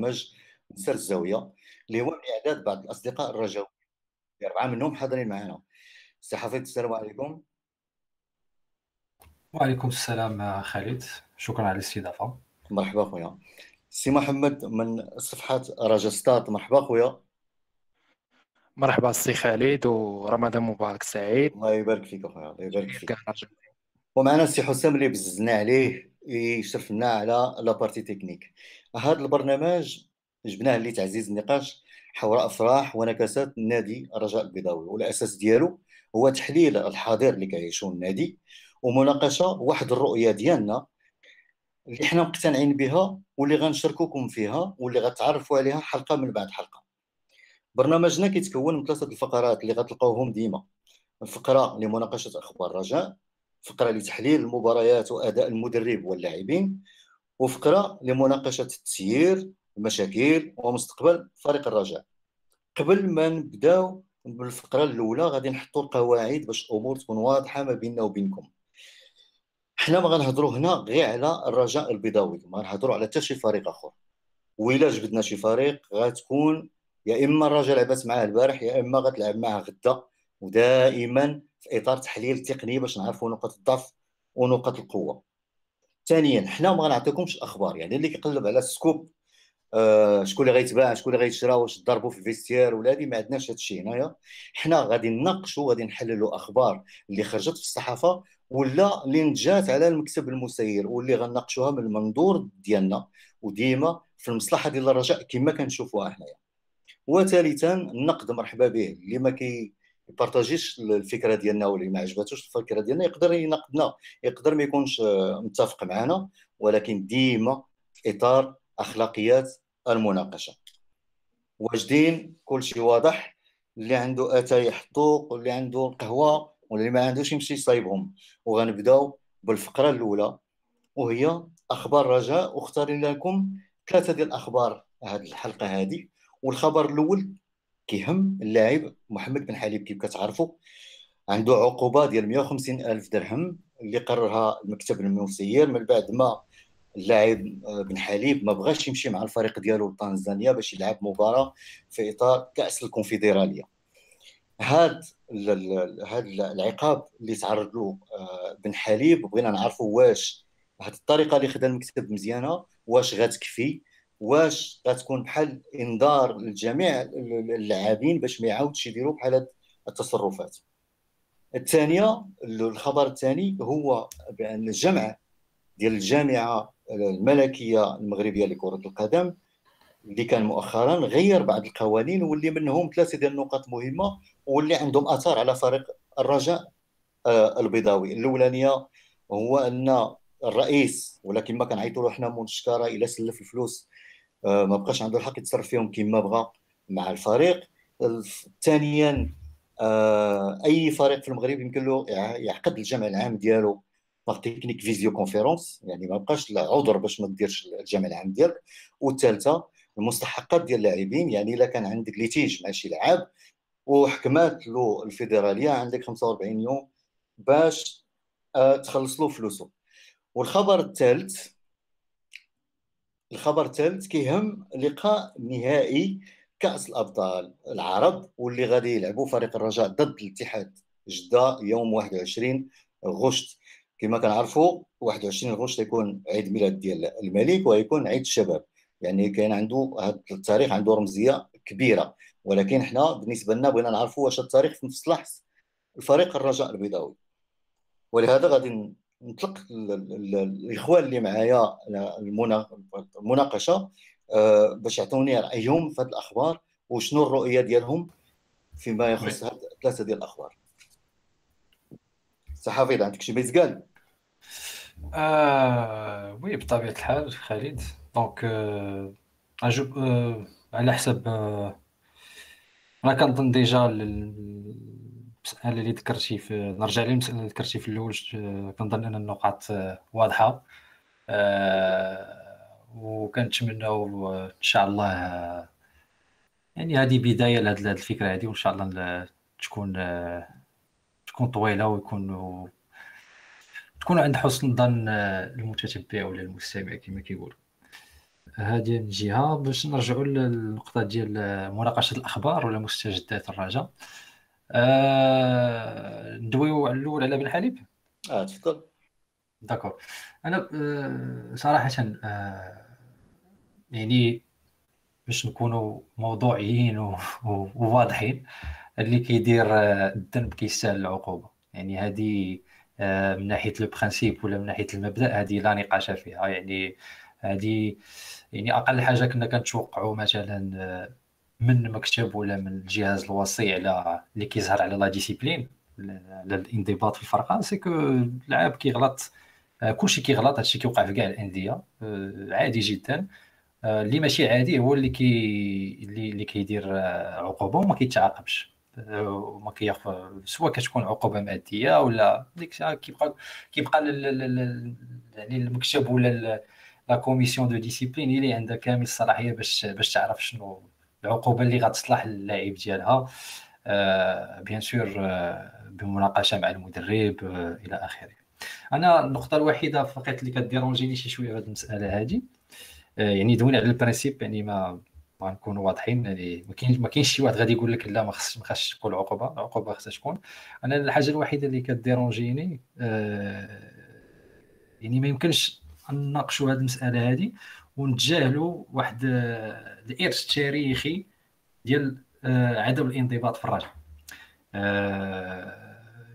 برنامج سر الزاوية اللي هو من إعداد بعض الأصدقاء الرجاوي أربعة منهم حاضرين معنا سي حفيظ السلام عليكم. وعليكم السلام خالد. شكرا على الاستضافة. مرحبا خويا. سي محمد من صفحة رجا ستات مرحبا خويا. مرحبا سي خالد ورمضان مبارك سعيد. الله يبارك فيك اخويا الله يبارك فيك. ومعنا السي حسام اللي بززنا عليه يشرف لنا على la partie technique. هذا البرنامج جبناه لتعزيز النقاش حول أفراح ونكسات النادي الرجاء البيضاوي والأساس ديالو هو تحليل الحاضر اللي كيعيشوا النادي ومناقشة واحد الرؤية ديالنا اللي حنا مقتنعين بها واللي غنشاركوكم فيها واللي غتعرفوا عليها حلقة من بعد حلقة. برنامجنا كيتكون من ثلاثة الفقرات اللي غتلقاوهم ديما الفقرة لمناقشة أخبار الرجاء فقرة لتحليل المباريات وأداء المدرب واللاعبين وفقرة لمناقشة التسيير المشاكل ومستقبل فريق الرجاء. قبل ما نبداو بالفقرة الأولى غادي نحطوا القواعد باش الأمور تكون واضحة ما بيننا وبينكم. حنا ما غنهضروا هنا غير على الرجاء البيضاوي ما غنهضروا على حتى شي فريق آخر. وإلا جبدنا شي فريق غتكون يا إما الرجاء لعبات معاه البارح يا إما غتلعب معاه غدا ودائما في إطار تحليل تقني باش نعرفوا نقاط الضعف ونقاط القوة. ثانيا حنا ما غنعطيكمش الأخبار يعني اللي كيقلب على ال scoop آه شكون اللي غيتباع شكون اللي غيتشرى واش ضربوا في ال vestiaire ولا هذه ما عندناش هذا الشيء هنايا. حنا غادي نناقشوا غادي نحللوا أخبار اللي خرجت في الصحافة ولا اللي نجات على المكتب المسير واللي غنناقشوها من المنظور ديالنا وديما في المصلحة ديال الرجاء كما كنشوفوها حنايا وثالثا النقد مرحبا به اللي ما كي يبارطاجيش الفكرة ديالنا واللي ما عجباتوش الفكرة ديالنا يقدر ينقدنا يقدر ما يكونش متفق معنا ولكن ديما في إطار أخلاقيات المناقشة. واجدين كل شيء واضح اللي عنده اتاي يحطو واللي عنده القهوه واللي ما عندوش يمشي يصايبهم. وغنبداو بالفقرة الأولى وهي أخبار رجاء واختارين لكم ثلاثة ديال الأخبار هذه الحلقة هذه والخبر الأول كيهم اللاعب محمد بن حليب كيف كتعرفوا عنده عقوبة ديال 150 ألف درهم اللي قررها المكتب المسير من بعد ما اللاعب بن حليب ما بغاش يمشي مع الفريق ديالو لطنزانيا باش يلعب مباراة في إطار كأس الكونفدرالية. هاد هاد العقاب اللي تعرض له آه، بن حليب بغينا نعرفوا واش هاد الطريقة اللي خدا المكتب مزيانة واش غتكفي واش غتكون بحال انذار لجميع اللاعبين باش ما يعاودش يديروا بحال هاد التصرفات. الثانية الخبر الثاني هو بأن الجمع ديال الجامعة الملكية المغربية لكرة القدم اللي كان مؤخرا غير بعض القوانين واللي منهم ثلاثة ديال النقاط مهمة واللي عندهم آثار على فريق الرجاء آه، البيضاوي. الأولانية هو أن الرئيس ولكن ما كنعيطوا له حنا منشكرة إلى سلف الفلوس ما بقاش عنده الحق يتصرف فيهم كما بغى مع الفريق. ثانيا آه، أي فريق في المغرب يمكن له يعقد الجمع العام ديالو par technique visioconférence يعني ما بقاش عذر باش ما ديرش الجمع العام ديالك. والثالثه المستحقات ديال اللاعبين يعني إلا كان عندك litige مع شي لاعب وحكمات له الفيدرالية عندك 45 يوم باش آه، تخلص له فلوسه والخبر الثالث الخبر الثالث كيهم لقاء نهائي كأس الأبطال العرب واللي غادي يلعبوا فريق الرجاء ضد الاتحاد جدة يوم 21 غشت. كما كنعرفوا 21 غشت يكون عيد ميلاد ديال الملك ويكون عيد الشباب. يعني كاين عنده هذا التاريخ عنده رمزية كبيرة. ولكن حنا بالنسبة لنا بغينا نعرفوا واش التاريخ في مصلحه الفريق الرجاء البيضاوي. ولهذا غادي نطلق الإخوان اللي معايا المناقشة آه، باش يعطوني رأيهم في هذه الأخبار وشنو الرؤية ديالهم فيما يخص هاد ثلاثة ديال الأخبار. صحافي عندك شي بيت قال؟ آه وي بطبيعة الحال خالد. donc آه آه على حسب آه أنا كنظن déjà المسألة اللي ذكرتي في نرجع للمسألة اللي ذكرتي في الأول كنظن أن النقاط واضحة. آه، وكنتمناو إن شاء الله يعني هذه بداية لهذه الفكرة هذه وإن شاء الله تكون تكون طويلة ويكون تكون عند حسن ظن المتتبع ولا المستمع كما كيقولوا. هذه من جهة. باش نرجعوا للنقطة ديال مناقشة الأخبار ولا مستجدات الرجاء آه ندويو على الأول على بن حليب؟ آه تفضل. داكور. أنا آه صراحة آه يعني باش نكونوا موضوعيين وواضحين اللي كيدير آه، الذنب كيستاهل العقوبة. يعني هذه آه، من ناحية le principe ولا من ناحية المبدأ هذه لا نقاش فيها. يعني هذه يعني أقل حاجة كنا كنتوقعوا مثلا آه، من مكتب ولا من الجهاز الوصي على اللي كيظهر على la discipline على الانضباط في الفرقة c'est que اللاعب كيغلط كلشي كيغلط هادشي كيوقع في كاع الأندية عادي جدا. اللي ماشي عادي هو اللي كي اللي, كيدير عقوبة وما كيتعاقبش. وما كياخذ سواء كتكون عقوبة مادية ولا ديك كيبقى كيبقى يعني المكتب ولا la commission de discipline اللي عندها كامل الصلاحية باش باش تعرف شنو العقوبة اللي غتصلح للاعب ديالها bien sûr بمناقشة مع المدرب إلى آخره. أنا النقطة الوحيدة فقط اللي ك dérangeني شي شوية هذه المسألة هذه يعني دوينا على ال principe يعني ما نكونوا واضحين يعني ما كاينش ما كاينش شي واحد غادي يقول لك لا ما خصش ما خصش تكون عقوبة العقوبه خصها تكون. أنا الحاجة الوحيدة اللي كديرونجيني آه يعني ما يمكنش نناقشوا هذه المسألة هذه ونتجاهلوا واحد آه، الارث التاريخي ديال آه عدم الانضباط في الرجاء آه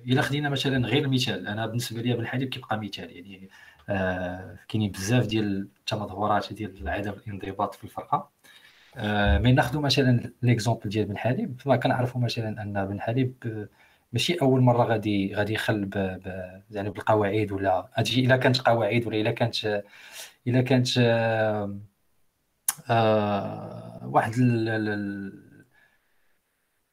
إلا خدينا مثلا غير المثال. أنا بالنسبة لي ابن حليب كيبقى مثال. يعني آه كاينين بزاف ديال التمظهرات ديال عدم الانضباط في الفرقة. آه mais ناخذ مثلا l'exemple ديال بن حليب. فما كنعرفوا مثلا أن بن حليب آه، ماشي أول مرة غادي غادي يخل يعني بالقواعد ولا هادشي إلا كانت قواعد ولا إلا كانت إلا كانت آه آه واحد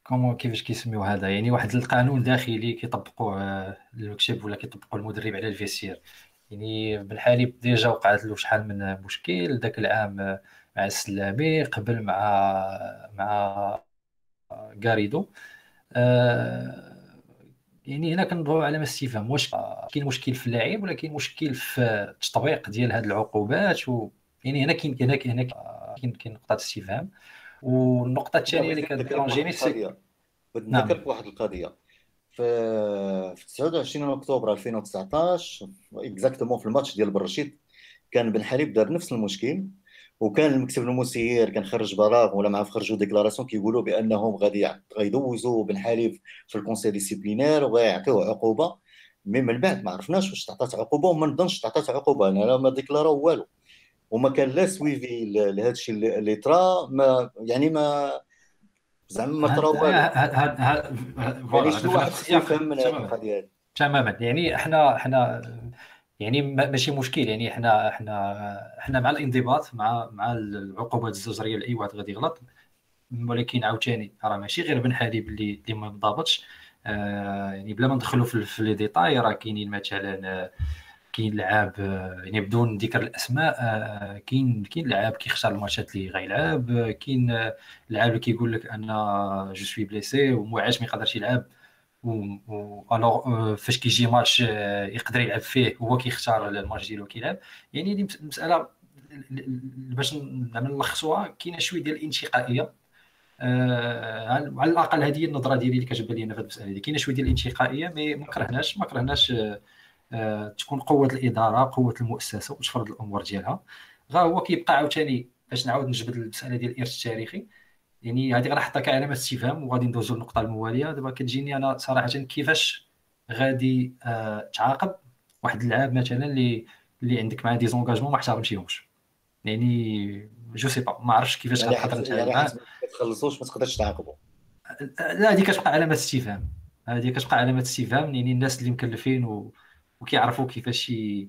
comment كيفاش كيسميو هذا؟ يعني واحد القانون داخلي كيطبقوه آه، المكتب ولا كيطبقوا المدرب على ال vestiaire. يعني بن حليب déjà وقعت له شحال من مشكل ذاك العام آه، مع السلامي قبل مع مع غاريدو آه يعني هنا كنضربوا على استفهام واش كاين مشكل في اللاعب ولا كاين مشكل في التطبيق ديال هذه العقوبات؟ و يعني هنا كاين هنا هنا كاين كاين نقطة استفهام. والنقطة الثانية اللي كديرونجيني سي نعم. نذكرك بواحد القضية. في 29 أكتوبر 2019 exactement في الماتش ديال برشيد كان بن حليب دار نفس المشكل. وكان المكتب المسير كان خرج بلاغ ولا معاه خرجوا déclaration كيقولوا بأنهم غادي غيدوزوا بن حليب في ال conseil disciplinaire وغيعطيوه عقوبة. mais من بعد ما عرفناش واش تعطات عقوبة وما نظنش تعطات عقوبة أنا ما déclaraو والو. وما كان لا suivi لهذا الشيء اللي طرا ما يعني ما زعما ما طرا والو. يعني شنو واحد يفهم من القضية تماما. يعني إحنا إحنا يعني ماشي مشكل. يعني إحنا إحنا إحنا مع الانضباط مع مع العقوبات الزجريه لاي واحد غادي يغلط. ولكن عاوتاني راه ماشي غير بن حليب اللي اللي ما مضابطش آه يعني بلا ما ندخلوا في, les détails راه كاينين مثلا آه، كاين لعاب آه، يعني بدون ذكر الأسماء كاين كاين لعاب كيختار ال matchات اللي غيلعب. كاين لعاب اللي كيقول لك أنا je suis blessé ومعاش ما يقدرش يلعب. alors فاش كيجي ماتش يقدر يلعب فيه هو كيختار الماتش ديالو كيلعب يعني هذه مسألة باش نعمل نلخصوها كاينة شوية ديال الانتقائية. آه على الأقل هذه النظرة ديالي اللي كتبان لي في هذه المسألة هذه. كاينة شوية ديال الانتقائية mais ما كرهناش ما كرهناش آه تكون قوة الإدارة قوة المؤسسة وتفرض الأمور ديالها. غا هو كيبقى عاوتاني باش نعاود نجبد المسألة ديال الإرث التاريخي. يعني هذه غنحطها كعلامه استفهام وغادي ندوزو للنقطة الموالية. دابا كتجيني أنا صراحة كيفاش غادي آه تعاقب واحد اللاعب مثلا اللي اللي عندك معاه des engagements ما احترمتيهمش. يعني je sais pas ما عرفتش كيفاش يعني غتقدر تعامل معاه. ما تخلصوش ما تقدرش تعاقبه لا هذه كتبقى علامة استفهام. هذه كتبقى علامة استفهام يعني الناس اللي مكلفين و... وكيعرفوا كيفاش ي...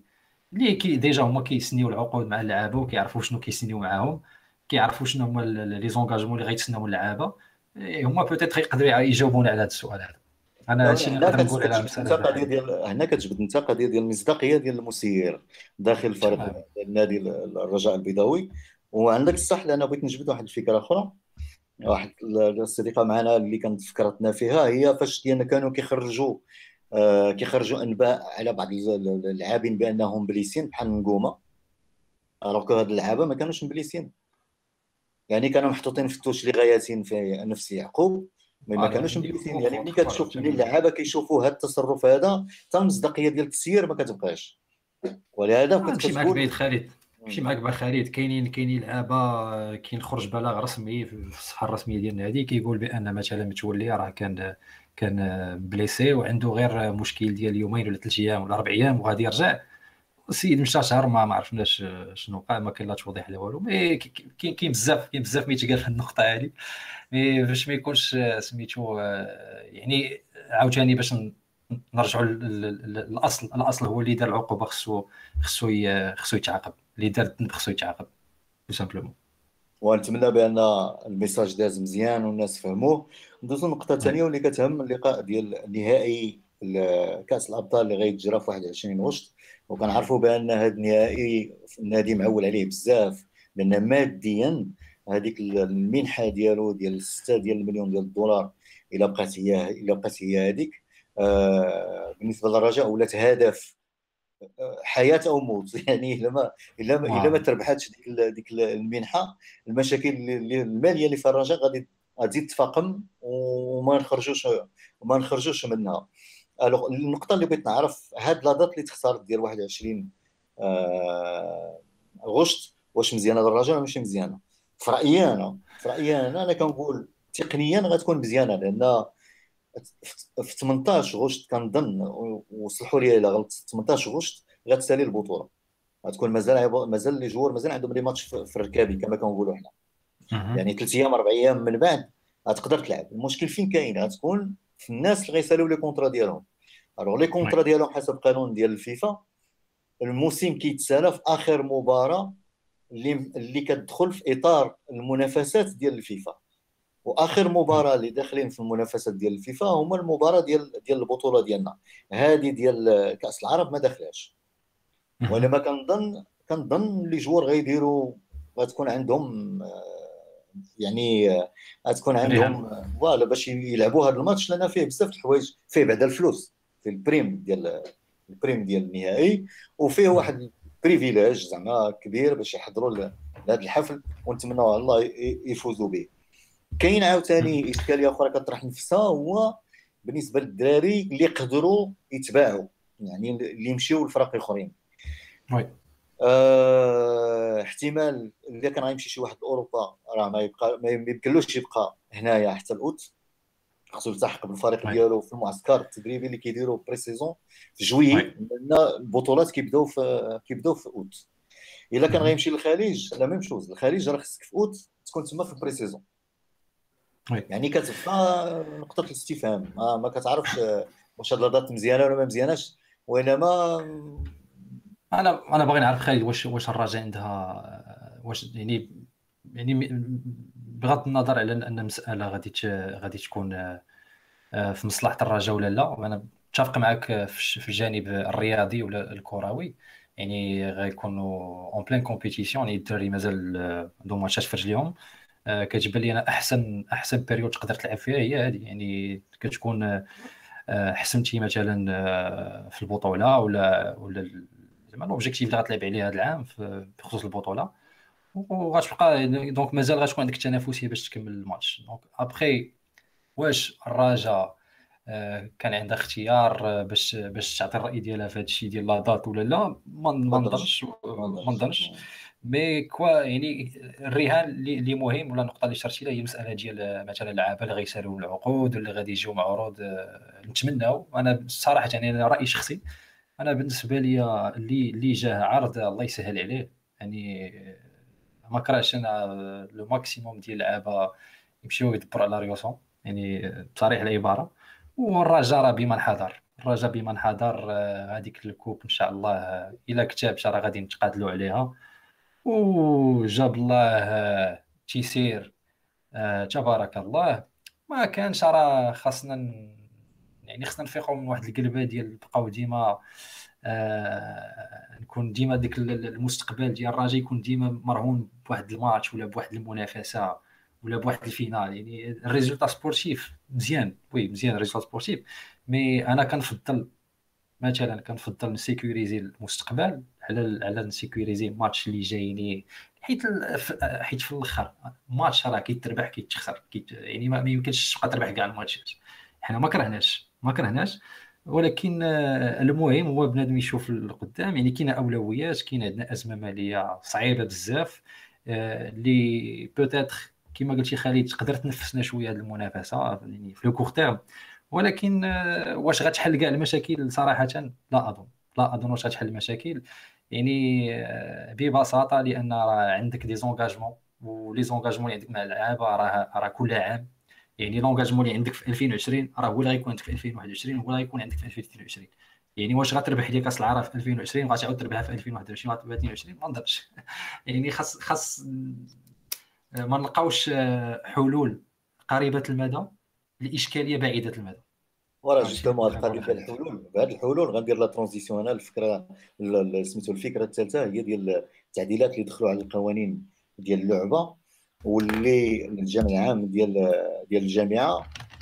اللي كي déjà هما ك يsigniو العقود مع اللعابة وكيعرفوا شنو ك يsigniو معاهم. كيعرفوا شنو هما les engagements اللي غيتسناو اللعابة. هما peut-être يقدروا يجاوبونا على هذا السؤال هذا. أنا هادشي اللي نقدر نقول على المساله ديال هنا كتجبد انت قضيه ديال المصداقية ديال المسير داخل الفريق النادي الرجاء البيضاوي. وعندك الصح لأن بغيت نجبد واحد الفكرة أخرى. واحد الصديقة معنا اللي كانت فكرتنا فيها هي فاش ديالنا كانوا كيخرجوا آه كيخرجوا أنباء على بعض اللاعبين بأنهم بليسين بحال نقومه ألوغ هاد اللعابة ما كانوش مبليسين يعني كانوا محطوطين في التوش لغايتين في نفس يعقوب ما كانوش مبليسين يعني ملي كتشوف ملي اللعابة كيشوفوا هاد التصرف هذا حتى المصداقيه ديال التسيير ما كتبقاش. ولهذا كنت كتقول معاك بعيد خالد. ماشي معاك بعيد خالد. كاينين كاينين لعابة كاين خرج بلاغ رسمي في الصفحه الرسمية ديال النادي كيقول بأن مثلا متولي راه كان كان blessé وعنده غير مشكل ديال يومين ولا ثلاث أيام ولا أربع أيام وغادي يرجع. السيد مشى شهر ما ما عرفناش شنو وقع ما كاين لا توضيح لا والو. mais كاين كاين بزاف كاين بزاف ما يتقال في النقطة هذه. mais باش ما يكونش سميتو يعني عاوتاني باش نرجعوا للاصل الاصل هو اللي دار العقوبة خصو خصو خصو يتعاقب. اللي دار الذنب خصو يتعاقب tout simplement ونتمنى بأن الميساج داز مزيان والناس فهموه. ندوزو النقطه الثانية واللي كتهم اللقاء ديال النهائي كأس الأبطال اللي غيتجرى في 21 غشت وكنعرفوا بأن هذا النهائي النادي معول عليه بزاف لأن ماديا هذيك المنحة ديالو ديال 6 ديال المليون ديال الدولار إلا بقات هي إلا بقات هي هذيك آه بالنسبة للرجاء ولات هدف حياة أو موت. يعني إلا ما إلا ما إلا ما تربحاتش ديك ديك المنحة المشاكل المالية اللي في الرجاء غادي غادي تفاقم وما نخرجوش وما نخرجوش منها. النقطة اللي بغيت نعرف هاد لا دات اللي تختارت ديال 21 آه غشت واش مزيانة؟ للرجاء ولا ماشي مزيانة. في رأيي أنا في رأيي أنا أنا كنقول تقنيا غتكون مزيانة لأن في 18 غشت كنظن وصلحوا لي إلا غلطت 18 غشت غتسالي البطولة. غتكون مازال مازال les joueurs مازال عندهم les matchs في الركابي كما كنقولوا حنا. يعني ثلاث أيام أربع أيام من بعد غتقدر تلعب. المشكل فين كاين؟ غتكون في الناس اللي غيساليو les contrats ديالهم. alors les contrats ديالهم حسب قانون ديال الفيفا الموسم كيتسالى في آخر مباراة اللي اللي كتدخل في إطار المنافسات ديال الفيفا. وآخر مباراة اللي داخلين في المنافسات ديال الفيفا هما المباراة ديال ديال البطولة ديالنا. هذه ديال كأس العرب ما داخلاش. وأنا ما كنظن كنظن les joueurs غيديروا غتكون عندهم يعني غتكون عندهم voilà باش يلعبوا هذا الماتش لأن فيه بزاف الحوايج فيه بعدا الفلوس في ال prime ديال ال prime ديال النهائي وفيه واحد privilège زعما كبير باش يحضروا لهذا الحفل ونتمنوا على الله يفوزوا به. كاين عاوتاني إشكالية أخرى كطرح نفسها هو بالنسبة للدراري اللي يقدروا يتباعوا يعني اللي يمشيو لفرق آخرين. أه احتمال إذا كان غيمشي شي واحد لاوروبا راه ما يبقى ما يمكنلوش يبقى هنايا حتى الأوت. خصو يلتحق بالفريق ديالو في المعسكر التدريبي اللي كيديروا pré-saison في juillet لأن البطولات كيبداو في كيبداو في أوت. إلا كان غيمشي للخليج la même chose الخليج راه خصك في أوت تكون تما في pré-saison يعني كتبقى نقطة الاستفهام ما, ما كتعرفش واش هاد مزيانة ولا ما مزياناش وإنما أنا أنا باغي نعرف خالد واش واش الرجاء عندها واش يعني يعني بغض النظر على أن المسألة غادي غادي تكون آه، في مصلحة الرجاء ولا لا وأنا متفق معك في الجانب الرياضي ولا الكروي. يعني غيكونوا en pleine compétition يعني الدراري مازال عندهم matchات في رجليهم. آه، كتبان لي أنا أحسن أحسن période تقدر تلعب فيها هي هذه يعني كتكون آه، حسمتي مثلا في البطولة ولا ولا زعما l'objectif اللي غتلعب عليه هذا العام بخصوص البطولة. وغتبقى donc مازال غتكون عندك التنافسية باش تكمل ال match. donc après واش الرجاء آه، كان عندها اختيار آه، باش باش تعطي الرأي ديالها في هذا الشيء ديال la date ولا لا؟ ما نظنش. ما نظنش. mais quoi يعني الرهان اللي مهم ولا النقطة اللي أشرتي لها هي المساله ديال مثلا اللعابه اللي غيسالوا العقود اللي غادي يجيو مع عروض آه، نتمناو. أنا صراحة يعني أنا راي شخصي أنا بالنسبة لي اللي اللي جاه عرض الله يسهل عليه. يعني ما كرهش أنا le maximum ديال اللعابه يمشيو يدبروا على ريوسهم. يعني بصريح العبارة. والرجاء راه بمن حضر الرجاء بمن حضر آه، هذيك ال coupe إن شاء الله آه، إلا كتاب راه غادي نتقاتلوا عليها. وجاب الله آه، تيسير تبارك الله. ما كانش راه خاصنا يعني خصنا نفيقوا من واحد القلبة ديال بقاو ديما آه نكون ديما ديك المستقبل ديال الرجاء يكون ديما مرهون بواحد الماتش ولا بواحد المنافسة ولا بواحد finale. يعني ال résultat sportif مزيان oui مزيان ال résultat sportif mais أنا كنفضل مثلا كنفضل نsécuriser المستقبل على على نسيكوريزي الماتش اللي جايين حيت حيت في الأخر ماتش راه كيتربح كيتخسر كيت يعني ما يمكنش تبقى تربح كاع ال matchات. حنا ما كرهناش. ما كرهناش ولكن المهم هو بنادم يشوف القدام يعني كاينة أولويات كاين عندنا أزمة مالية صعيبة بزاف اللي peut-être كما قلتي خالد تقدر تنفسنا شوية هذه المنافسة يعني في le terme ولكن واش غتحل كاع المشاكل؟ صراحة لا أظن. لا أظن واش غتحل المشاكل. يعني ببساطة لأن راه عندك دي زونغاجمون ولي زونغاجمون اللي عندك مع اللعابه راه راه كل عام يعني لونغاجمون اللي عندك في 2020 راه هو اللي غيكون عندك في 2021 هو اللي غيكون عندك في 2022 يعني واش غتربح لي كاس العرب في 2020 وغتعاود تربحها في 2021 في 2022 ما نظنش يعني خاص خاص ما نلقاوش حلول قريبة المدى لإشكالية بعيدة المدى. وراه justement القضية ديال الحلول. بهاد الحلول غندير la transition. أنا الفكرة سميتو الفكرة الثالثة هي ديال التعديلات اللي دخلوا على القوانين ديال اللعبة. واللي الجامع العام ديال ديال الجامعة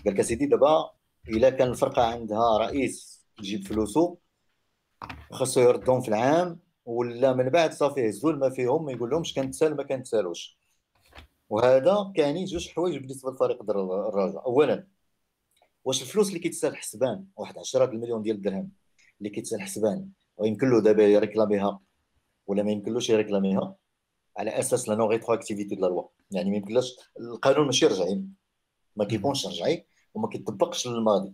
قال لك أسيدي دابا إلا كان الفرقة عندها رئيس تجيب فلوسو خاصو يردهم في العام ولا من بعد صافي هزوا ما فيهم ما يقول لهمش كنتسال ما كنتسالوش. وهذا كاين جوج حوايج بالنسبة لفريق الرجاء. اولا واش الفلوس اللي كيتسال حسبان واحد 10 المليون ديال الدرهم اللي كيتسال حسبان ويمكن له دابا يréclamerها ولا ما يمكنلوش يréclamerها؟ على أساس la non-rétroactivité de la loi يعني ما يمكنلاش القانون ماشي رجعي. ما كيكونش رجعي وما كيطبقش للماضي.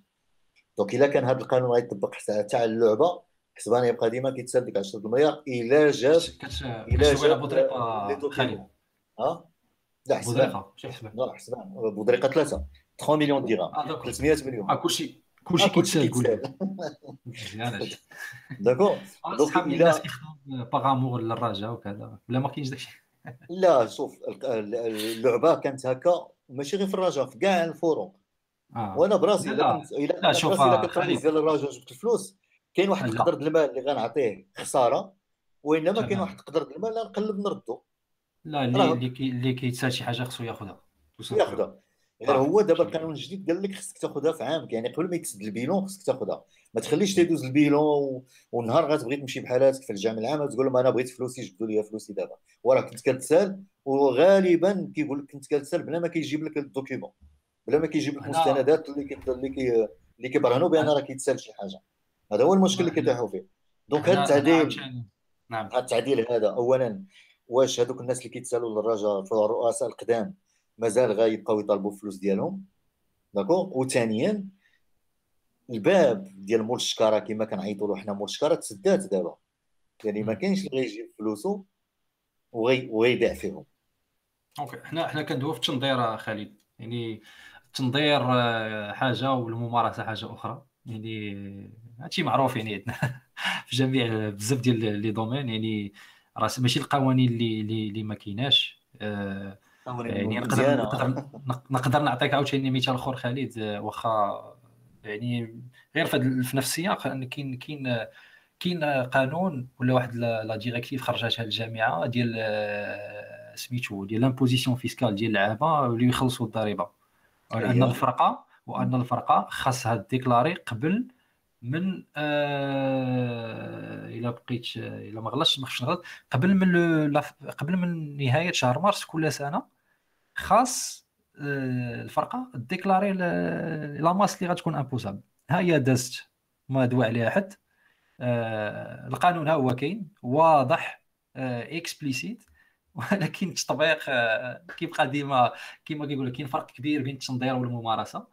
دونك إلا كان هذا القانون غيطبق حتى على اللعبة حسبان يبقى ديما كيتسال ديك 10 المليار إلا جاب إلا جاب بودريقه خالد ها؟ لا حسبان. بودريقه حسبان. لا حسبان. بودريقه ثلاثة. 3 مليون درهم 300 مليون. آه كلشي كلشي كيتسال مزيان داكور دونك الناس كيخدموا باغامور للرجاء وكذا. ولا ما كاينش داكشي؟ لا شوف اللعبة كانت هكا ماشي غير في الرجاء في كاع الفروق آه. وأنا براسي لا. لا شوف الا كنت ديال الرجاء جبت الفلوس كاين واحد القدر ديال المال اللي غنعطيه خسارة وإنما كاين واحد القدر ديال المال اللي نقلب نردو. لا اللي اللي كيتسال شي حاجة خصو ياخذها. ياخذها. غير هو دابا القانون الجديد قال لك خصك تاخذها في عامك يعني قبل ما يتسد ال bilan خصك تاخذها ما تخليش تيدوز ال bilan ونهار غتبغي تمشي بحالاتك في الجامع العام تقول لهم أنا بغيت فلوسي جبدوا لي فلوسي دابا. وراه كنت كتسال وغالبا كيقول لك كنت كتسال بلا ما كيجيب لك ال document. بلا ما كيجيب لك المستندات اللي كي اللي كي اللي كيبرهنوا بان راه كيتسال شي حاجة. هذا هو المشكل اللي كيطيحوا فيه. donc هذا التعديل نعم. هذا التعديل هذا اولا واش هذوك الناس اللي كيتسالوا للرجاء في الرؤساء القدام؟ مازال غيبقاو يطالبوا الفلوس ديالهم d'accord؟ وثانيا الباب ديال مول الشكارة كما كنعيطوا له حنا مول الشكارة تسدات دابا. يعني ما كاينش اللي غيجيب فلوسو وغي وغيبيع فيهم. OK حنا حنا كندويو في التنظير خالد. يعني التنظير آه، حاجة والممارسة حاجة أخرى. يعني هادشي معروف يعني عندنا في جميع بزاف ديال les domaines. يعني راه ماشي القوانين اللي اللي ما كايناش. آه يعني نقدر نقدر نقدر نعطيك عاوتاني مثال اخر خالد آه، واخا يعني غير في نفس السياق كاين كاين كاين قانون ولا واحد la directive خرجتها الجامعة ديال آه، سميتو ديال l'imposition fiscale ديال اللعابه اللي يخلصوا الضريبة وأن أيوه. الفرقه وأن الفرقة خاصها déclarer قبل من آه إلا بقيت إلا ما غلطش ما نغلط قبل من قبل من نهاية شهر مارس كل سنة خاص آه، الفرقة déclarer la masse اللي غتكون imposable. ها هي دازت ما دوا عليها حد. آه، القانون ها هو كاين واضح explicite آه، ولكن التطبيق كيبقى ديما كيما كيقول كاين فرق كبير بين التنظير والممارسة.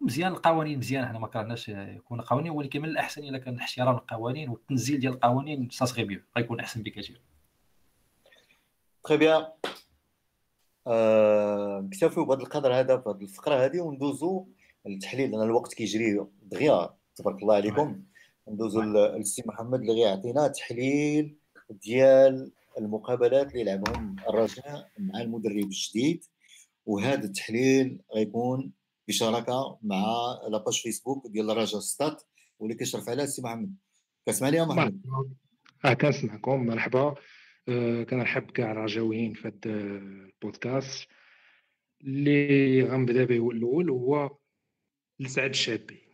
مزيان القوانين مزيان حنا ما كرهناش يكون قوانين ولكن من الأحسن إلا كان احترام القوانين والتنزيل ديال القوانين سا سغي غيكون أحسن بكثير. très bien نكتفيو بهذا القدر هذا في هذه الفقرة هذه وندوزو للتحليل لأن الوقت كيجري دغيا تبارك الله عليكم. ندوزو للسي محمد اللي غيعطينا تحليل ديال المقابلات اللي لعبهم الرجاء مع المدرب الجديد. وهذا التحليل غيكون بشراكة مع la page فيسبوك ديال الرجاء Stats واللي كيشرف عليها السي محمد. كتسمعني يا محمد؟ آه كنسمعكم. مرحبا. آه، كنرحب كاع الرجاويين في هذا البودكاست اللي غنبدا به الأول هو لسعد الشابي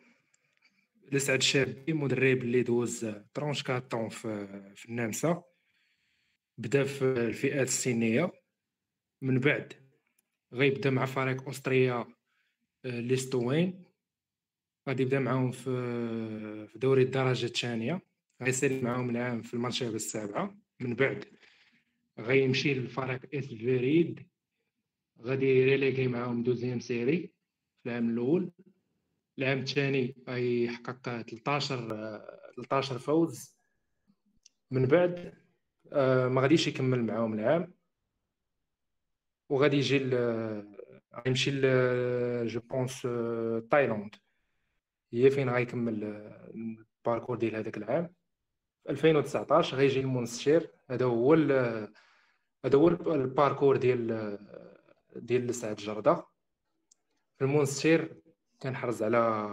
لسعد الشابي مدرب اللي دوز trente-quatre ans في, في النمسا بدا في الفئات السنية. من بعد غيبدا مع فريق أوستريا آه، ليستنو. غادي يبدا معاهم في في دوري الدرجة الثانية. غيسير معاهم العام في المرتبه السابعة. من بعد غيمشي للفريق اس في ريد غادي reléguer معاهم deuxième série في العام الأول. العام الثاني غيحقق 13 13 فوز. من بعد آه، ما غاديش يكمل معاهم العام. وغادي يجي غيمشي جو بونس تايلاند. هي فين غيكمل الباركور ديال هذاك العام؟ في 2019 غيجي المونستير. هذا هو هذا هو الباركور ديال ديال لسعد في المونستير كنحرز على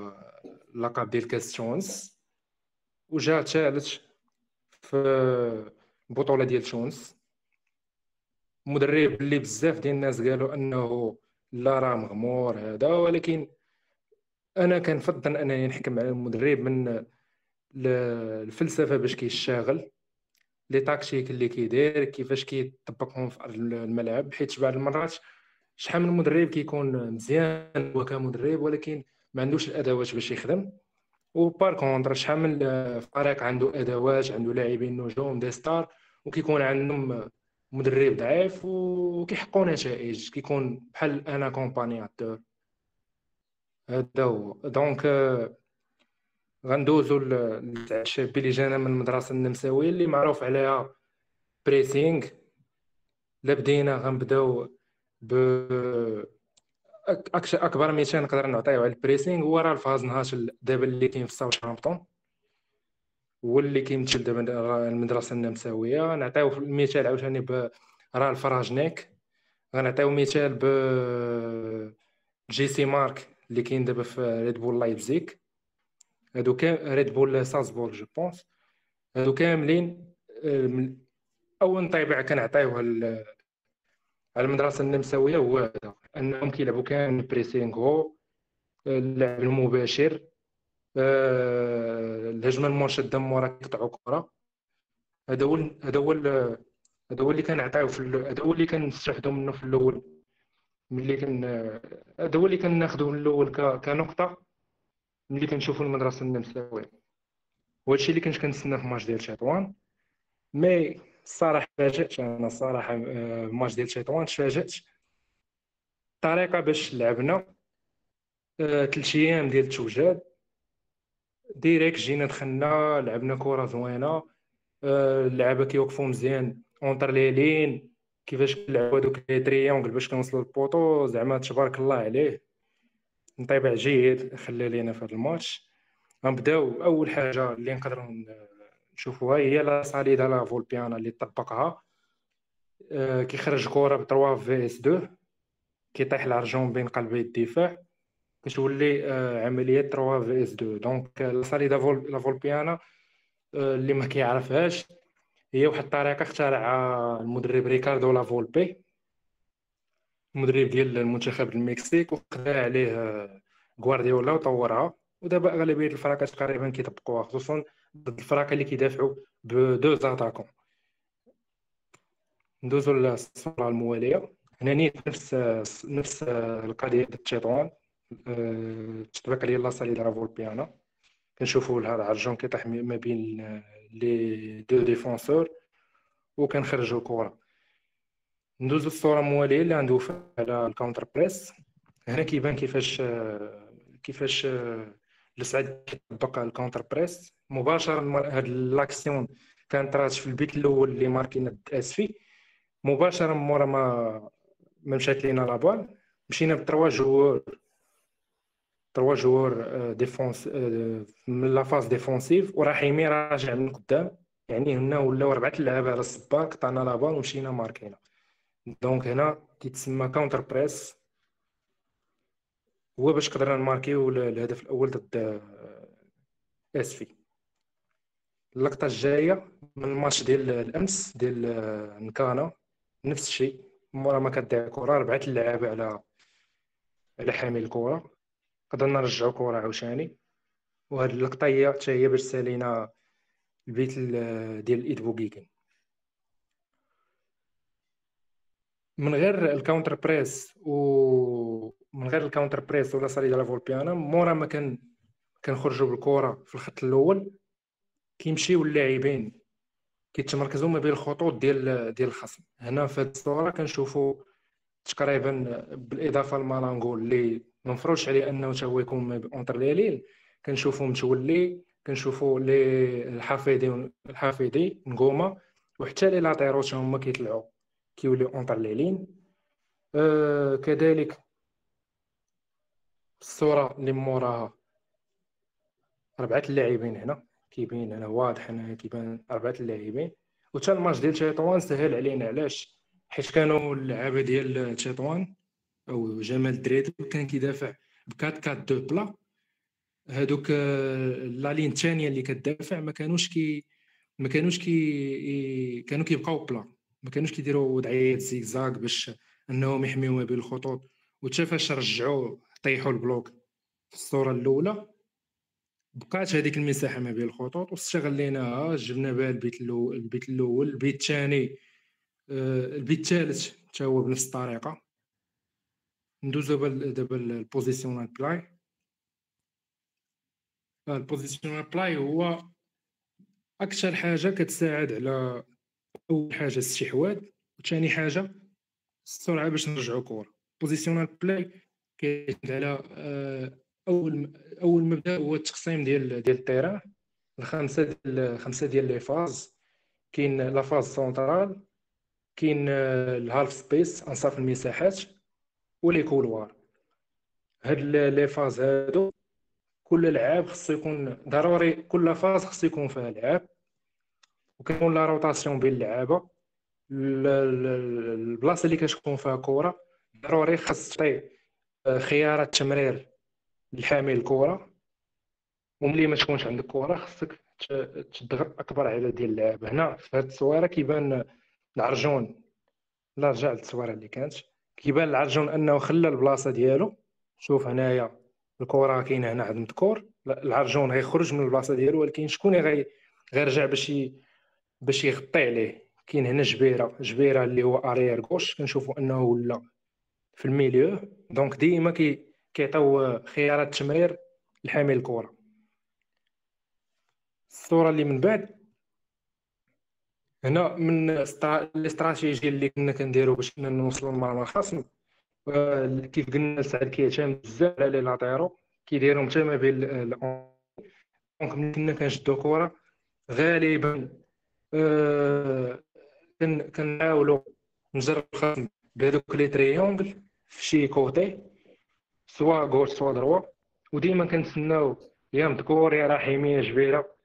اللقب ديال كاس تونس وجا ثالث في البطوله ديال تونس. مدرب اللي بزاف ديال الناس قالوا أنه لا راه مغمور هذا ولكن أنا كنفضل أنني نحكم على المدرب من الفلسفة باش كيشتغل. les tactiques اللي كيدير كيفاش كيطبقهم في الملعب حيت بعض المرات شحال من مدرب كيكون مزيان هو كمدرب ولكن ما عندوش الأدوات باش يخدم. و par contre شحال من فريق عنده أدوات عنده لاعبين نجوم des stars وكيكون عندهم مدرب ضعيف وكيحققوا نتائج كيكون بحال أنا accompagnateur هذا هو. donc غندوزو للشابي اللي جانا من المدرسة النمساوية اللي معروف عليها pressing لا بدينا غنبداو ب أكبر مثال نقدر نعطيه على ال pressing هو رالف هازنهوتل دابا اللي كاين في ساوثهامبتون هو اللي كيمثل دابا المدرسة النمساوية. نعطيو المثال عاوتاني ب رالف رانغنيك غنعطيو مثال ب جيسي مارش اللي كاين دابا في ريد بول لايبزيك هادو كام ريد بول سالزبورغ je pense هادو كاملين آه، أول انطباع كنعطيوه على المدرسة النمساوية هو هذا أنهم كيلعبوا كامل pressing هو اللعب المباشر آه، الهجمة المرتدة مورا كيقطعوا كرة. هذا هو هذا هو هذا هو اللي كنعطيو في هذا هو اللي كنستافدوا منه في الأول. ملي كن هذا هو اللي كناخذوا من الأول كنقطة. ملي كنشوفوا المدرسة النمساوية. وهادشي اللي كنت كنتسنى في ماتش ديال تطوان mais الصراحه تفاجات أنا الصراحه آه، ماتش ديال تطوان تفاجات الطريقة باش لعبنا ثلاث أيام ديال التوجاد direct جينا دخلنا لعبنا كرة زوينة. آه، اللعابه كيوقفوا مزيان. entre les lignes كيفاش كنلعبوا هذوك les triangles باش كنوصلوا للبوطو زعما تبارك الله عليه. انطباع جيد خلى لينا في هذا الماتش. غنبداو أول حاجة اللي نقدروا نشوفوها هي la salida lavolpiana اللي طبقها. آه، كيخرج كرة ب 3 في اس 2 كيطيح العرجون بين قلبي الدفاع. كتولي آه، عملية 3 في اس 2 donc la salida lavolpiana آه، اللي ما كيعرفهاش. هي واحد الطريقة اخترعها المدرب ريكاردو لا فولبي المدرب ديال المنتخب المكسيك وخدا عليه غوارديولا وطورها. ودابا أغلبية الفرقات تقريبا كيطبقوها خصوصا ضد الفرق اللي كيدافعوا ب deux attaquants ندوزو للصوره الموالية. هنا نفس نفس القضية ديال الـ situation التطبيق ديال la salida lavolpiana. كنشوفوا هذا عرجون كيطيح ما بين les deux défenseurs وكنخرجوا الكره ندوزو الصورة المواليه اللي غندوف على ال counter-press. هنا كيبان كيفاش كيفاش لسعد كيطبق ال counter-press. مباشرة هاد l'action كانت راه في البيت الأول اللي ماركينا اسفي مباشرة مورا ما ما مشات لينا la balle مشينا ب trois joueurs trois joueurs défense من la phase défensive. ورحيمي راجع من قدام. يعني هنا ولاو اربعه لعابة على الصبار قطعنا la balle ومشينا ماركينا. donc هنا كيتسمى counter press هو باش قدرنا نماركيو الهدف الأول ضد آسفي. اللقطة الجاية من الماتش ديال الأمس ديال نكانا نفس الشيء. مورا ما كدعي الكره ربعه اللعابه على على حامل الكره قدرنا نرجعو الكره عاوتاني. وهاد اللقطة هي حتى هي باش سالينا البيت ديال الايد بوغيكن من غير الكاونتر بريس و من غير الكاونتر بريس ولا صالي ديال فولبيانا مورا ما كان كنخرجوا بالكرة في الخط الأول كيمشيو اللاعبين كيتمركزوا ما بين الخطوط ديال ديال الخصم. هنا في هذه الصورة كنشوفوا تقريبا بالإضافة لمالانغو اللي ما مفروضش عليه أنه تا هو يكون entre les lignes كنشوفوا متولي كنشوفوا لي الحفيدي الحفيدي نغوما وحتى les latéraux هما كيطلعوا كيوليو entre les lignes أه كذلك الصورة اللي موراها أربعة اللاعبين هنا. كيبين هنا واضح هنا كيبان أربعة اللاعبين. وتا الماتش ديال تيطوان سهل علينا علاش؟ حيت كانوا اللعابة ديال تيطوان أو جمال الدريدو كان كيدافع ب 4 4 2 plat. هادوك la ligne الثانية اللي كتدافع ما كانوش كي ما كانوش كي كانوا كيبقاو plat. ما كانوش كيديروا وضعيات زيكزاك باش إنهم يحميو ما بين الخطوط وتا فاش رجعوا طيحوا ال bloc في الصورة الأولى. بقات هذيك المساحة ما بين الخطوط واستغليناها جبنا بها البيت الأول البيت الأول. البيت الثاني آه، البيت الثالث حتى هو بنفس الطريقة. ندوزو دابا ال positional play ال positional play هو أكثر حاجة كتساعد على أول حاجة الاستحواذ وثاني حاجة السرعة باش نرجعوا كره positional play كيعتمد على آه، أول أول مبدأ هو التقسيم ديال ديال ال terrain. الخمسة ديال خمسه ديال les phases. كاين la phase centrale كاين آه، ال half space أنصاف المساحات و les couloirs. هاد les phases هادو كل لعاب خصو يكون ضروري كل phase خصو يكون فيها لعاب. وكيكون la rotation بين اللعابة. البلاصة اللي كتكون فيها كره ضروري خاص تعطي آه، خيارات التمرير لحامل الكره وملي ما تكونش عندك كره خصك تضغط أكبر عدد ديال اللعاب هنا في هذه التصويره كيبان العرجون. لا رجع للتصويره اللي كانت. كيبان العرجون أنه خلى البلاصة ديالو. شوف هنايا الكره كاينة هنا عند مذكور العرجون غيخرج من البلاصة ديالو ولكن شكون غي غيرجع باش باش يغطي عليه. كاين هنا جبيرة جبيرة اللي هو اريير غوش كنشوفوا أنه ولا في ال milieu donc ديما كي كيعطيو خيارات التمرير لحامل الكرة. الصورة اللي من بعد هنا من الاستراتيجيه اللي كنا كنديرو باش نوصلوا للمرمى الخصم كيف قلنا سعد كيعتمد بزاف على les latéraux كيديرهم حتى ما بين donc ملي كنا كنشدو كرة غالبا آه كنحاولوا نجرب الخصم بهذوك les triangles في شي côté soit gauche soit droit وديما كنتسناو يا مذكور يا رحيمي جبيرة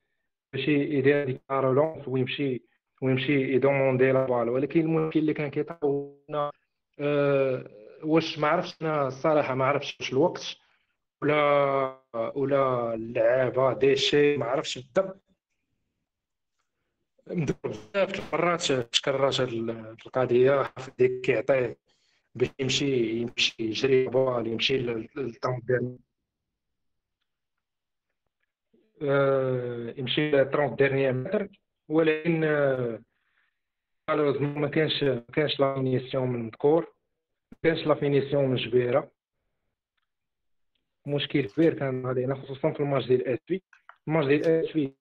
باش يدير ديك relance ويمشي ويمشي يدوموندي la balle ولكن المشكل اللي كان كيطراونا أه واش ما عرفتش أنا الصراحة ما عرفتش واش الوقت ولا ولا اللعابة ديشي ما عرفتش بالضبط بزاف المرات تكررت هاد القضية حفيدي كيعطيه باش يمشي يمشي يجري balle يمشي لل trente ديال آه، يمشي لل trente derniers mètres ولكن malheureusement ما كانش ما كانش la finition من مذكور كانش la finition جبيرة. مشكل كبير كان علينا خصوصا في الماتش ديال اسفي الماتش ديال اسفي اضطر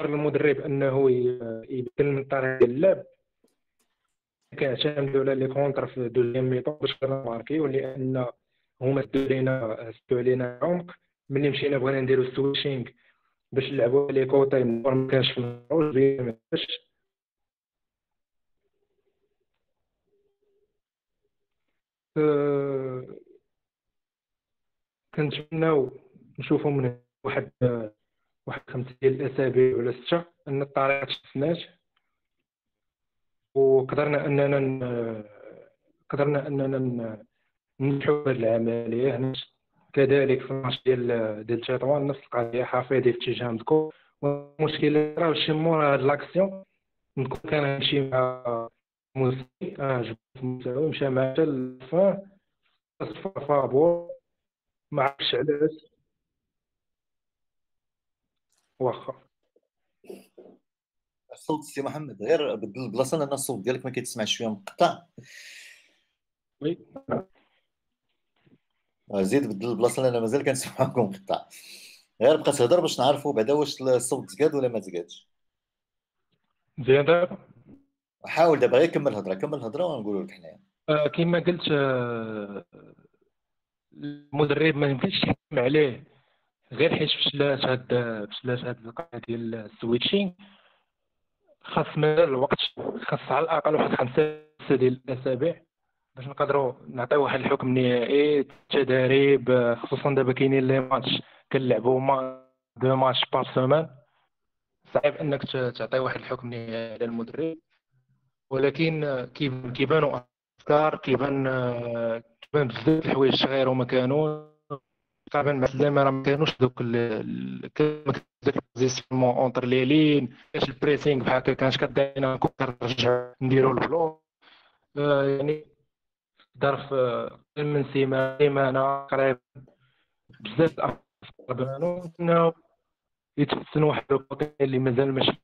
المدرب أنه يبدل من طريقه اللعب. كيعتمدوا على les contres في deuxième mi-temps باش ماركيو لأن هما سدوا علينا سدوا علينا عمق. ملي مشينا بغينا نديرو switching باش نلعبوا les côtés ما كانش في الروج ما أه، كنتمناو نشوفو من واحد واحد خمسة ديال الاسابيع ولا ستة ان الطريقة تشفنات وقدرنا اننا قدرنا اننا ننجحوا بهذه العملية كذلك في الماتش ديال ديال تطوان نفس القضية حفيظي في اتجاه مذكور والمشكلة راه شي مورا هاد لاكسيون نكون كان غنمشي مع موسي آه جبت موسى مشى مع حتى الفان فابور ما عرفتش علاش واخا. الصوت سي محمد غير بدل البلاصه لأن الصوت ديالك ما كيتسمعش شوية مقطع. oui. آه، زيد بدل البلاصه لأن مازال كنسمعكم مقطع. غير بقى تهضر باش نعرفوا بعدا واش الصوت تزاد ولا ما تزادش مزيان دابا؟ حاول دابا غير كمل الهضرة كمل الهضرة ونقولوا لك حنايا. آه، كما قلت آه، المدرب ما يمكنش تحكم عليه. غير حيت فشلات هاد فشلات هاد القضية ديال ال switching خاص مازال الوقت خاص على الأقل واحد خمسة ديال الأسابيع باش نقدروا نعطيو واحد الحكم نهائي التدريب خصوصا دابا كاينين les matchs كنلعبوا ما deux matchs par semaine صعيب إنك تعطي واحد الحكم نهائي للمدرب ولكن كيبانوا أفكار كيبان كيبان بزاف الحوايج صغيرة وما كانوا تقريبا مع السلامه راه ما كانوش دوك داك الزيسمون اونتر لي لين كاش البريسينغ بحال هكا كانش كدينا كنرجع نديرو البلو آه، يعني ظرف من سيمانه سيمانه قريب. بزاف الافكار بانوا يتحسن واحد الكوتي اللي مازال ماشي.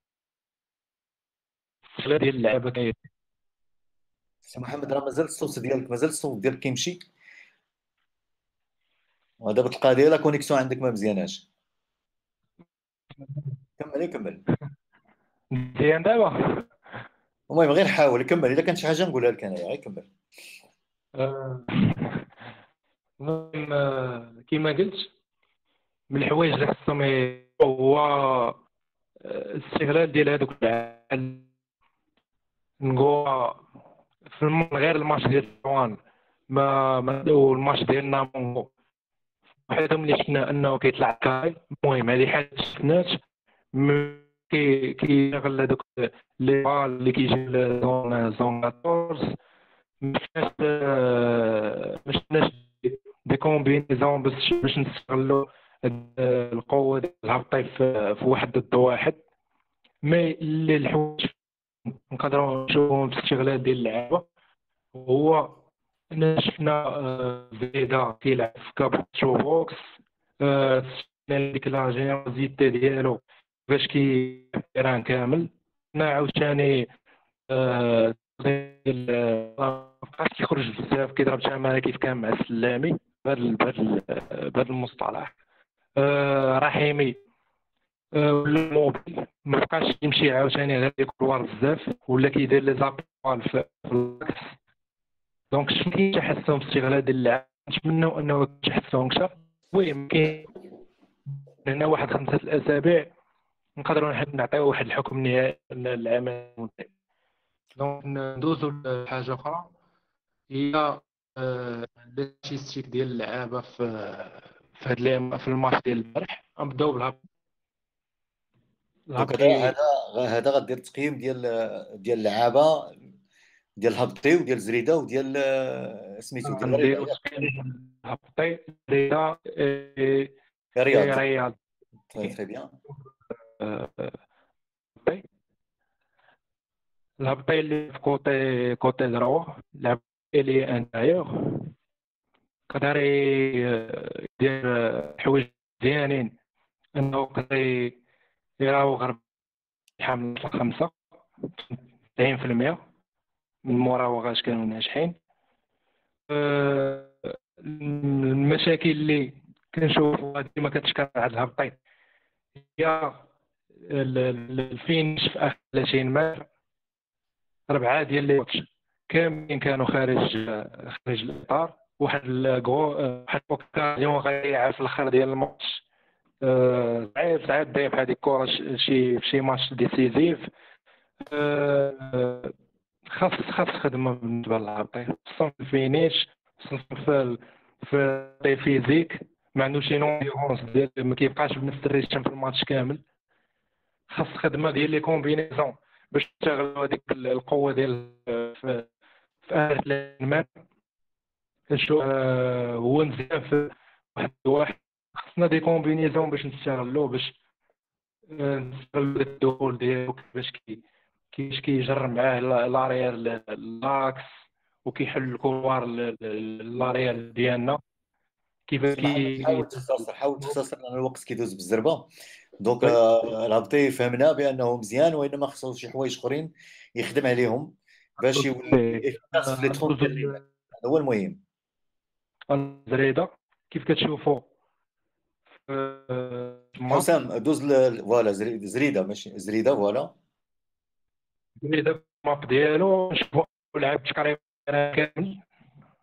ديال اللعبه كاين سي محمد راه مازال الصوت ديالك مازال الصوت ديالك كيمشي. ودابا تلقى ديال la connexion عندك ما مزياناش. كمل كمل. مزيان دابا. المهم غير حاول كمل. الا كانت شي حاجة نقولها لك أنايا غير كمل. آه، المهم آه، كما قلت من الحوايج اللي خصهم هو آه، الاستغلال ديال هذوك نقول في غير الماتش ديال الوان ما ما الماتش ديال نامونغو. حيث ملي شفنا أنه كيطلع كاي. المهم هذه حاجة شفنات كي كيشغل هذوك لي بال اللي كيجي زون زون 14 ما شفناش ما شفناش des combinaisons باش باش نستغلوا القوة ديال الهبطي في واحد ضد واحد. mais الحوايج نقدروا نشوفهم في استغلال ديال اللعابه هو انا شفنا آه، زيدا كيلعب في box to box آه، ديك la générosité ديالو باش كيران كامل. شفنا عاوتاني آه، مبقاش كيخرج بزاف كيضرب تماره كيف كان مع السلامي بهذا المصطلح. رحيمي ولا الموبيل ما بقاش يمشي عاوتاني غير يكبر بزاف ولا كيدير لي زابيل في دونك شنو تحسن في استغلال ديال اللعب نتمنوا أنه تحسن أكثر المهم كاين هنا واحد خمسة الأسابيع نقدروا نعطيو واحد الحكم نهائي للعام المنتهي donc ندوزو لحاجة أخرى. هي ال logistique ديال اللعابة في في هاد في الماتش ديال البارح غنبداو بالهبط هذا هذا غدير تقييم ديال ديال اللعابة. ديال هبطي وديال زريده وديال آه، سميتو ديال هبطي زريده رياض. رياض. très bien. الهبطي اللي في côté côté droit لعب ailier intérieur قدر يدير حوايج مزيانين. أنه قدر يراوغ حامل خمسة 90% من المراوغات كانوا ناجحين. آه، المشاكل اللي كنشوفوها ديما كتشكل على الهبطين هي الفينش في آخر 30 مار ربعه ديال لي ماتش كاملين كانوا خارج خارج الإطار. واحد الكو واحد اليوم غيلعب في الآخر ديال الماتش. آه، صعيب صعيب داير بحال هذيك الكرة شي في شي ماتش ديسيزيف. أه خاص خاص خدمة بالنسبة للعرطي خصوصا في الفينيش خصوصا في في ال physique ما عندوش شي endurance ديال ما كيبقاش بنفس ال rythme في الماتش كامل. خاص خدمة ديال les combinaisons باش تشغلوا هذيك القوة ديال في في اخر كنشوف آه، هو مزيان في واحد الواحد خصنا des combinaisons باش نستغلوه باش آه، نستغلو الدخول ديالو كيفاش كي كيفاش كيجر معاه l'arrière l'axe وكيحل ال couloir l'arrière ديالنا. كيفاش كي حاول تختصر حاول تختصر لأن الوقت كيدوز بالزربة. donc الهبطي فهمنا بأنه مزيان وإنما خصو شي حوايج أخرين يخدم عليهم باش يولي في les 30 هذا هو المهم. زريدة. كيف كتشوفوا حسام دوز voilà زريدة ماشي زريدة voilà. زريده ال map ديالو نشوفوا لعب تقريبا كامل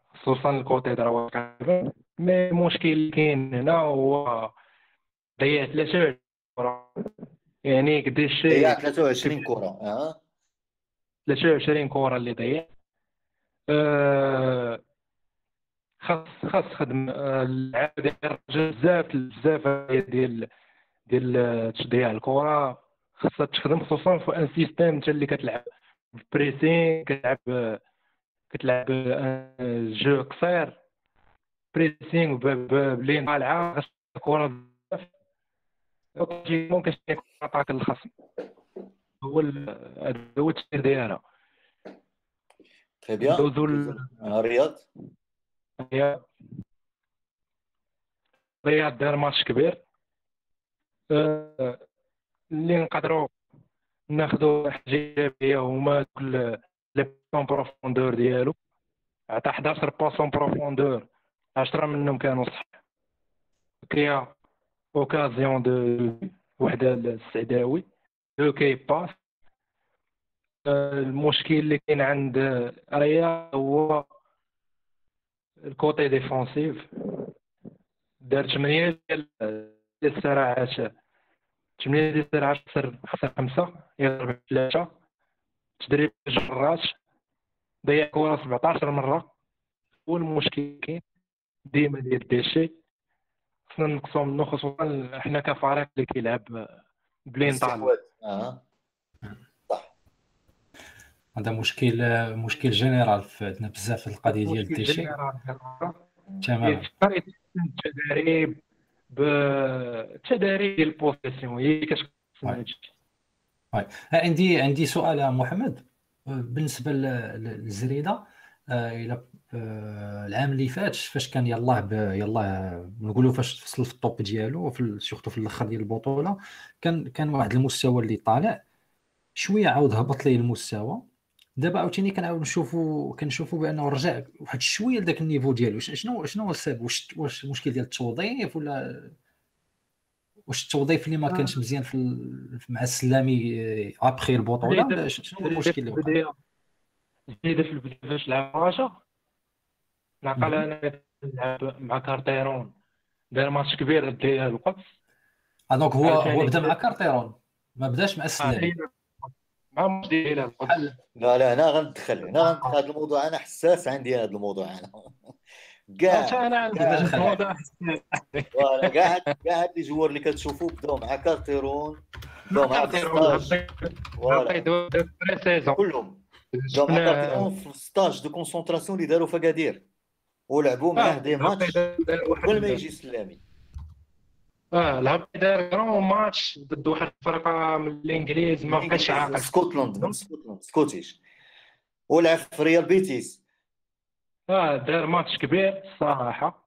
خصوصا ال côté droite mais المشكل اللي كاين هنا هو ضيع 23 كره يعني قداش ضيع 23 كره آه 23 كره اللي ضيع أه خاص خاص خدم اللعابه ديال بزاف بزاف ديال ديال تشجيع الكره خاصها تخدم خصوصا في un système انت اللي كتلعب pressing كتلعب كتلعب jeu قصير. pressing ب ligne طالعه خاص الكره بزاف ممكن يكون attaque الخصم. هو هذا هو التفكير ديالها très bien دوزو رياض رياض رياض دار ماتش كبير. اللي نقدروا ناخذوا حاجة ايجابيه هما كل les profondeurs ديالو. عطى 11 passes en profondeur 10 منهم كانوا صح كريا occasion deux وحدة السعداوي. deux key passes المشكل اللي كاين عند ريا هو الكوتي ديفونسيف. دار 8 ديال الصراعات. 8 ديال الصراعات خسر خسر خمسة يضرب ثلاثة تدريب جرات ضيع كورة 17 مرة. هو المشكل كاين ديما ديال ديشي خصنا نقصو منو خصوصا حنا كفريق اللي كيلعب بلين طال. آه. هذا مشكل مشكل général في عندنا بزاف في القضية ديال ال déchet. تمام. التدريب بالتدريب ديال ال possession هي كتكون عندي عندي سؤال محمد. بالنسبة للزريده إلى العام اللي فات فاش كان يلاه يلاه نقولوا فاش وصل في ال top ديالو في surtout في الأخر ديال البطولة كان كان واحد المستوى اللي طالع شوية عاود هبط ليه المستوى. دابا عاوتاني كنعاود نشوفوا كنشوفوا بأنه رجع واحد شوية لذاك النيفو ديالو. شنو شنو هو السبب؟ واش واش المشكل ديال التوظيف ولا واش التوظيف اللي ما كانش مزيان في مع السلامي أبخي البطولة؟ شنو هو المشكل؟ اللي وقع في البداية. فاش لعب راشا نعقل أنا نلعب مع كارتيرون. دار ماتش كبير ديال القدس. donc هو هو بدا مع كارتيرون ما بداش مع السلامي. لا لا أنا غندخل هنا غندخل هذا الموضوع أنا حساس عندي هذا الموضوع أنا. كاع. أنا عندي الموضوع. voilà كاع كاع هاد les joueurs اللي كتشوفوا بداو مع كارتيرون بداو مع voilà. كلهم. بداو مع كارتيرون في stage de concentration اللي داروا في اكادير ولعبوا معاه des matchs قبل ما يجي السلامي آه لعب دار grand match ضد واحد الفرقة من الإنجليز ما بقاش عاقل. Scotland Scotland Scottish ولعب في ريال بيتيس. آه دار ماتش كبير صراحة.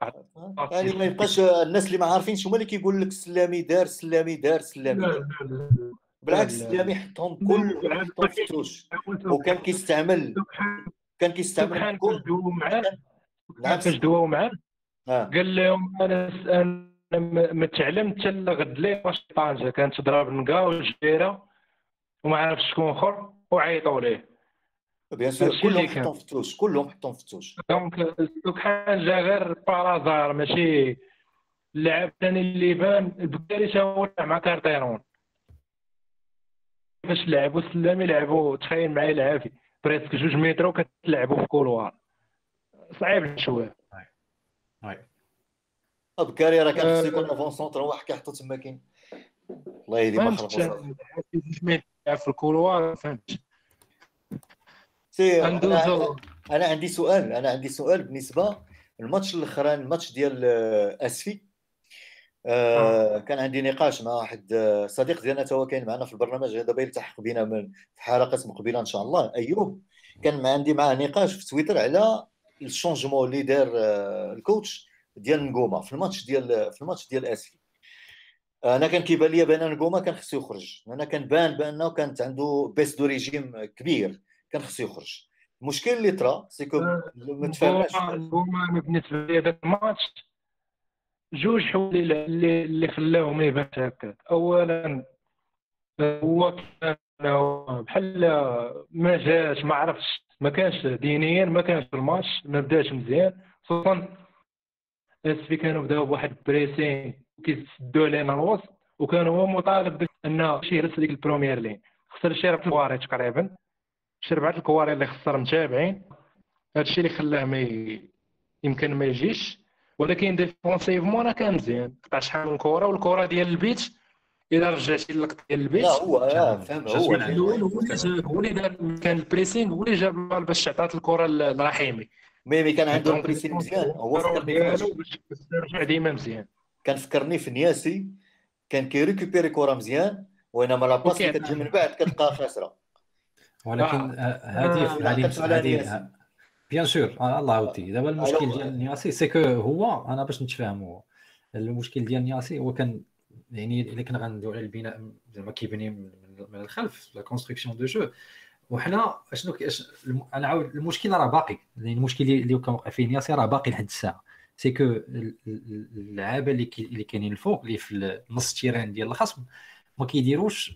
يعني ما يبقاش الناس اللي ما عارفينش هما اللي كيقول لك سلامي دار سلامي دار سلامي. بالعكس سلامي حطهم كلهم حطهم في ال touche وكان كيستعمل كان كيستعمل كل معاه نعم معاه آه. قال لهم أنا أنا ما تعلمت حتى لغد لي واش طنجه كانت تضرب نقا وجبيره وما عرفش شكون آخر وعيطوا ليه. بيان سور كلهم. حطهم في التوش كلهم حطهم في التوش. دونك سبحان جا غير بارازار ماشي اللاعب الثاني اللي بان البكاري هو مع كارتيرون. فاش لعبوا السلامي لعبوا تخيل معايا العافي presque جوج متر كتلعبوا في couloir. صعيب شوية. بكاري راه كان آه. خصو يكون avant-centre هو حكى حطو تما كاين. الله يهدي ما يلعب في ال couloir فهمت. سي ندوزو أنا عندي سؤال أنا عندي سؤال بالنسبة الماتش الاخراني الماتش ديال آه، أسفي. آه كان عندي نقاش مع واحد آه، صديق ديالنا هو كاين معنا في البرنامج دابا يلتحق بنا من في حلقات مقبله إن شاء الله أيوب. كان عندي معاه نقاش في تويتر على ال changement اللي دار آه، ال coach. ديال نقوما في الماتش ديال في الماتش ديال اسفي أنا كان كيبان لي بأن نقوما كان خصو يخرج. أنا كان بان بأنه كانت عنده baisse de régime كبير كان خصو يخرج. المشكل اللي طرا c'est que ما تفهمناش نقوما بالنسبة لي هذاك الماتش جوج حوايج اللي اللي خلاهم يبان هكا اولا هو كان بحال ما جاش ما عرفش ما كانش دينيا ما كانش في الماتش ما بداش مزيان. خصوصا اسفي كانوا بداو بواحد pressing كيسدوا علينا الوسط وكان هو مطالب انه شي يهرس ديك ال première ligne خسر شي ربع الكواري تقريبا. شي ربعه الكواري اللي خسر متابعين. هادشي اللي خلاه ما يمكن ما يجيش. ولكن défensivement راه كان مزيان. قطع شحال من كره والكره ديال البيت إلا رجعتي للقطه ديال البيت لا هو آه فهم هو الأول هو اللي هو اللي دار كان ال pressing هو اللي جاب البال باش عطات الكره لرحيمي. ميمي كان عنده ال pressing مزيان. هو فكرني باش ترجع ديما مزيان كان فكرني في نياسي. كان كي récupérer كره مزيان وإنما لا باس اللي كتجي من بعد كتلقاها خاسره ولكن هذه هذه هذه bien sûr الله يودي دابا المشكل ديال نياسي c'est que هو أنا باش نتفاهموا المشكل ديال نياسي هو كان يعني إلا كنا غندويو على البناء زعما كيبني من الخلف la construction du jeu وحنا اشنو أنا عاود المشكل راه باقي. يعني المشكل اللي كان واقع فيه نياسي راه باقي لحد الساعة. c'est que اللعابه اللي اللي كاينين الفوق اللي في نص ال terrain ديال الخصم ما كيديروش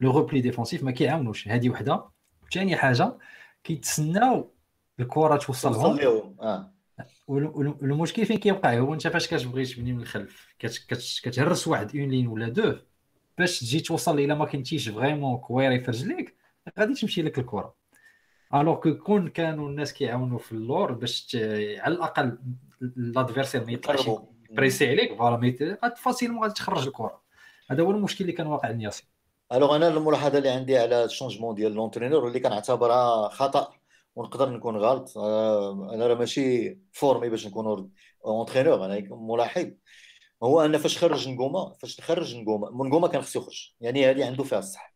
le repli défensif ما كيعاونوش. هذه وحدة. ثاني حاجة كيتسناو الكرة توصل لهم آه. والمشكل فين كيوقع؟ هو انت فاش كتبغي تبني من الخلف كتهرس واحد une ligne ولا deux باش تجي توصل إلى ما كنتيش vraiment كويري في رجليك غادي تمشي لك الكرة. alors que كون كانوا الناس كيعاونوا في اللور باش على الأقل l'adversaire ما يطلعش presser عليك voilà غادي facilement غادي تخرج الكرة. هذا هو المشكل اللي كان واقع النياسي alors أنا الملاحظة اللي عندي على ال changement ديال l'entraîneur اللي كنعتبرها خطأ ونقدر نكون غلط. آه، أنا راه ماشي formé باش نكون entraîneur أنا ملاحظ. هو أن فاش خرج نقوما فاش خرج نقوما نقوما كان خصو يخرج. يعني هذه عنده فيها الصح.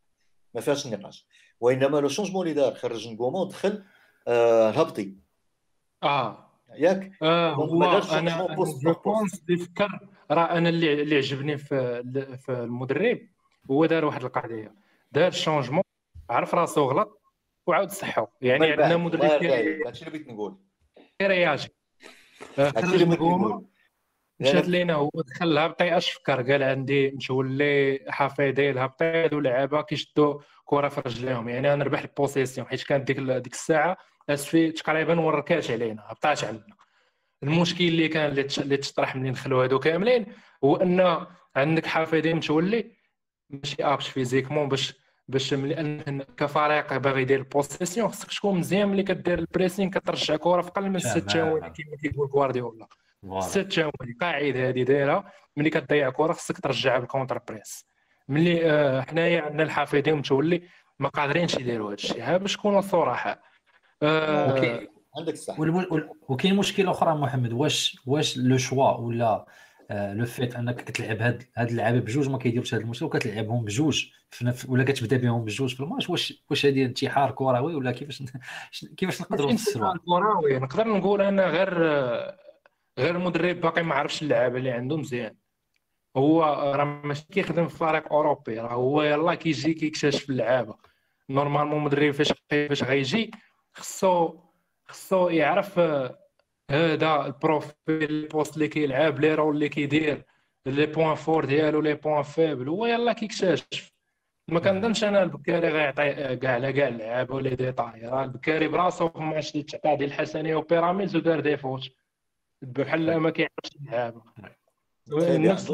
ما فيهاش النقاش وإنما le changement اللي دار خرج نقوما ودخل آه الهبطي آه. ياك؟ هو أنا je pense فكر راه أنا اللي اللي عجبني في في المدرب هو دار واحد القضية. دار changement عرف راسو غلط وعاود صحوا يعني عندنا مدرب هادشي اللي بغيت نقول. رياجي. خرج من مشات لينا هو دخل الهبطي اش فكر قال عندي مشولي حفيظي الهبطي هادو لعابة كيشدوا كره في رجليهم. يعني أنا نربح ال possession حيت كانت ديك ديك الساعة أسفي تقريبا وركاش علينا هبطات عندنا المشكل اللي كان اللي تطرح منين دخلوا هادو كاملين هو أن عندك حفيظي متولي ماشي aptes physiquement باش باش لأن كفريق باغي يدير ال possession خصك تكون مزيان ملي كدير ال pressing كترجع كره في أقل من ست ثواني كما كيقول غوارديولا. ست ثواني قاعدة هذه دايرة. ملي كتضيع كرة خصك ترجعها بال contre-press. ملي آه حنايا عندنا الحفيظي متولي ما قادرينش يديروا هذا الشيء. ها باش نكونوا صراحة. آه عندك الصح وكاين مشكله أخرى محمد. واش واش le choix ولا le fait أنك كتلعب هاد هاد اللعابة بجوج ما كيديروش هاد المشكل وكتلعبهم بجوج. ولا كتبدا بهم بجوج في الماتش؟ واش واش هذه انتحار كروي ولا كيفاش كيفاش نقدروا نفسروها كروي نقدر نقول أنا غير غير المدرب باقي ما عرفش اللعابه اللي عنده مزيان. هو راه ماشي كيخدم في فريق أوروبي راه هو يلاه كيجي كيكتشف اللعابه normalement المدرب فاش فاش غيجي خصو خصو يعرف هذا ال profil ال poste اللي كيلعب لي رول اللي كيدير les points forts ديالو les points faibles هو يلاه كيكتشف. ما كنظنش أنا البكاري غيعطي كاع على كاع اللعابه ولا ديتاي راه البكاري براسو في الماتش ديال الحسنيه وبيراميدز ودار des fautes. بحال ما كيعرفش اللعابه نفس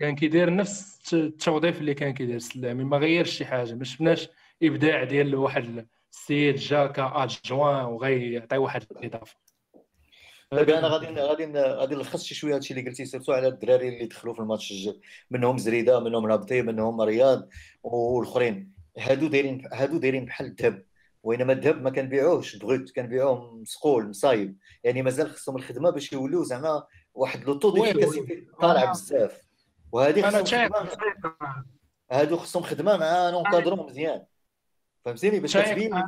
كان كيدير نفس التوظيف اللي كان كيدير السلامي ما غيرش شي حاجة ما شفناش إبداع ديال واحد السيد جا ك adjoint وغيعطي واحد الإضافة. طيب أنا غادي غادي غادي نلخص شي شوية هادشي اللي قلتي surtout على الدراري اللي دخلوا في الماتش الجد منهم زريدة منهم رابطي منهم رياض والآخرين. هادو دايرين هادو دايرين بحال الذهب وإنما الذهب ما كنبيعوش brut كنبيعوه مسقول مصايب. يعني مازال خصهم الخدمة باش يوليو زعما واحد le taux d'efficacité طالع آه. بزاف. وهذه خصهم هادو خصهم خدمة مع un encadrement مزيان. فهمتيني؟ باش كتبين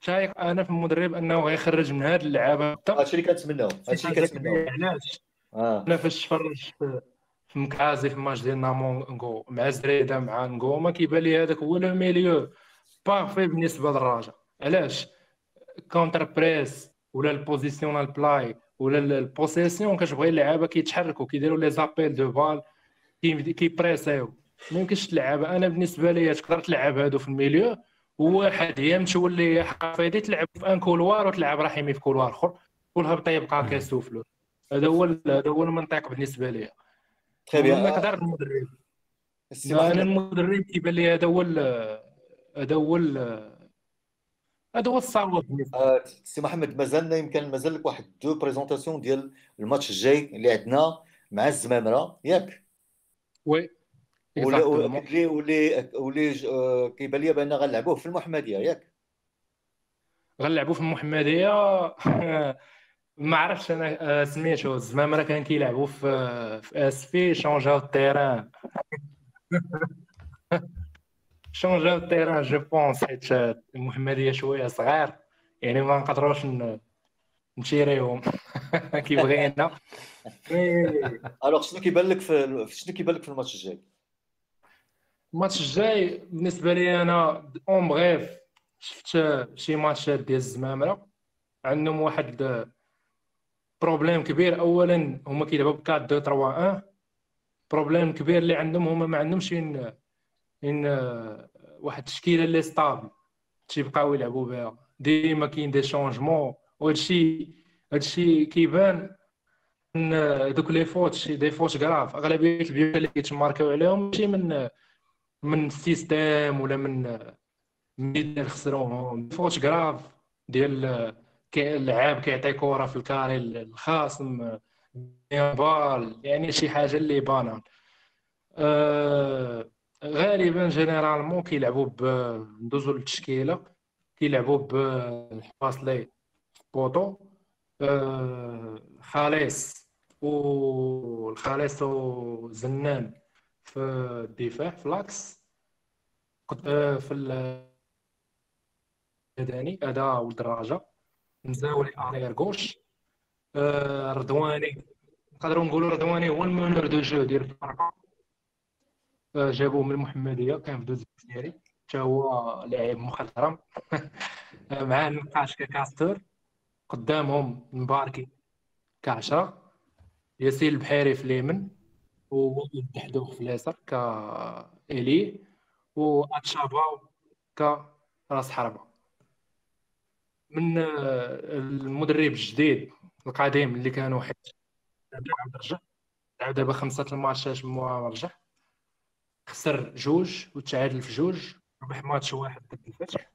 شايف أنا في المدرب أنه غيخرج من هذه اللعابة. هادشي اللي كنتمناو هادشي اللي كنتمناو علاش؟ آه. أنا فاش تفرج في مكازي في الماتش ديال نامونغو مع زريدة مع نغوما كيبان لي هذاك هو le milieu parfait بالنسبة للراجا علاش؟ contre-press ولا ال positional play ولا ال possession كتبغي اللعابه كيتحركوا كيديروا les appels de balle كيبريسيو. ما يمكنش تلعب أنا بالنسبة لي تقدر تلعب هادو في ال milieu وواحد أيام تولي حفيظي تلعب في un couloir وتلعب رحيمي في couloir أخر. والهبط يبقى كيسوفلو. هذا هو هذا هو المنطق بالنسبة لي très bien. نقدر المدرب أنا المدرب كيبان لي هذا هو هذا هو هذا هو الصعوبة آه، سي محمد مازال يمكن مازال لك واحد de présentation ديال الماتش الجاي اللي عندنا مع الزمامرة ياك. oui واللي واللي واللي آه، كيبان لي ben غنلعبوه في المحمدية ياك. غنلعبوا في المحمدية. ما عرفتش أنا آه، سميتو. الزمامرة كان كيلعبوا في في آس في شونجاو ال terrain شونجاو ال terrain je pense حيت المحمديه شوية صغار يعني ما نقدروش نشيريهم. كي بغينا alors شنو كيبان لك في شنو كيبان لك في الماتش الجاي؟ الماتش الجاي بالنسبة لي أنا en bref شفت شي ماتشات ديال الزمامره عندهم واحد problème كبير. اولا هما كيلعبوا ب 4 2 3 1 problème كبير اللي عندهم هما ما عندهمش إن واحد التشكيلة اللي stable تيبقاو يلعبوا بها. ديما كاين des changements. وهادشي هادشي كيبان إن دوك les fautes شي des fautes graves أغلبية البيوت اللي كيتماركاو عليهم ماشي من من ال système ولا من من خسروهم. faute grave ديال اللعاب كيعطي كره في الكاري الخصم بال يعني شي حاجة اللي بانال آه غالبا جينيرالمون كيلعبوا ندوزو للتشكيلة كيلعبوا بالحواصلي بوطو آه خالص والخالص وزنان في الدفاع في لاكس آه في الداني هذا ولد الراجا مزاولي اريير غوش رضواني نقدروا نقولوا رضواني هو المونور دو جو ديال الفرقة. جابوه من المحمدية كان في دوز ديالي. حتى هو لاعب مخضرم. مع نقاش كاستر قدامهم مباركي كعشرة. ياسين البحيري في اليمن وبحدوخ في اليسار كإلي وأتشابا كراس حربة. من المدرب الجديد القديم اللي كانوا حيت عاود رجع لعب دابا خمسة الماتشات موا رجع خسر جوج وتعادل في جوج. ربح ماتش واحد ضد الفتح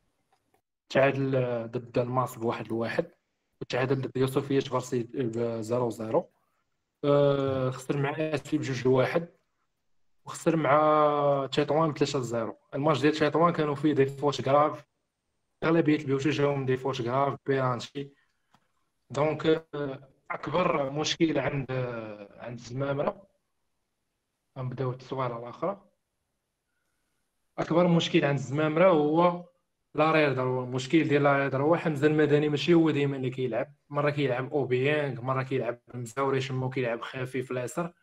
تعادل ضد الماس بواحد الواحد وتعادل ضد يوسفية فارسي ب 0 0 أه خسر مع اسفي بجوج لواحد. وخسر مع تشيطوان ب 3 0 الماتش ديال تشيطوان كانوا فيه des fautes graves أغلبية البيوت جاهم des fautes graves بيرانشي donc أكبر مشكل عند عند الزمامرة. غنبداو التصويره الاخرى أكبر مشكل عند الزمامره هو l'arrière droit المشكل ديال l'arrière droit هو حمزة المدني ماشي هو ديما اللي كيلعب. مرة كيلعب أوبيانغ مرة كيلعب مزاوري شمو كيلعب خفيف اليسار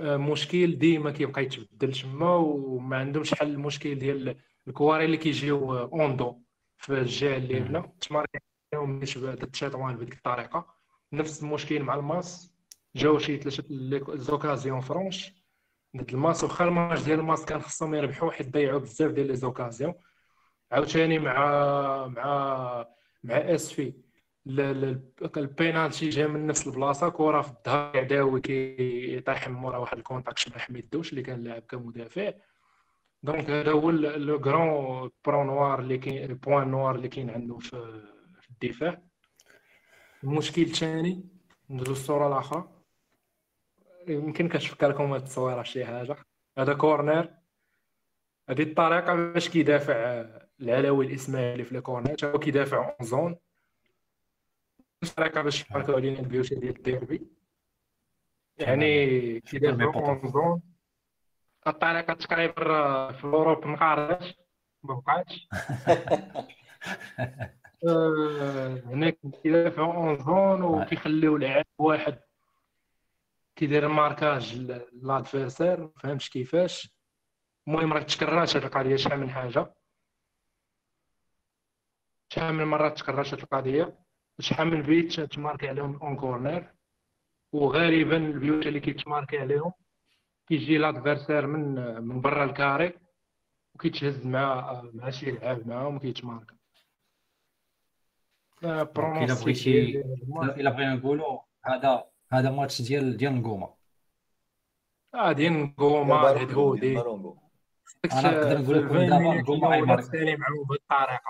مشكل ديما كيبقى يتبدل تما وما عندهمش حل المشكل ديال الكواري اللي كيجيو en dos في الجهة اللي هنا. تمارك عليهم ضد تيطوان بهذيك الطريقة. نفس المشكل مع الماس. جاو شي ثلاثة occasions franches. ضد الماس واخا الماتش ديال الماس كان خصهم يربحوا حيت ضيعوا بزاف ديال les occasions. عاوتاني مع مع مع اس في البينالتي جا من نفس البلاصة كره في الظهر عداوي كيطيح من مورا واحد ال contact شبه حميد دوش اللي كان لاعب كمدافع. donc هذا هو le grand point noir اللي كاين ال point noir اللي كاين عنده في الدفاع. المشكل الثاني ندوز الصورة الاخرى يمكن كتفكر لكم هاد التصويرة شي حاجة. هذا corner هذه الطريقة باش كيدافع العلوي الإسماعيلي في ال corner هو كيدافع en zone. الطريقة باش يحركوا علينا البيوت ديال الديربي. يعني كيدافع en zone. الطريقة تقريبا في Europe ما قارش ما بقاتش. هناك كيدافعوا en zone وكيخليو لعاب واحد. كيدير marquage l'adversaire فهمتش كيفاش. المهم راه تكررات هاد القضية شحال من حاجة. شحال من مرات تكررت هاد القضية. شحال من بيت تماركي عليهم en corner وغالبا البيوت اللي كيتماركي عليهم كيجي l'adversaire من من برا ال carré وكيتهز مع مع شي لعاب معاهم وكيتماركا الا بغيتي الا بغينا نقولوا هذا هذا ماتش ديال ديال نقوما آه ديال نقوما الهدهودي أنا نقدر نقول لك دابا نقوما غيمارك بهذه الطريقة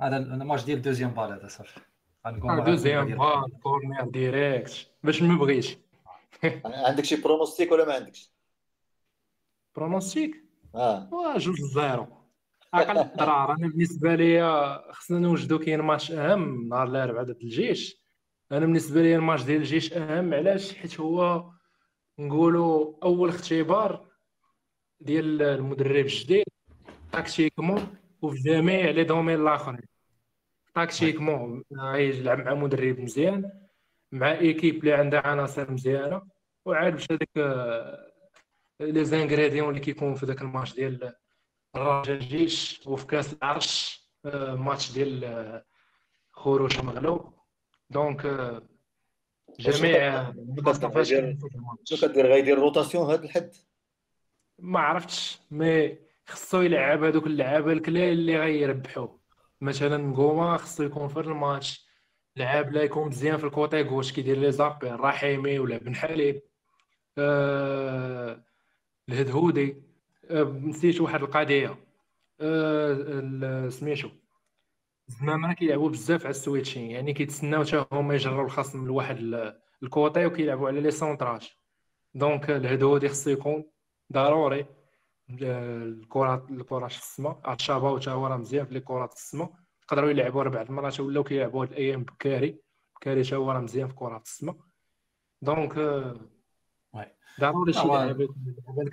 هذا الماتش ديال deuxième balle هذا صافي. deuxième balle corner direct باش ما بغيتش عندك شي pronostic ولا ما عندكش؟ pronostic آه. جوج زيرو أقل الضرار أنا بالنسبة لي خصنا نوجدوا كاين ماتش أهم نهار الأربعاء ضد الجيش. أنا بالنسبة لي الماتش ديال الجيش أهم علاش؟ حيت هو نقولوا أول اختبار ديال المدرب الجديد tactiquement وفي جميع les domaines الآخرين. tactiquement غيلعب مع مدرب مزيان مع équipe اللي عندها عناصر مزيانة وعاد باش هذاك les ingrédients اللي كيكون في ذاك الماتش ديال الرجاء الجيش وفي كاس العرش آه، ماتش ديال آه، خروج مغلوب. donc جميع شنو كدير غيدير rotation هذا الحد ما عرفتش. mais خصو يلعب هذوك اللعابة ال clés اللي غيربحوه مثلا نقوما خصو يكون في الماتش. لعاب لا يكون مزيان في ال côté gauche كيدير les appels رحيمي ولا بن حليب. آه الهدهودي. آه نسيت واحد القضية. آه سميتو زعما كيلعبوا بزاف على ال switching يعني كيتسناو حتى هما يجروا الخصم لواحد ال côté وكيلعبوا على les centrages donc الهدهودي خصو يكون ضروري. الكرات الكرات في السماء أتشابا حتى هو راه مزيان في الكرات في السماء يقدروا يلعبوا أربع المرات ولاو كيلعبوا هاد الأيام بكاري. بكاري حتى هو راه مزيان في كرات السماء donc ضروري شي لعيبه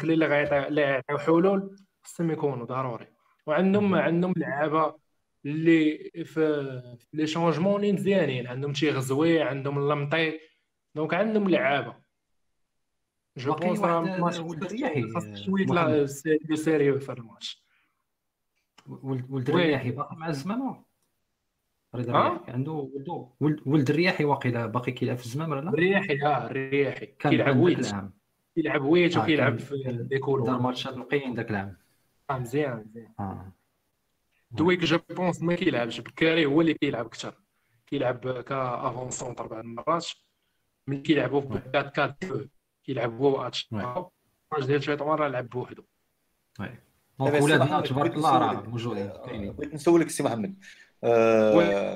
اللي غيعطيو حلول خصهم يكونوا ضروري. وعندهم عندهم لعابة اللي في les changements اللي مزيانين. عندهم شي غزوي عندهم اللمطي donc عندهم لعابة. je pense ولد الرياحي شوية لا sérieux في الماتش ولد الرياحي باقي مع الزمامة. رضا عنده ولدو ولد الرياحي واقيلا باقي كيلعب في الزمام ولا لا؟ الرياحي آه الرياحي كيلعب ويت كيلعب ويت وكيلعب في ديكولو دار ماتشات نقيين ذاك العام آه مزيان مزيان. آه. دويك جو بونس ما كيلعبش بكاري هو اللي كيلعب أكثر كيلعب كافون سونتر بعض المرات ملي كيلعبوا ب 4 4 2 كيلعب هو واتش الماتش ديال شيطوان راه لعب بوحدو دونك ولادنا تبارك الله راه موجودين بغيت نسولك سي محمد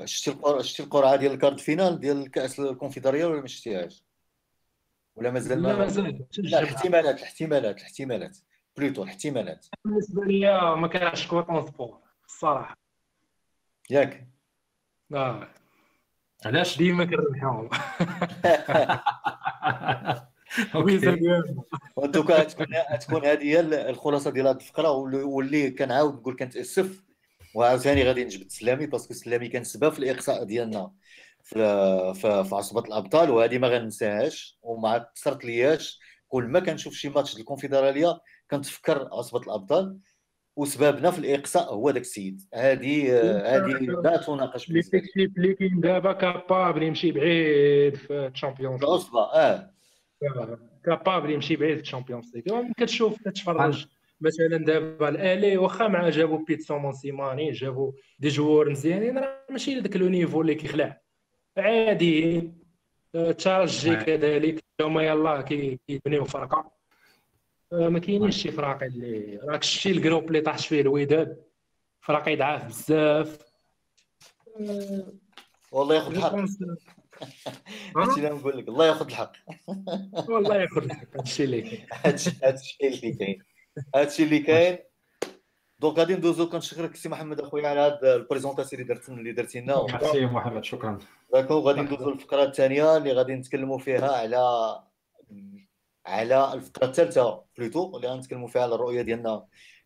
شتي شتي القرعة ديال ال quart de finale ديال كأس الكونفدرالية ولا ما شتيهاش ولا مازال لا مازال. لا الاحتمالات الاحتمالات الاحتمالات plutôt الاحتمالات بالنسبة لي ما كانش كوطون سبور. الصراحه ياك. آه علاش؟ ديما كنربحهم donc تكون تكون هذه هي الخلاصة ديال هذه الفقرة واللي كنعاود نقول كنتاسف وعاوتاني غادي نجبد سلامي parce que سلامي كان سبب في الإقصاء ديالنا في في عصبة الأبطال وهذه ما غننساهاش. وما تصرت لياش. كل ما كنشوف شي ماتش الكونفدرالية كنتفكر عصبة الأبطال. وسببنا في الإقصاء هو ذاك السيد. هذه هذه لا تناقش l'équipe اللي كاين دابا capable يمشي بعيد في ال Champions العصبه آه. capable يمشي بعيد في ال Champions League. كتشوف كتفرج مثلا دابا الآلي واخا مع جابوا بيتسون مونسيماني جابوا دي جوار مزيانين راه ماشي لذاك لو نيفو اللي كيخلع. عادي الترجي كذلك هما يلاه كيبنيو فرقة. آه، ما كاينينش شي فراقي اللي راك شتي الجروب اللي طاحت فيه الوداد فراقي ضعاف بزاف. والله ياخذ الحق. هادشي اللي نقول لك الله ياخذ الحق. والله ياخذ الحق هادشي اللي كاين. هادشي اللي كاين. هادشي اللي كاين. donc غادي ندوزو كنشكرك سي محمد أخويا على هاد ال présentation اللي درت اللي درتي لنا ميرسي محمد شكرا. d'accord غادي ندوزو للفقرة الثانية اللي غادي نتكلموا فيها على على الفقره الثالثه plutôt اللي غنتكلموا فيها على الرؤية ديالنا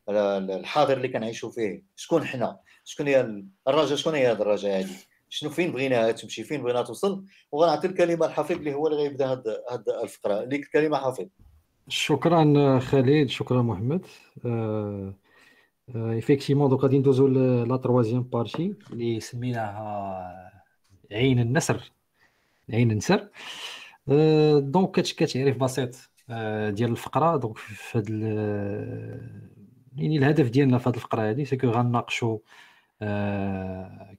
الحاضر اللي كنعيشوا فيه. شكون حنا؟ شكون هي الرجاء شكون هي هذه الرجاء هذه شنو فين بغيناها تمشي؟ فين بغينا توصل؟ وغنعطي الكلمة لحفيظ اللي هو اللي غيبدا هاد هاد الفقرة. ليك الكلمة حفيظ. شكرا خالد. شكرا محمد. effectivement donc غادي ندوزو la troisième partie اللي سميناها عين النسر. عين النسر. donc كتعريف بسيط. ديال الفقرة. donc في هاد يعني الهدف ديالنا في هاد الفقرة هادي c'est que غنناقشوا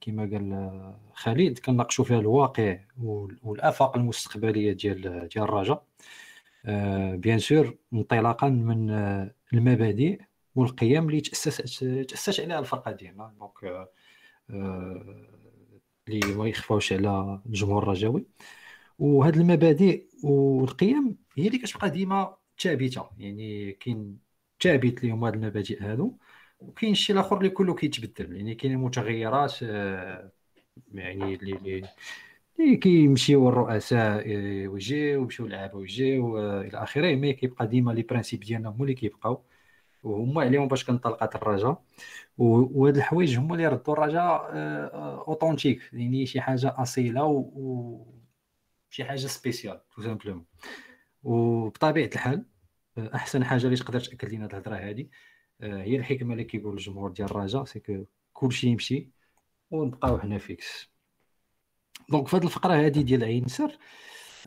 كما قال خالد كنناقشوا فيها الواقع والآفاق المستقبلية ديال ديال الرجاء bien sûr انطلاقا من المبادئ والقيم اللي تاسست تأسست عليها الفرقة ديالنا. donc اللي ما يخفاوش على الجمهور الرجاوي وهاد المبادئ والقيم هي اللي كتبقى ديما ثابته يعني كاين ثابت لهم هاد المبادئ هادو وكاين الشيء الآخر اللي كله كيتبدل. يعني كاين متغيرات آه، يعني اللي اللي كيمشيو الرؤساء آه، ويجيو ويمشيو اللعابه ويجيو آه، إلى آخره. mais كيبقى ديما les principes ديالنا هما اللي كيبقاو. وهما عليهم باش كنطلقات الرجاء. وهاد الحوايج هما اللي ردوا الرجاء authentique يعني شي حاجة أصيلة و شي حاجة spéciale tout simplement. وبطبيعه الحال أحسن حاجة اللي تقدر تأكد لنا الهضرة هذه آه، هي الحكمة اللي كيقول الجمهور ديال الرجاء c'est كلشي يمشي ونبقاو حنا fixes donc في هذه الفقرة هذه ديال عين النسر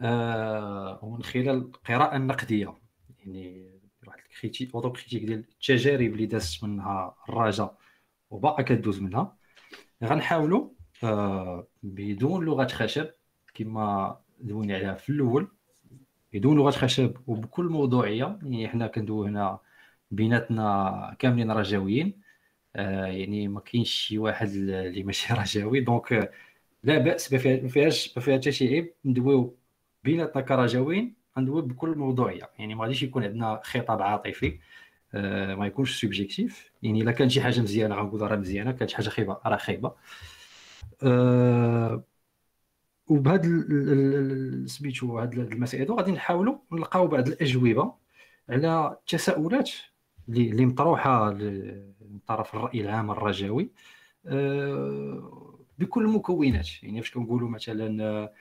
آه ومن خلال القراءه النقديه يعني واحد ال critique autocritique ديال التجارب اللي دازت منها الرجاء وباقا كدوز منها غنحاولوا آه بدون لغة خشب كما دوينا عليها في الأول. بدون لغة خشب وبكل موضوعية يعني حنا كندوي هنا بيناتنا كاملين رجاويين آه يعني ما كاينش شي واحد اللي ماشي رجاوي donc لا بأس ما فيهاش ما فيها حتى شي عيب. ندويو بيناتنا كرجاويين ندويو بكل موضوعية. يعني ما غاديش يكون عندنا خطاب عاطفي. آه ما يكونش subjectif. يعني إلا كان شي حاجة مزيانة غنقول راه مزيانة. كانت شي حاجة خايبة راه خايبة. آه وبهذا سميتو هاد المسائل. غادي نحاولوا نلقاو بعض الأجوبة على التساؤلات اللي مطروحة من طرف الرأي العام الرجاوي. آه، بكل المكونات يعني فاش كنقولوا مثلا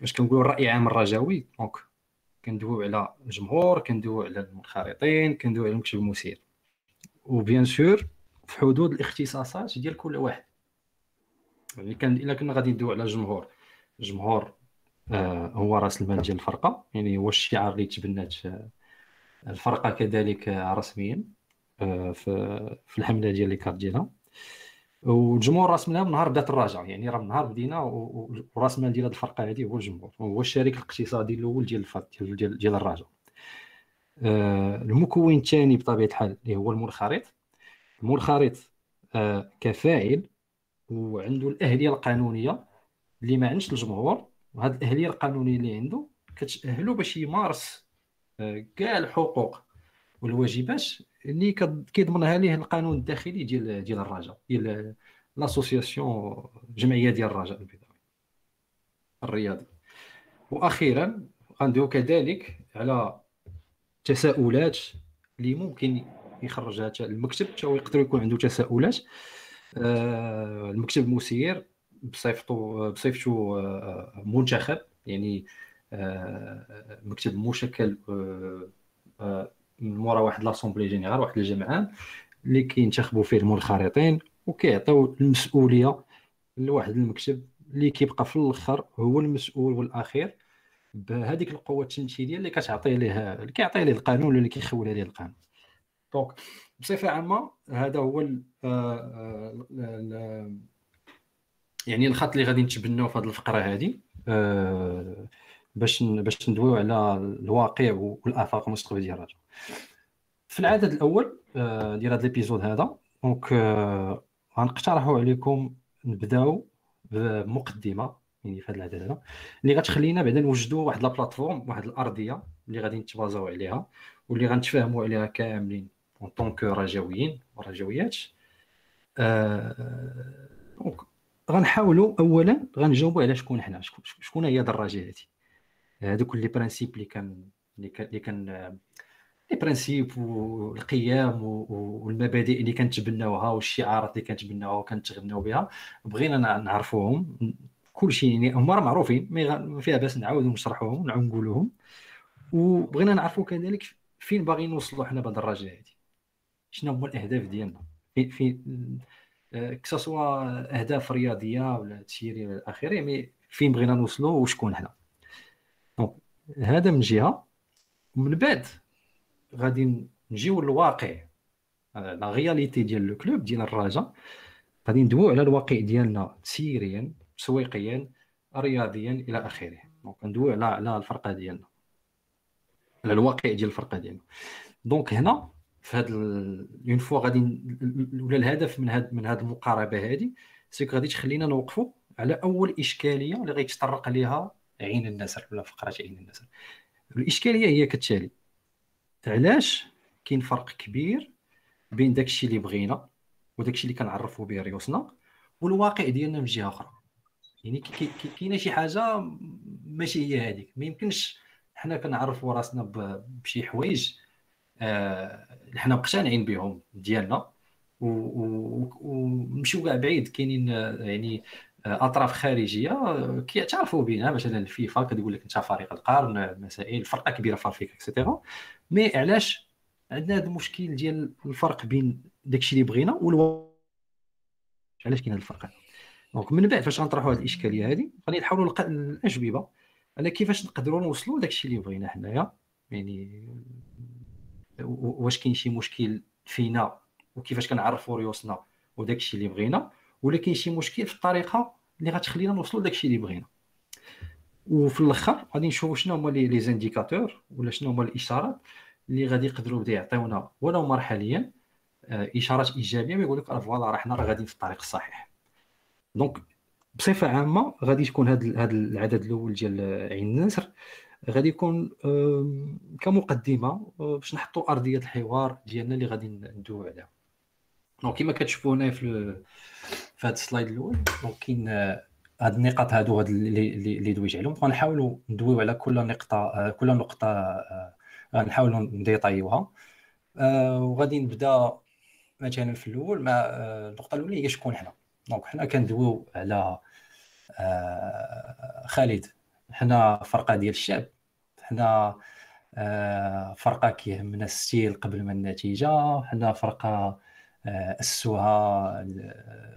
فاش كنقولوا الرأي العام الرجاوي donc كندويو على الجمهور كندويو على المنخرطين كندويو على المكتب المسير وبيان سور في حدود الاختصاصات ديال كل واحد. يعني كان إلا كنا غادي ندويو على الجمهور. الجمهور آه هو راس المال ديال الفرقة. يعني هو الشعار اللي تبنات الفرقة كذلك رسميا آه، في الحملة ديال لي كارت ديالها. والجمهور راس مالها من نهار بدأت الرجعه يعني راه من نهار بدينا وراس مال ديال الفرقة هذه هو الجمهور. هو الشريك الاقتصادي الأول ديال ديال ديال, ديال الرجاء آه، المكون الثاني بطبيعة الحال اللي هو المنخرط المنخرط كفاعل وعنده الأهلية القانونية. اللي ما عندش الجمهور وهذه الاهليه القانونيه اللي عنده كتأهلو باش يمارس كاع الحقوق والواجبات اللي كيضمنها ليه القانون الداخلي ديال ديال الرجاء ديال لاسوسياسيون الجمعيه ديال الرجاء البيضاوي الرياضي. وأخيرا غندويو كذلك على تساؤلات اللي ممكن يخرجها المكتب حتى هو يقدر يكون عنده تساؤلات. آه، المكتب المسير بصيفته بصيفته آه، منتخب يعني آه، مكتب مشكل آه، من مورا واحد لاسومبلي جينيرال واحد الجمعان اللي كينتخبوا فيه المنخرطين وكيعطيو المسؤولية لواحد المكتب اللي كيبقى في الأخر هو المسؤول والأخير بهذيك القوة التمثيلية اللي كتعطي ليه اللي كيعطي ليه القانون اللي كيخول عليه القانون. دونك بصفة عامة هذا هو يعني الخط اللي غادي نتبناو في هذه الفقرة هذه باش باش ندويو على الواقع والآفاق المستقبلية ديال الرجل. في العدد الأول آه، ديال هذا الإبيزود هذا donc آه، غنقترحوا عليكم نبداو بمقدمة يعني في هذا العدد هذا اللي غتخلينا بعدا نوجدوا واحد la plateforme واحد الأرضية اللي غادي نت basaw عليها واللي غنتفاهموا عليها كاملين en tant que رجاويين ورجاويات آه donc غنحاولوا اولا غنجاوبوا على شكون حنا شكون هي هذه هذوك les principes اللي كان اللي كان les principes والقيم والمبادئ اللي كنتبناوها والشعارات اللي كنتبناوها وكنتغناو بها. بغينا نعرفوهم. كل شيء يعني هما راه معروفين ما فيها باس نعاودو نشرحوهم ونعاود نقولوهم وبغينا نعرفوا كذلك فين باغيين نوصلوا حنا بهذه الرجاء هذه شنو هما الأهداف ديالنا؟ في في que ce soit أهداف رياضية ولا تسييرية إلى اخره mais فين بغينا نوصلوا وشكون حنا donc هذا من جهة. ومن بعد غادي نجيو للواقع. la réalité ديال le club ديال الرجاء غادي ندويو على الواقع ديالنا تسييريا تسويقيا رياضيا إلى آخره. donc ندويو على على الفرقة ديالنا. على الواقع ديال الفرقة ديالنا. donc هنا في هاد envoi غادي ولا الهدف من هاد من هاد المقاربة هذه c'est que غادي تخلينا نوقفوا على أول إشكالية اللي غيتطرق ليها عين النسر ولا فقرة عين النسر. الإشكالية هي كالتالي علاش كاين فرق كبير بين داكشي اللي بغينا وداكشي اللي كنعرفوا به ريوسنا والواقع ديالنا من جهة أخرى. يعني كاينة شي حاجة ماشي هي هذيك ما يمكنش حنا كنعرفوا راسنا بشي حوايج آه حنا مقتنعين بهم ديالنا ونمشيو كاع بعيد. كاينين يعني أطراف خارجية كيعترفوا بنا مثلا الفيفا كتقول لك أنت فريق القرن مسائل فرقة كبيرة في أفريقيا et cetera mais علاش عندنا هذا المشكل ديال الفرق بين داكشي اللي بغينا والو علاش كاين هذا الفرق donc من بعد فاش غنطرحوا هذه الإشكالية هذه غادي نحاولوا نلقى الأجوبة على كيفاش نقدروا نوصلوا داكشي اللي بغينا حنايا. يعني واش كاين شي مشكل فينا وكيفاش كنعرفوا ريوسنا وداكشي اللي بغينا ولا كاين شي مشكل في الطريقة اللي غتخلينا نوصلوا لداكشي اللي بغينا. وفي الأخر غادي نشوفوا شنو هما les indicateurs ولا شنو هما الإشارات اللي غادي يقدروا بدا يعطيونا ولو مرحليا آه، إشارات إيجابية ويقول لك voilà راه حنا راه غاديين في الطريق الصحيح. donc بصفة عامة غادي تكون هذا هذا العدد الأول ديال عين النسر. غادي يكون كمقدمة آه، باش نحطوا أرضية الحوار ديالنا اللي غادي ندويو عليها. donc كما كتشوفوا هنا في في هذا ال slide الأول donc كاين آه، هاد النقاط هادو هاد اللي اللي دويت عليهم. غنحاولوا ندويو على كل نقطة آه، كل نقطة غنحاولوا نديطايوها. وغادي نبدا مثلا في الأول مع النقطة الاولى هي شكون حنا. donc حنا كندويو على خالد. حنا فرقة ديال الشعب. حنا آه، فرقة كيهمنا ال style قبل ما النتيجة حنا فرقة آه، أسسوها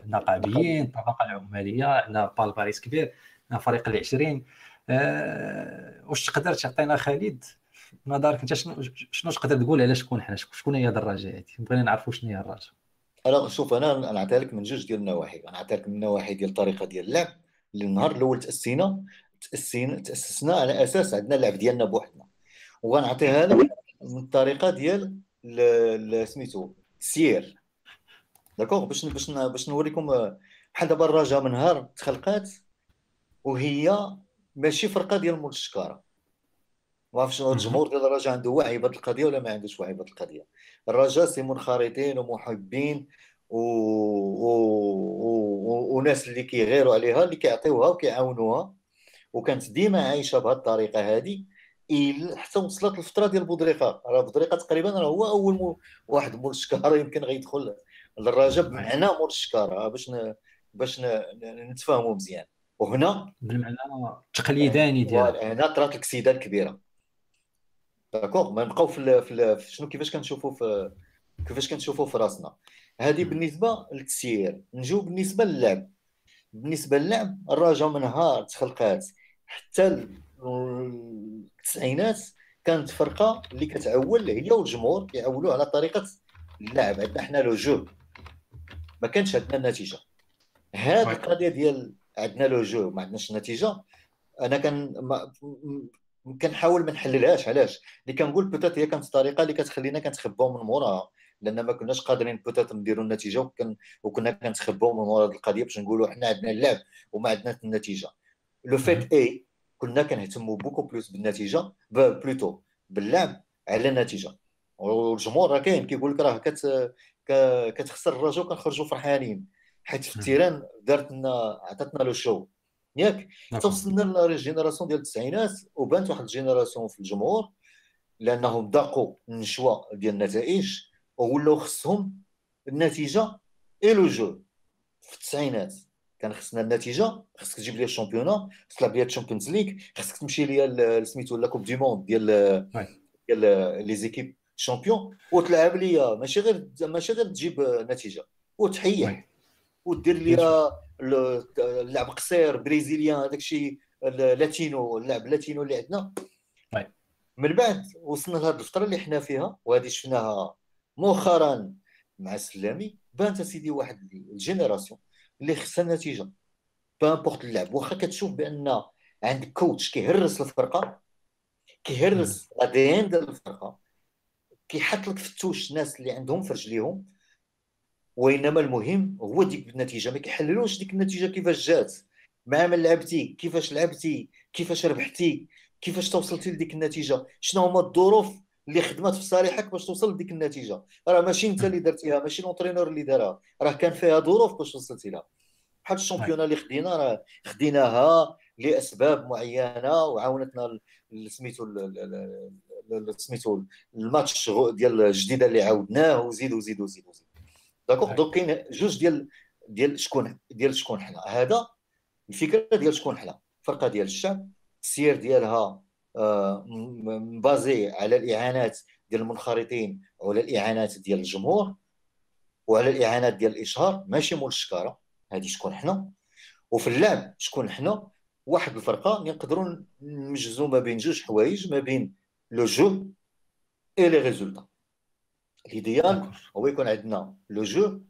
النقابيين الطبقه العمالية عندنا بالباريس كبير عندنا فريق العشرين. أه واش تقدر تعطينا خالد نظرك انت شنو شنو تقدر تقول على شكون حنا؟ شكون هي الرجاء هذه بغينا نعرفوا شنو هي الرجاء أنا شوف أنا نعطيها لك من جوج ديال النواحي. نعطيها لك من النواحي ديال الطريقة ديال اللعب. اللي النهار الأول تأسسنا. تأسسنا تأسسنا على أساس عندنا اللعب ديالنا بوحدنا. وغنعطيها لك من الطريقة ديال سميتو السير d'accord؟ باش باش باش نوريكم بحال دابا الرجاء من نهار تخلقات وهي ماشي فرقة ديال مول الشكارة. ما عرفتش الجمهور ديال الرجاء عنده وعي بهذه القضية ولا ما عندوش وعي بهذه القضية؟ الرجاء سي منخرطين ومحبين و... و... و... وناس اللي كيغيروا عليها اللي كيعطيوها وكيعاونوها. وكانت ديما عايشة بهذه الطريقة هذه حتى وصلت الفترة ديال بودريقة. راه بودريقة تقريبا راه هو أول مو واحد مول الشكاره يمكن غيدخل للرجاء بمعنى مول الشكاره باش ن... باش ن... نتفاهموا مزيان. وهنا بالمعنى التقليداني ديال هنا طرات الكسيده الكبيره d'accord ما نبقاو في, في شنو كيفاش كنشوفوا في كيفاش كنشوفوا في راسنا. هذه بالنسبة للتسيير. نجيو بالنسبة للعب. بالنسبة للعب الرجاء من نهار تخلقات حتى التسعينات كانت فرقة اللي كتعول هي والجمهور كيعولوا على طريقة اللعب. عندنا حنا le jeu. ما كانش عندنا النتيجة. هذه القضية ديال عندنا le jeu ما عندناش النتيجة. أنا كان ما كنحاول ما نحللهاش. علاش؟ اللي كنقول peut-être هي كانت الطريقة اللي كتخلينا كنتخباو من موراها لأن ما كناش قادرين peut-être نديروا النتيجة وكن وكنا كنتخباو من ورا القضية باش نقولوا حنا عندنا اللعب وما عندناش النتيجة. l'effet est كنا كنهتموا beaucoup plus بالنتيجة plutôt باللعب على النتيجة. والجمهور راه كاين كيقول لك راه كت كتخسر الرجاء وكنخرجوا فرحانين. حيت في ال terrain دارت لنا عطاتنا le show ياك توصلنا لل génération ديال التسعينات وبانت واحد ال génération في الجمهور لأنهم ذاقوا النشوة ديال النتائج. وولاو خصهم النتيجة et le jeu في التسعينات كان خصنا النتيجة خصك تجيب لي ال championnat خصك تلعب لي ال Champions League خصك تمشي ليا سميتو la Coupe du monde ديال ديال les équipes championnes وتلعب ليا ماشي غير ماشي غير تجيب نتيجة وتحيح ودير ليا اللعب قصير brésilien هذاك الشيء latino اللعب latino اللي عندنا. من بعد وصلنا لهذه الفترة اللي حنا فيها وهذه شفناها مؤخرا مع السلامي بانت سيدي واحد ال génération اللي خصها النتيجه peu importe اللعب واخا كتشوف بأن عندك coach كيهرس الفرقة كيهرس ال ADN ديال الفرقة كيحط لك في ال touche الناس اللي عندهم في رجليهم وإنما المهم هو ديك النتيجة. ما كيحللوش ديك النتيجة كيفاش جات. مع من لعبتي؟ كيفاش لعبتي؟ كيفاش ربحتي؟ كيفاش توصلتي لديك النتيجة؟ شنو هما الظروف اللي خدمت في صالحك باش توصل لديك النتيجة. راه ماشي انت اللي درتيها ماشي l'entraîneur اللي دارها. راه كان فيها ظروف باش وصلتي لها. بحال ال championnat اللي خدينا راه خديناها لأسباب معينة وعاونتنا سميتو سميتو الماتش ديال الجديدة اللي عاودناه وزيد وزيد وزيد وزيد. d'accord donc كاين جوج ديال ديال شكون ديال شكون حنا. هذا الفكرة ديال شكون حنا. فرقه ديال الشعب السير ديالها مبازي على الإعانات ديال المنخرطين وعلى الإعانات ديال الجمهور وعلى الإعانات ديال الإشهار ماشي مول الشكارة. هذه شكون حنا؟ وفي اللعب شكون حنا؟ واحد الفرقة نقدروا نمزجوا ما بين جوج حوايج ما بين le jeu et les résultats. ال idéal هو يكون عندنا le jeu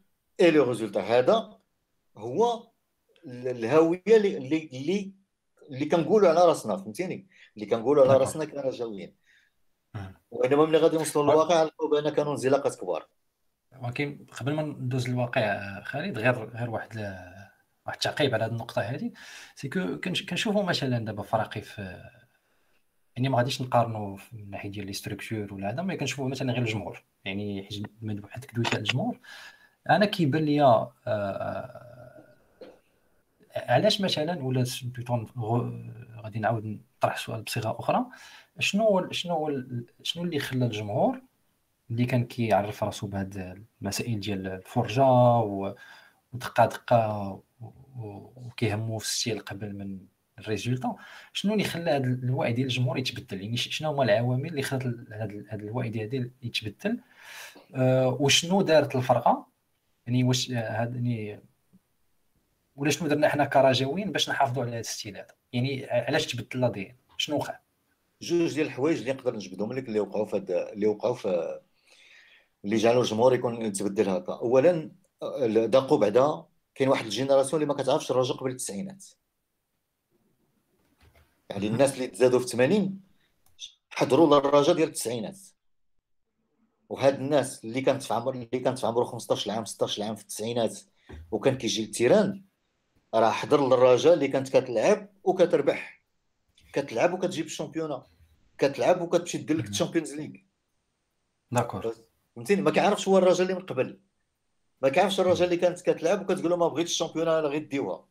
et le résultat. هذا هو الهويه اللي اللي اللي كنقولوا على راسنا فهمتيني؟ اللي كنقولوا على راسنا كرجاويين وإنما ملي غادي نوصلوا للواقع نلقاو بأن كانوا انزلاقات كبار. ولكن قبل ما ندوز للواقع خالد غير غير واحد واحد التعقيب على هذه النقطة هذه c'est que كنشوفوا مثلا دابا فراقي في يعني ما غاديش نقارنوا من الناحيه ديال les structures ولا هذا ما كنشوفوا مثلا غير الجمهور. يعني حيت دويت على الجمهور أنا كيبان ليا آه، آه، علاش مثلا ولا plutôt غادي نعاود نطرح السؤال بصيغة أخرى. شنو شنو شنو اللي خلى الجمهور اللي كان كيعرف راسو بهاد المسائل ديال الفرجة ودقه دقه وكيهمو في ال style قبل من ال résultat شنو اللي خلى هذا الوعي ديال الجمهور يتبدل؟ يعني شنو هما العوامل اللي خلات هذا الوعي ديال يتبدل؟ أه وشنو دارت الفرقة؟ يعني واش هذا يعني ولا شنو درنا حنا كرجاويين باش نحافظوا على هذا ال style هذا؟ يعني علاش تبدل l'ADN شنو وقع؟ جوج ديال الحوايج اللي نقدر نجبدهم لك اللي وقعوا في اللي وقعوا في اللي جعلوا الجمهور يكون يتبدل هكا. اولا d'accord بعدا كاين واحد ال génération اللي ما كتعرفش الرجاء قبل التسعينات يعني الناس اللي تزادوا في 80 حضروا للرجاء ديال التسعينات. وهاد الناس اللي كانت في عمر اللي كانت في عمره 15 عام 16 عام في التسعينات وكان كيجي لل terrain راه حضر للرجاء اللي كانت كتلعب وكتربح. كتلعب وكتجيب ال championnat. كتلعب وكتمشي دير لك ال Champions League. d'accord. فهمتيني؟ ما كيعرفش هو الرجاء اللي من قبل. ما كيعرفش الرجاء اللي كانت كتلعب وكتقول له ما بغيتش ال championnat غير ديوها.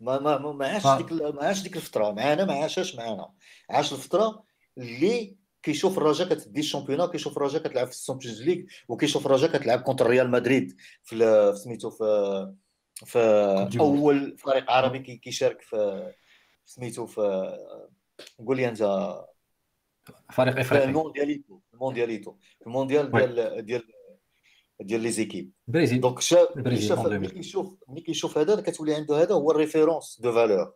ما ما ما عاش ديك ما عاش ديك الفترة. معانا ما عاشاش معانا. عاش الفترة اللي كيشوف الرجاء كتدي ال championnat كيشوف الرجاء كتلعب في ال Champions League وكيشوف الرجاء كتلعب contre ريال مدريد في سميتو في في أول فريق عربي كيشارك في سميتو في قول لي أنت. فريق إفريقي. ال Mundialito ال Mundialito المونديال ديال ديال ديال les équipes. Brésil. donc شاف ملي كيشوف ملي كيشوف هذا كتولي عنده هذا هو ال référence de valeur.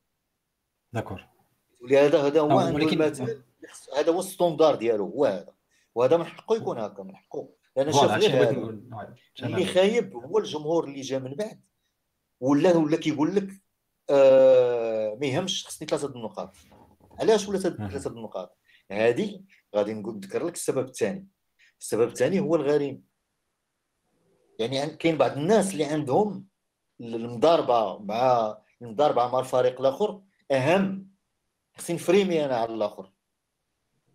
d'accord. تولي هذا هذا هو عنده هذا هو ال standard ديالو هو هذا. وهذا من حقه يكون هكا من حقه. لأن شاف غير اللي خايب هو الجمهور اللي جا من بعد. ولا ولا كيقول لك آه ما يهمش خصني ثلاثة النقاط. علاش ولا ثلاثة النقاط؟ هذه غادي نقول نذكر لك السبب الثاني. السبب الثاني هو الغريم. يعني كاين بعض الناس اللي عندهم المضاربة مع المضاربة مع الفريق الآخر أهم. خصني نفريمي أنا على الآخر.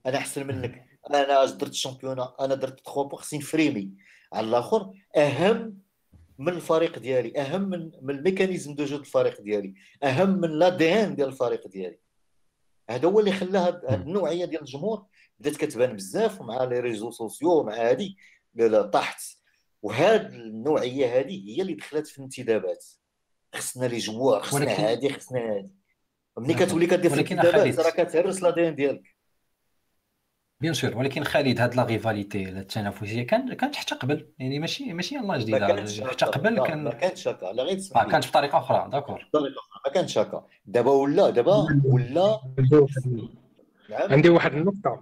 أنا أحسن منك. أنا درت ال championnat أنا درت تخوا خصني نفريمي على الآخر. أهم من الفريق ديالي أهم من من ال mécanisme de jeu الفريق ديالي أهم من l'ADN ديال الفريق ديالي. هذا هو اللي خلى هاد النوعية ديال الجمهور. بدات كتبان بزاف مع les réseaux sociaux مع هادي طاحت. وهاد النوعية هذه هي اللي دخلت في الانتدابات. خصنا les joueurs خصنا ولكن... هادي خصنا هادي. ملي كتولي كدير في الانتدابات راه كتهرس l'ADN ديالك. bien sûr ولكن خالد هاد la rivalité التنافسية كان كانت حتى قبل يعني ماشي ماشي يلاه جديدة حتى قبل كان ما كانتش هكا لا غير آه كانت بطريقه أخرى d'accord. بطريقه أخرى ما كانتش هكا دابا ولا دابا ولا. نعم. عندي واحد النقطة.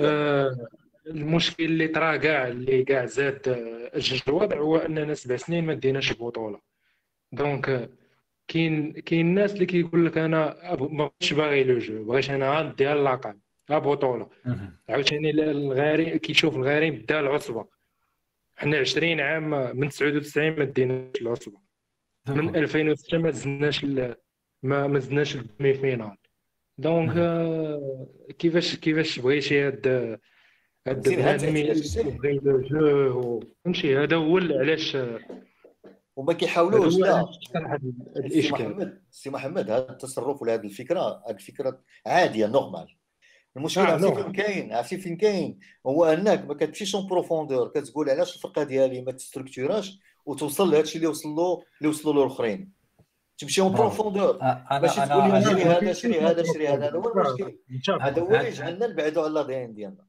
آه المشكل اللي طرا كاع اللي كاع زاد أجج الوضع هو أننا سبع سنين ما ديناش بطولة. donc كاين كاين الناس اللي كيقول لك أنا ما بغيتش باغي le jeu بغيت أنا غنديها اللقب ها بطوله عاوتاني الغاري كيشوف الغاري بدا العصبة. حنا 20 عام من 99 ما ديناش العصبة. من 2006 ما زدناش ما ما زدناش ال demi-finale donc كيفاش كيفاش بغيتي هاد هاد بغي le jeu فهمتي؟ هذا هو علاش؟ وما كيحاولوش لا. سي محمد سي محمد هذا التصرف ولا هذه الفكرة هذه الفكرة عادية normal المشكل آه عرفتي فين كاين عرفتي فين كاين هو أنك ما كتمشيش en profondeur كتقول علاش الفرقه ديالي ما تستركتوراش وتوصل لهذا الشيء اللي وصل له اللي وصلوا له الأخرين. تمشي en profondeur باش تقول لي شري هذا شري هذا شري هذا. هذا هو المشكل. هذا هو اللي جعلنا نبعدوا على l'ADN ديالنا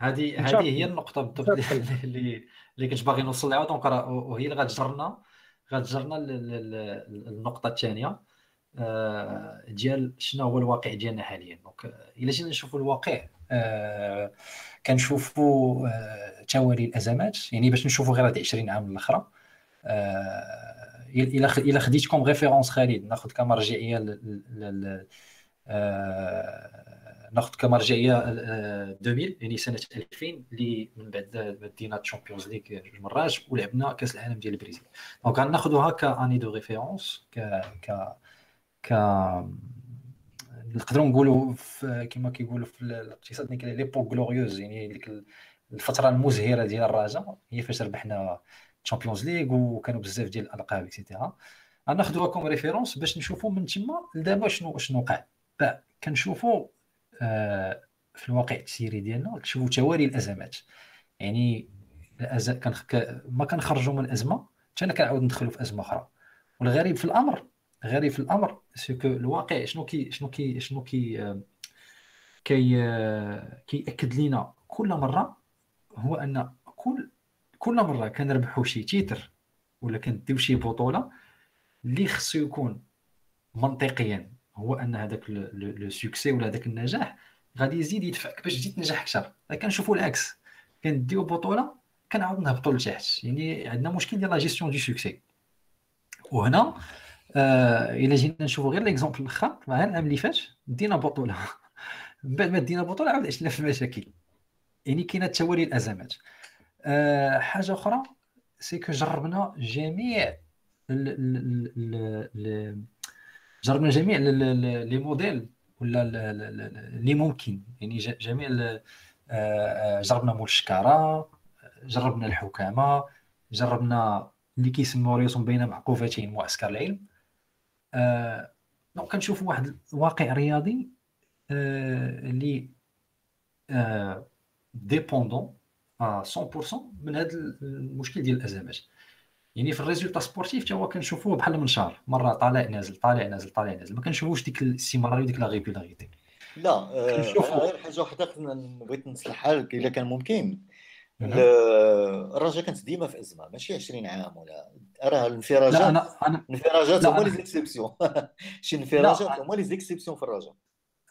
هذه هذه هي النقطة بالضبط اللي اللي كنت باغي نوصل لها. donc وهي اللي غتجرنا غتجرنا النقطة الثانية. ديال شنو هو الواقع ديالنا حاليا. donc إلا جينا نشوفوا الواقع آه، كنشوفوا آه، توالي الأزمات يعني باش نشوفوا غير هاد 20 عام الأخرى. إلا إلا خديت comme référence خالد ناخذ كمرجعيه ناخذ كمرجعيه 2000 يعني سنة 2000 اللي من بعد دينا Champions League جوج مرات ولعبنا كأس العالم ديال البرازيل donc غناخذوها ك année de référence ك ك نقدروا نقولوا كما كيقولوا في الاقتصاد l'époque glorieuse يعني ديك الفترة المزهرة ديال الرجاء هي فاش ربحنا Champions League وكانوا بزاف ديال الألقاب et cetera غناخذوها comme référence باش نشوفوا من تما لدابا شنو شنو وقع. كنشوفوا آه، في الواقع التسييري ديالنا كنشوفوا توالي الأزمات. يعني. كان ما كنخرجوا من ازمه حتى كنعاود ندخلوا في أزمة أخرى. والغريب في الأمر غريب في الأمر ce que الواقع شنو كي شنو كي شنو كي آه، كي آه، كيأكد لنا كل مرة هو أن كل كل مرة كنربحوا شي titre ولا كنديو شي بطولة اللي خصو يكون منطقيا هو أن هذاك le succès ولا هذاك النجاح غادي يزيد يدفعك باش تزيد تنجح أكثر. كنشوفوا العكس كنديو بطولة كنعاود نهبطوا لتحت. يعني عندنا مشكل ديال la gestion de succès وهنا الا جينا نشوفوا غير l'exemple الآخر مع العام اللي فات دينا بطوله من بعد ما دينا بطوله عاود عشنا في المشاكل يعني كاينة توالي الازمات آه حاجة أخرى c'est que جربنا جميع جربنا جميع les modèles ولا اللي ممكن يعني جميع جربنا مول الشكاره جربنا الحكامه جربنا اللي كيسموا ريوسهم بين معقوفتين معسكر العلم donc كنشوفوا واحد الواقع رياضي آه اللي آه dépendant 100% من هذا المشكل ديال الأزمات. يعني في ال résultat sportif حتى هو كنشوفوه بحال منشار مرة طالع نازل طالع نازل طالع نازل. ما كنشوفوش ديك الاستمراريه وديك la régularité لا آه غير حاجة وحدة بغيت نصلحها لك إلا كان ممكن. الرجاء كانت ديما في أزمة ماشي 20 عام ولا راه الانفراجات. لا أنا أنا الانفراجات هما les exceptions شي انفراجات هما les exceptions في الرجاء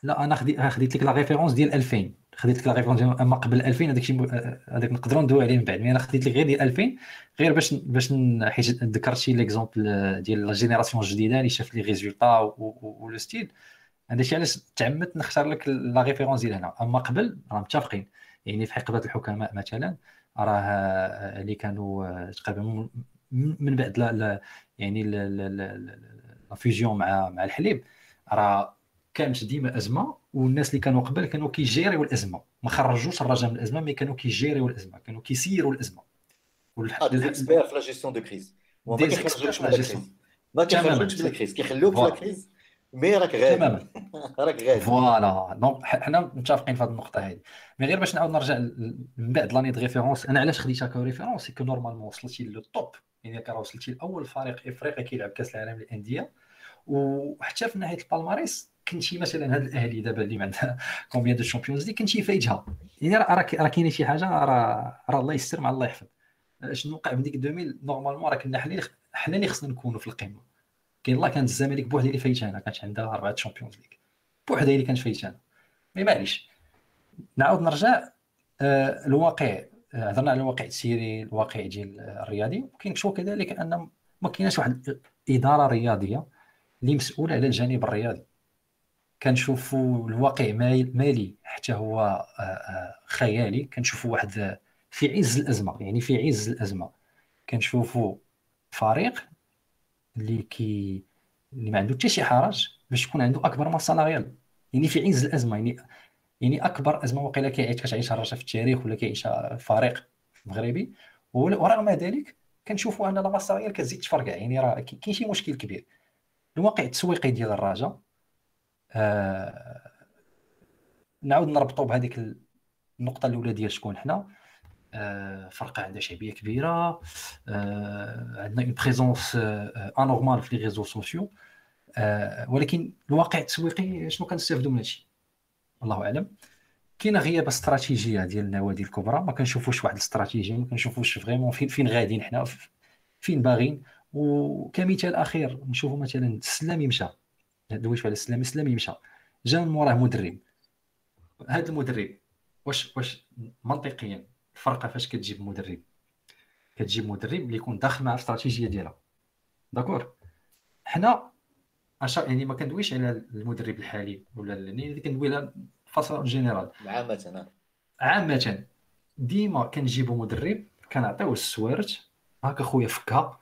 لا أنا خديت خديت لك la référence ديال 2000 خديت لك la référence أما قبل 2000 هذاك الشيء هذاك نقدروا ندوي عليه من بعد. mais أنا خديت لك غير ديال 2000 غير باش باش حيت ذكرت شي l'exemple ديال la génération الجديدة اللي شاف les résultats و le style هذا الشيء علاش تعمدت نختار لك la référence ديال هنا. أما قبل راه متفقين. يعني في حقبة الحكماء مثلا راه اللي كانوا تقريبا من بعد لا لا يعني لا مع مع الحليب. راه كانت ديما أزمة والناس اللي كانوا قبل كانوا كيجيريو الأزمة. ما خرجوش الرجاء من الأزمة mais كانوا كيجيريو الأزمة كانوا كيسيروا الأزمة. des experts في la gestion de crise ما كيخرجوش من ال crise ما كيخرجوش من ال crise كيخلوك في ال crise mais راك غادي. تماما. راك غادي. voilà. donc حنا متفقين في هذه النقطة هذه mais غير باش نعاود نرجع من بعد l'année de référence أنا علاش خديتها ك référence؟ c'est que normalement وصلتي le top. يعني راه وصلتي لأول فريق إفريقي كيلعب كأس العالم للأندية. وحتى في ناحيه ال palmarès كنتي مثلا هاد الأهلي دابا اللي عندها combien de Champions League كنتي فايتها يعني راه راه كاينة شي حاجة راه راه الله يستر مع الله يحفظ. شنو وقع في ديك 2000 normalement راه كنا حنا حنا اللي خصنا نكونوا في القمة. كاين الله كانت الزمالك بوحدها اللي فايتانا كانت عندها أربعة Champions League بوحدها اللي كانت فايتانا mais معليش. نعاود نرجع آه الواقع آه، هضرنا على الواقع السيري الواقع ديال الرياضي. وكنكتشفوا كذلك أن ما كايناش واحد إدارة رياضية اللي مسؤولة على الجانب الرياضي. كنشوفوا الواقع مالي حتى هو آه، آه، خيالي. كنشوفوا واحد في عز الأزمة يعني في عز الأزمة. كنشوفوا فريق اللي كي اللي ما عنده حتى شي حرج باش يكون عنده أكبر masse salariale يعني في عز الأزمة يعني يعني أكبر أزمة وقيلة كيعيش كتعيشها الرجاء في التاريخ ولا كيعيشها فريق مغربي. ورغم ذلك كنشوفوا أن la salariale كتزيد تفرقع يعني راه كاين شي مشكل كبير. الواقع التسويقي ديال الرجاء آه نعاود نربطو بهذيك النقطة الأولى ديال شكون حنا. فرقه عندها شعبيه كبيرة. آه، عندنا une présence anormale في les réseaux sociaux ولكن الواقع التسويقي شنو كنستافدوا من هادشي؟ الله أعلم. كاينة غياب استراتيجية ديال النوادي الكبرى. ما كنشوفوش واحد الاستراتيجية ما كنشوفوش vraiment فين فين غاديين حنا فين باغيين. وكمثال اخير نشوفوا مثلا السلامي مشى دويت على السلامي السلامي مشى جا من موراه مدرب. هذا المدرب واش واش منطقيا الفرقه فاش كتجيب مدرب. كتجيب مدرب اللي يكون داخل مع الاستراتيجية ديالها. d'accord؟ حنا يعني ما كندويش على المدرب الحالي ولا اللي كندوي على façon générale عامة. عامة ديما كنجيبو مدرب كنعطيوه السوارت هاكا خويا فكها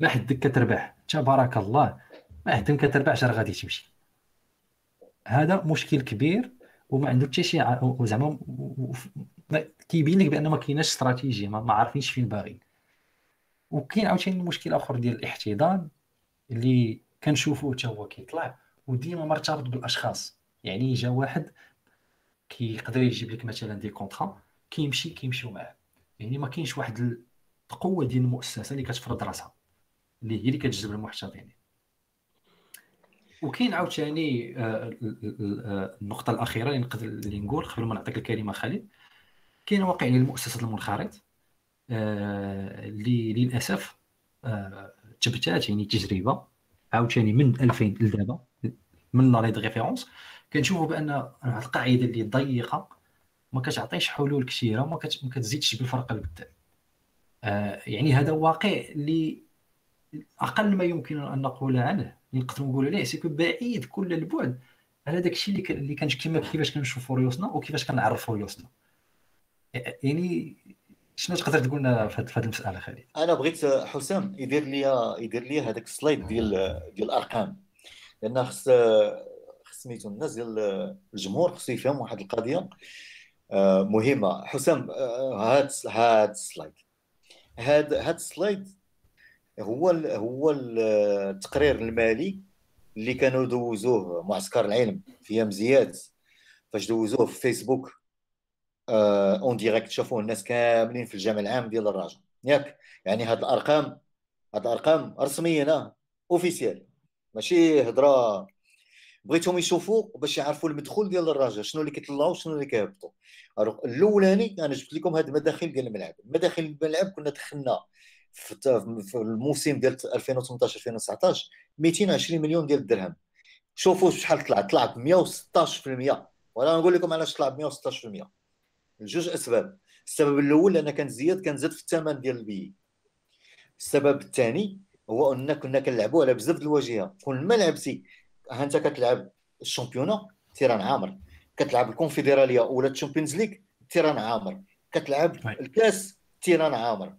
ما حدك كتربح. تبارك الله. ما حدك كتربح راه غادي تمشي. هذا مشكل كبير وما عنده حتى شي زعما كيبين لك بان ما كايناش استراتيجية ما, عارفينش فين باغيين. وكاين عاوتاني مشكل آخر ديال الاحتضان اللي كنشوفوه حتى هو كيطلع وديما مرتبط بالأشخاص. يعني جا واحد كيقدر يجيب لك مثلا دي كونطرا كيمشي كيمشيو معاه. يعني ما كاينش واحد القوة ديال المؤسسة اللي كتفرض راسها اللي هي اللي كتجذب المحتضنين. وكاين عاوتاني آه، النقطة الأخيرة اللي نقدر اللي نقول قبل ما نعطيك الكلمة خالد. كاين واقع المؤسسات المنخرط آه، اللي للأسف آه، تبتات يعني تجربة. عاوتاني من 2000 لدابا من لا ريفيرونس. كنشوفوا بأن واحد القاعدة اللي ضيقة ما كتعطيش حلول كثيرة ما كتزيدش بالفرق البدال آه يعني هذا واقع اللي أقل ما يمكن أن نقول عنه. نقدر نقول عليه c'est que بعيد كل البعد على داك الشيء اللي اللي كان كيفاش كنشوفوا ريوسنا وكيفاش كنعرفوا ريوسنا. يعني شنو تقدر تقول لنا في هذه المسألة خالد؟ أنا بغيت حسام يدير لي يدير لي هذاك ال slide ديال ديال الأرقام. لأن خص خص سميتو الناس ديال الجمهور خصو يفهم واحد القضية. آه، مهمة. حسام آه، هاد هاد السلايد. هاد هاد ال slide هو هو التقرير المالي اللي كانوا دوزوه معسكر العلم في أيام زياد. فاش دوزوه في فيسبوك en direct شافوه الناس كاملين في الجامع العام ديال الرجاء ياك؟ يعني هاد الأرقام هاد الأرقام رسميه officiel ماشي هضره بغيتهم يشوفوا باش يعرفوا المدخول ديال الرجاء شنو اللي كيطلعوا شنو اللي كيهبطوا الأولاني أنا جبت لكم هاد المداخل ديال الملعب. المداخل الملعب كنا دخلنا في الموسم ديال 2018 2019 220 مليون ديال الدرهم. شوفوا شحال طلع. طلع ب 116% ولا نقول لكم علاش طلع ب 116% لجوج أسباب. السبب الأول لأن كان زياد كان زاد في الثمن ديال البي السبب الثاني هو أن كنا كنلعبوا على بزاف د الواجهة. كل ما لعبتي ها أنت كتلعب ال championnat terrain عامر. كتلعب الكونفدرالية ولا ال Champions League terrain عامر. كتلعب الكاس terrain عامر.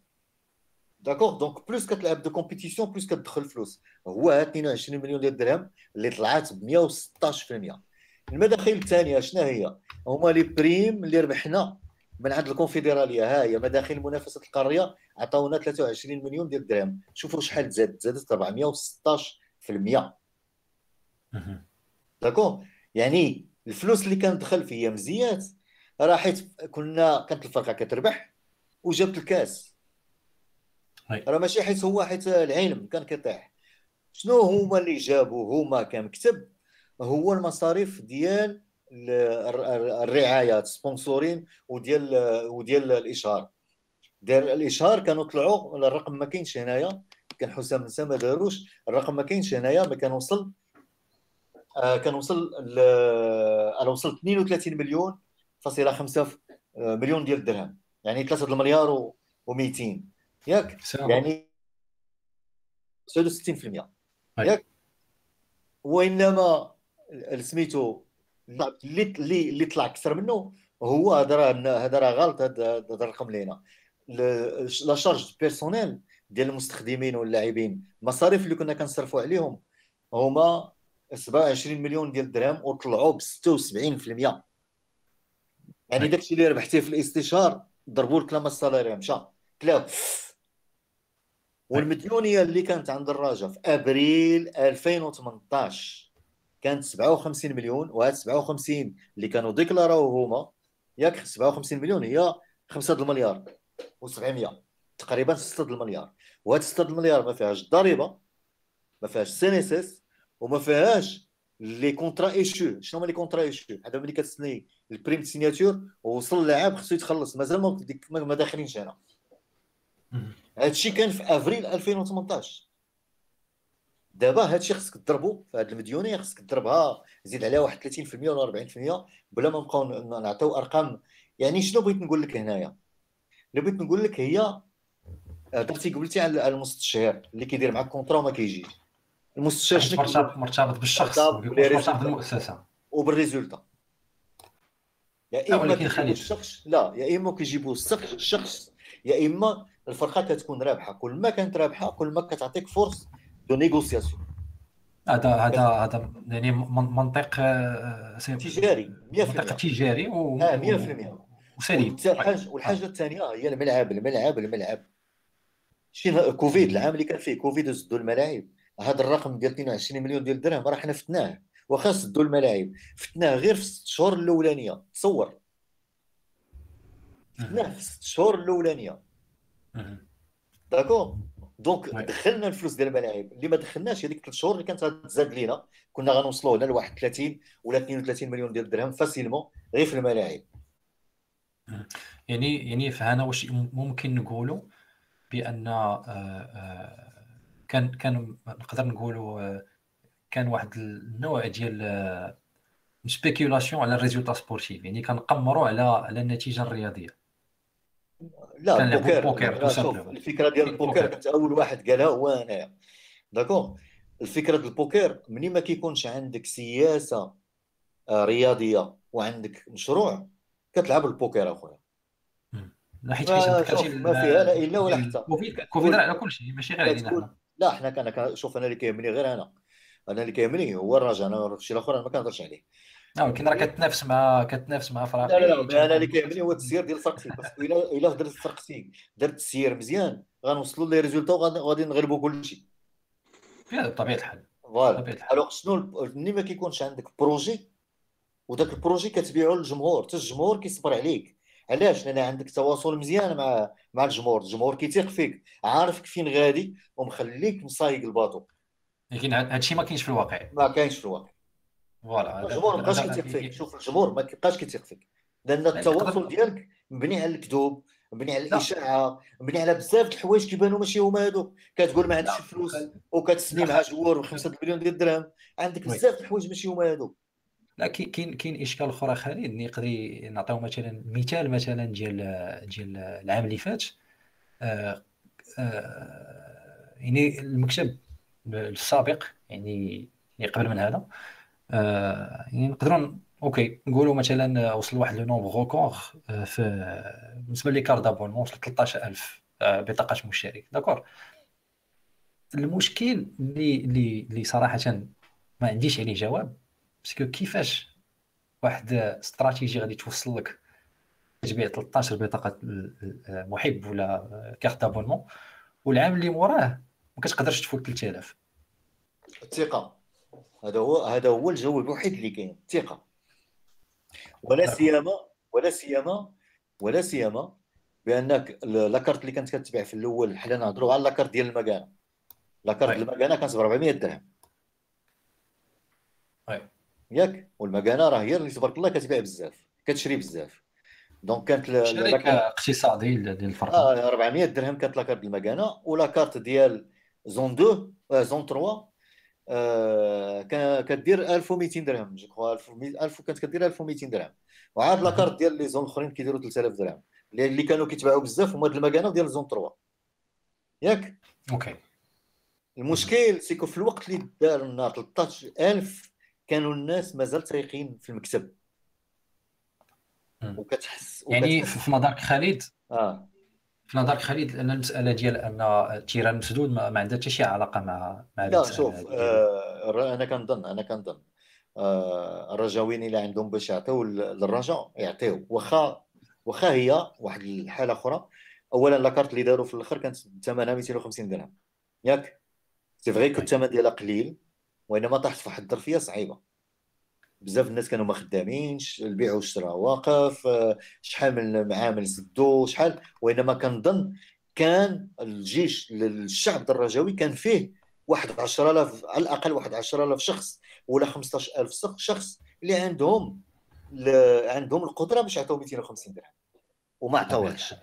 d'accord؟ donc plus كتلعب de compétitions plus كتدخل فلوس. هو 22 مليون ديال الدرهم اللي طلعت ب 116% المداخيل الثانية شنو هي؟ هما les primes اللي ربحنا من عند الكونفدرالية. ها هي مداخل المنافسه القاريه عطاونا 23 مليون ديال الدرهم. شوفوا شحال زاد. زادت 416% داكو يعني الفلوس اللي كان دخل في يمزيات راه حيت كنا كانت الفرقة كتربح وجابت الكاس. راه ماشي حيت هو حيت العلم كان كيطيح. شنو هما اللي جابوا؟ هما كمكتب هو المصاريف ديال الرعايه سبونسورين وديال وديال الإشهار. ديال الإشهار كانوا طلعوا الرقم ما كاينش هنايا كان حسام نسا ما داروش الرقم ما كاينش هنايا ما كان وصل آه كان وصل أنا وصلت 32 مليون فاصلة 5 آه، مليون ديال الدرهم. يعني 3 المليار و200 ياك؟ يعني 69% ياك؟ وإنما سميتو اللي اللي اللي طلع أكثر منه هو هذا راه هذا راه غلط هذا الرقم اللي هنا la charge personnel ديال المستخدمين واللاعبين المصاريف اللي كنا كنصرفوا عليهم هما 27 مليون ديال الدرهم وطلعوا ب 76% يعني داكشي اللي ربحتيه في الاستشهار ضربوا لك la masse salariale مشى تلاف والمديونية اللي كانت عند الرجاء في أبريل 2018 كانت 57 مليون وهاد 57 اللي كانوا ديكلاراو هما ياك 57 مليون هي 5 المليار و700 تقريبا 6 المليار. وهاد 6 المليار ما فيهاش ضريبة ما فيهاش CNSS وما فيهاش les contrats échus. شنو هما les contrats échus؟ هذا ملي كتسني ال prime signature ووصل اللاعب خصو يتخلص. مازال ما ما داخلينش هنا. هادشي كان في أفريل 2018 دابا هادشي خصك تضربو في هاد المديونيه خصك تضربها زيد عليها واحد 30% ولا 40% بلا ما نبقاو نعطيو أرقام. يعني شنو بغيت نقول لك هنايا؟ اللي بغيت نقول لك هي درتي قلتي على المستشار اللي كيدير معاك contrat وما كيجيش. المستشار شنو مرتبط بالشخص مرتبط بالمؤسسة. وبال résultat. يا إما كيجيبوا الشخص لا يا إما كيجيبوا الشخص يا إما الفرقة كتكون رابحة. كل ما كانت رابحة كل ما كتعطيك فرص de négociation هذا هذا هذا يعني منطق آه، تجاري 100% منطق تجاري و آه 100% وسليم والحاجة والحاجة الثانية هي الملعب الملعب الملعب. شي كوفيد العام اللي كان فيه كوفيد وسدوا الملاعب. هذا الرقم ديال 22 مليون ديال الدرهم راه حنا فتناه. واخا سدوا الملاعب فتناه غير في الست شهور الأولانية. تصور. فتناه في الست شهور الأولانية. d'accord؟ donc دخلنا الفلوس ديال الملاعب. اللي ما دخلناش هذيك ثلاث شهور اللي كانت غتزاد لينا كنا غنوصلوا هنا ل 31 ولا 32 مليون ديال الدرهم facilement غير في الملاعب. يعني يعني فهنا واش ممكن نقولوا بأن آه، آه، كان كان نقدر نقولوا آه، كان واحد النوع ديال spéculation على ال résultat sportif يعني كنقمروا على على النتيجة الرياضية. لا البوكر البوكر الفكرة ديال البوكر كنت أول واحد قالها هو انايا d'accord الفكرة ديال البوكر ملي ما كيكونش عندك سياسة رياضية وعندك مشروع كتلعب البوكر أخويا. لا حيت ما فيها لا إلا ولا حتى. كوفيد كوفيد على كل شيء ماشي غير علينا لا حنا كان شوف أنا اللي كيهمني غير أنا. أنا اللي كيهمني هو الرجاء أنا الشيء الآخر أنا ما كنهضرش عليه. ولكن راه كتنافس مع كتنافس مع فرقتي لا لا لا أنا اللي كيهمني هو التسيير ديال فرقتي parce que الا إلا درت فرقتي درت التسيير مزيان غنوصلوا les résultats وغادي نغلبوا كل شيء. بطبيعة الحال. voilà. alors شنو ملي ما كيكونش عندك projet وداك ال projet كتبيعو للجمهور حتى الجمهور كيصبر عليك. علاش؟ لأن عندك تواصل مزيان مع مع الجمهور. الجمهور كيثيق فيك عارفك فين غادي ومخليك سايق ال bateau. لكن هادشي ما كاينش في الواقع. ما كاينش في الواقع. فوالا الجمهور ما بقاش كيثيق فيك. شوف الجمهور ما كيبقاش كيثيق فيك. لأن التواصل ديالك مبني على الكذوب مبني على الإشاعة مبني على بزاف د الحوايج كيبانوا ماشي هما هادوك كتقول ما عندكش فلوس وكتسني مع جوار ب 5 مليون ديال الدرهم. عندك بزاف د الحوايج ماشي هما هادوك لا كاين كاين إشكال اخر خالد نقدر نعطيو مثلا مثال مثلا ديال ديال العام اللي فات. آه آه يعني المكتب السابق يعني قبل من هذا آه يعني نقدروا OK نقولوا مثلا وصل واحد le nombre record في بالنسبة les cartes abonnement وصل 13000 بطاقة مشترك. d'accord. المشكل اللي اللي اللي صراحة ما عنديش عليه جواب parce que كيفاش واحد استراتيجي غادي توصل لك تبيع 13 بطاقة محب ولا carte abonnement والعام اللي موراه ما كتقدرش تفوت 3000 الثقة. هذا هو هذا هو الجو الوحيد اللي كاين الثقة. ولا سيما ولا سيما ولا سيما بأنك لاكارت اللي كانت كتباع في الأول حنا نهضروا على لاكارت ديال المكانة. لاكارت المكانة كانت ب 400 درهم ياك؟ والمكانة راه هي اللي تبارك الله كتبيع بزاف كتشري بزاف. donc كانت شركه اقتصادي ديال الفرق آه 400 درهم كانت la carte المكانة و la carte ديال zone 2 آه zone 3 آه كدير 1200 درهم je crois 1000 كانت كدير 1200 درهم. وعاد la carte ديال les zones الاخرين كيديروا 3000 درهم. اللي كانوا كيتباعوا بزاف هما المكانة ديال zone 3 ياك؟ OK. المشكل c'est que في الوقت اللي دار لنا 13000 كانوا الناس مازال تايقين في المكتب. وكتحس يعني في نظرك خالد آه. في نظرك خالد ان المسألة ديال أن التيران مسدود ما, عندها حتى شي علاقة مع مع لا شوف آه أنا كنظن أنا كنظن آه الرجاويين اللي عندهم باش يعطيو للرجاء يعطيو. واخا واخا هي واحد الحالة أخرى. اولا لاكارت اللي داروا في الأخر كانت ثمنها 250 درهم. ياك؟ سي فغي كو الثمن ديالها قليل وإنما طاحت في واحد الظرفية صعيبة. بزاف الناس كانوا ما خدامينش البيع والشراء واقف شحال من معامل سدوا شحال؟ وإنما كنظن كان الجيش الشعب الرجاوي كان فيه واحد 10000 على الأقل واحد 10000 شخص ولا 15000 شخص اللي عندهم عندهم القدرة باش يعطيو 250 درهم. وما عطاوهاش.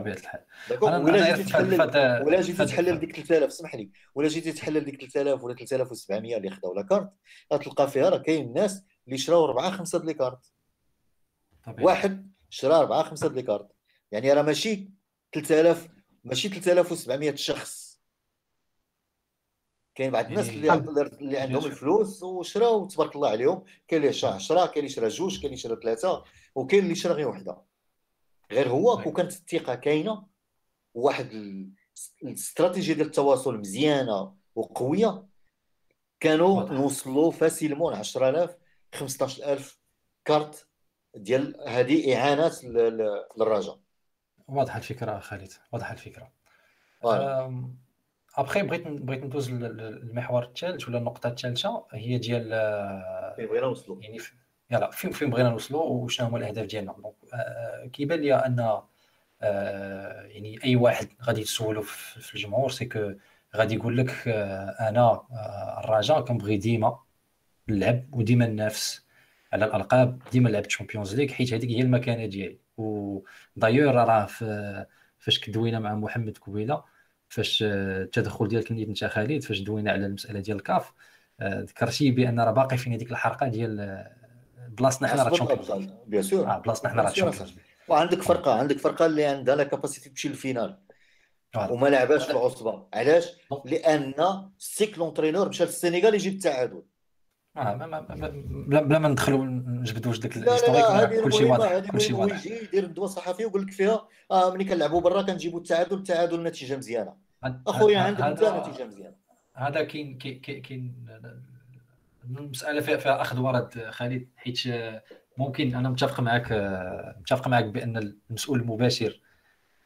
طبيعه الحال. ولا جيتي تحلل ولا جيتي تحلل ديك 3000 اسمح لي ولا جيتي تحلل ديك 3000 ولا 3700 اللي خداو la carte غتلقى فيها راه كاين الناس اللي شراو 4 5 ديال cartes. واحد شرا 4 5 ديال cartes. يعني راه ماشي 3000 ماشي 3700 شخص. كاين بعض الناس اللي اللي عندهم الفلوس وشراو تبارك الله عليهم كاين اللي شرا 10 كاين اللي شرا جوج كاين اللي شرا ثلاثة وكاين اللي شرا غير وحدة. غير هو كون كانت الثقة كاينة وواحد الاستراتيجية ديال التواصل مزيانة وقوية. كانوا نوصلوا فاسيلمون 10000 15000 كارت ديال هذه إعانات للرجاء واضحه الفكرة خالد واضحه الفكرة. ابخي بغيت بغيت ندوز للمحور الثالث ولا النقطة الثالثة هي ديال فين بغينا نوصلوا. يعني يلا فين فين بغينا نوصلوا وشنو هما الأهداف ديالنا. donc آه كيبان لي أن آه يعني أي واحد غادي تسولو في الجمهور c'est que غادي يقول لك آه أنا آه الرجاء كنبغي ديما نلعب وديما ننافس على الألقاب ديما نلعب Champions League حيت هذيك هي المكانة ديالي. و d'ailleurs راه فاش كدوينا مع محمد كويله فاش التدخل ديالك نيت انت خالد فاش دوينا على المسألة ديال الكاف آه، ذكرتي بأن راه باقي فينا ديك الحلقة ديال بلاصتنا حنا راه champion. بيان سور. آه بلاصتنا حنا راه تشامبيون. وعندك فرقة عندك فرقة اللي عندها la capacité تمشي لل finale وما لعباش في العصبة. علاش؟ لأن c'est que l'entraîneur مشى للسينيغال يجيب التعادل آه ما ما بلا, بلا ما ندخلوا نجبدوا واش داك ال historique كلشي واضح كلشي واضح. يجي يدير ندوه صحفي ويقول لك فيها آه ملي كنلعبوا برا كنجيبوا التعادل التعادل نتيجة مزيانة. أخويا عندك انت نتيجة مزيانة. هذا كاين كاين المسألة فيها, فيها أخذ ورد خالد حيت ممكن أنا متفق معك متفق معك بأن المسؤول المباشر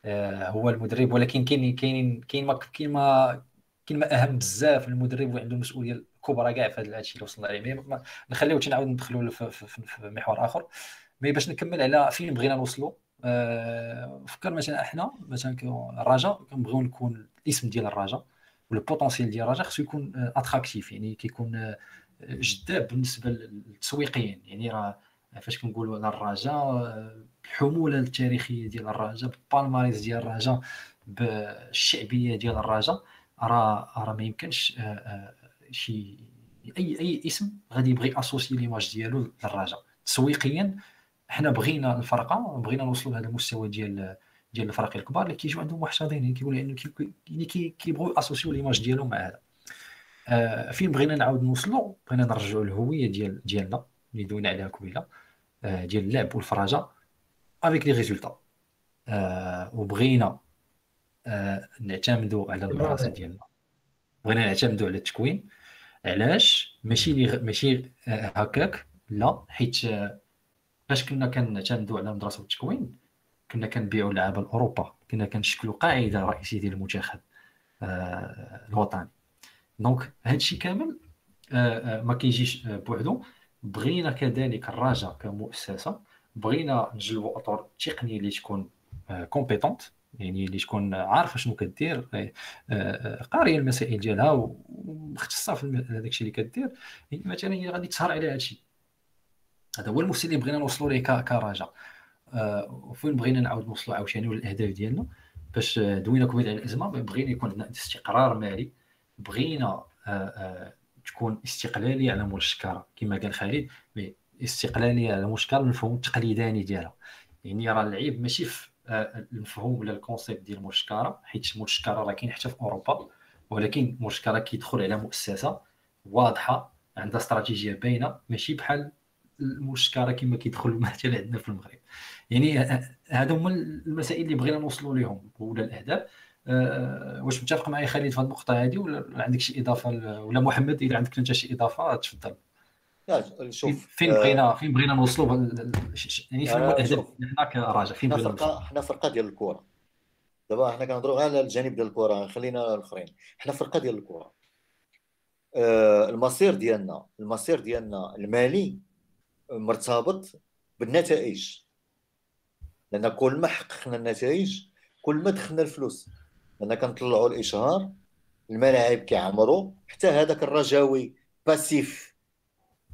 آه، هو المدرب ولكن كاين كاين كاين ما كاين ما كاين ما أهم بزاف المدرب وعنده مسؤوليه كبرى كاع في هذا الشيء اللي وصلنا عليه نخليو نعاود ندخلوا في, محور آخر. مي باش نكمل على فين بغينا نوصلوا فكر مثلا إحنا مثلا الرجاء كنبغيو نكون الاسم ديال الرجاء وال potentiel ديال الرجاء خصو يكون attractif يعني كيكون آه، جذاب بالنسبة للتسويقيين. يعني راه فاش كنقولوا على الرجاء الحموله التاريخية ديال الرجاء بال palmarès ديال الرجاء بالشعبية ديال الرجاء راه راه ما يمكنش آه، آه، شي اي أي اسم غادي يبغي associer l'image ديالو للرجاء تسويقيا حنا بغينا الفرقة بغينا نوصلوا لهذا المستوى ديال ديال الفرق الكبار اللي كيجيو عندهم محتضنين كيقولوا يعني يعني كيبغيو associer l'image ديالهم مع هذا. آه فين بغينا نعاود نوصلوا بغينا نرجعوا الهويه ديال ديالنا اللي دوينا عليها قبيلة آه ديال اللعب والفرجه avec les résultats آه وبغينا آه نعتمدوا على المدرسة ديالنا. بغينا نعتمدوا على التكوين. علاش؟ ماشي لي ماشي آه هكاك. لا حيت آه فاش كنا كنعتمدوا على المدرسة والتكوين كنا كنبيعوا لعابة لأوروبا كنا كنشكلوا قاعدة رئيسية ديال المنتخب آه الوطني. donc هادشي كامل ما كيجيش بوحدو. بغينا كذلك الرجاء كمؤسسة بغينا نجلبوا اطر تقنية اللي تكون compétentes يعني اللي تكون عارفة شنو كدير قارية المسائل ديالها ومختصة في هذاك الشيء اللي كدير. يعني مثلا غادي تسهر على هذا الشيء هذا هو المستوى اللي بغينا نوصلوا ليه كرجاء وفين بغينا نعاود نوصلوا عاوتاني الاهداف ديالنا؟ باش دوينا كوفيد على الأزمة بغينا يكون عندنا استقرار مالي. بغينا تكون استقلالية على مول الشكارة. كما قال خالد استقلالية على مول الشكارة المفهوم التقليداني ديالها. يعني راه العيب ماشي في آه، المفهوم ولا ال concept ديال مول الشكارة حيت مول الشكارة راه كاين حتى في أوروبا ولكن مول الشكارة كيدخل على مؤسسة واضحة عندها استراتيجية باينة ماشي بحال مول الشكارة كما كيدخل مثلا عندنا في المغرب. يعني هادو هما المسائل اللي بغينا نوصلوا لهم ولا الأهداف. واش متفق معايا خالد في هذه النقطة هذه ولا عندك شي إضافة ولا محمد اذا عندك أنت شي إضافة تفضل. شوف فين بغينا فين بغينا نوصلوا يعني فين هو الاهداف هناك راجع فين بغينا فرقه حنا فرقة ديال الكرة. دابا حنا كنهضروا غير على الجانب ديال الكرة خلينا الأخرين. حنا فرقة ديال الكرة. آه المصير ديالنا المصير ديالنا المالي مرتبط بالنتائج. لأن كل ما حققنا النتائج كل ما دخلنا الفلوس. لأن كنطلعوا الإشهار الملاعب كيعمروا حتى هذاك الرجاوي passif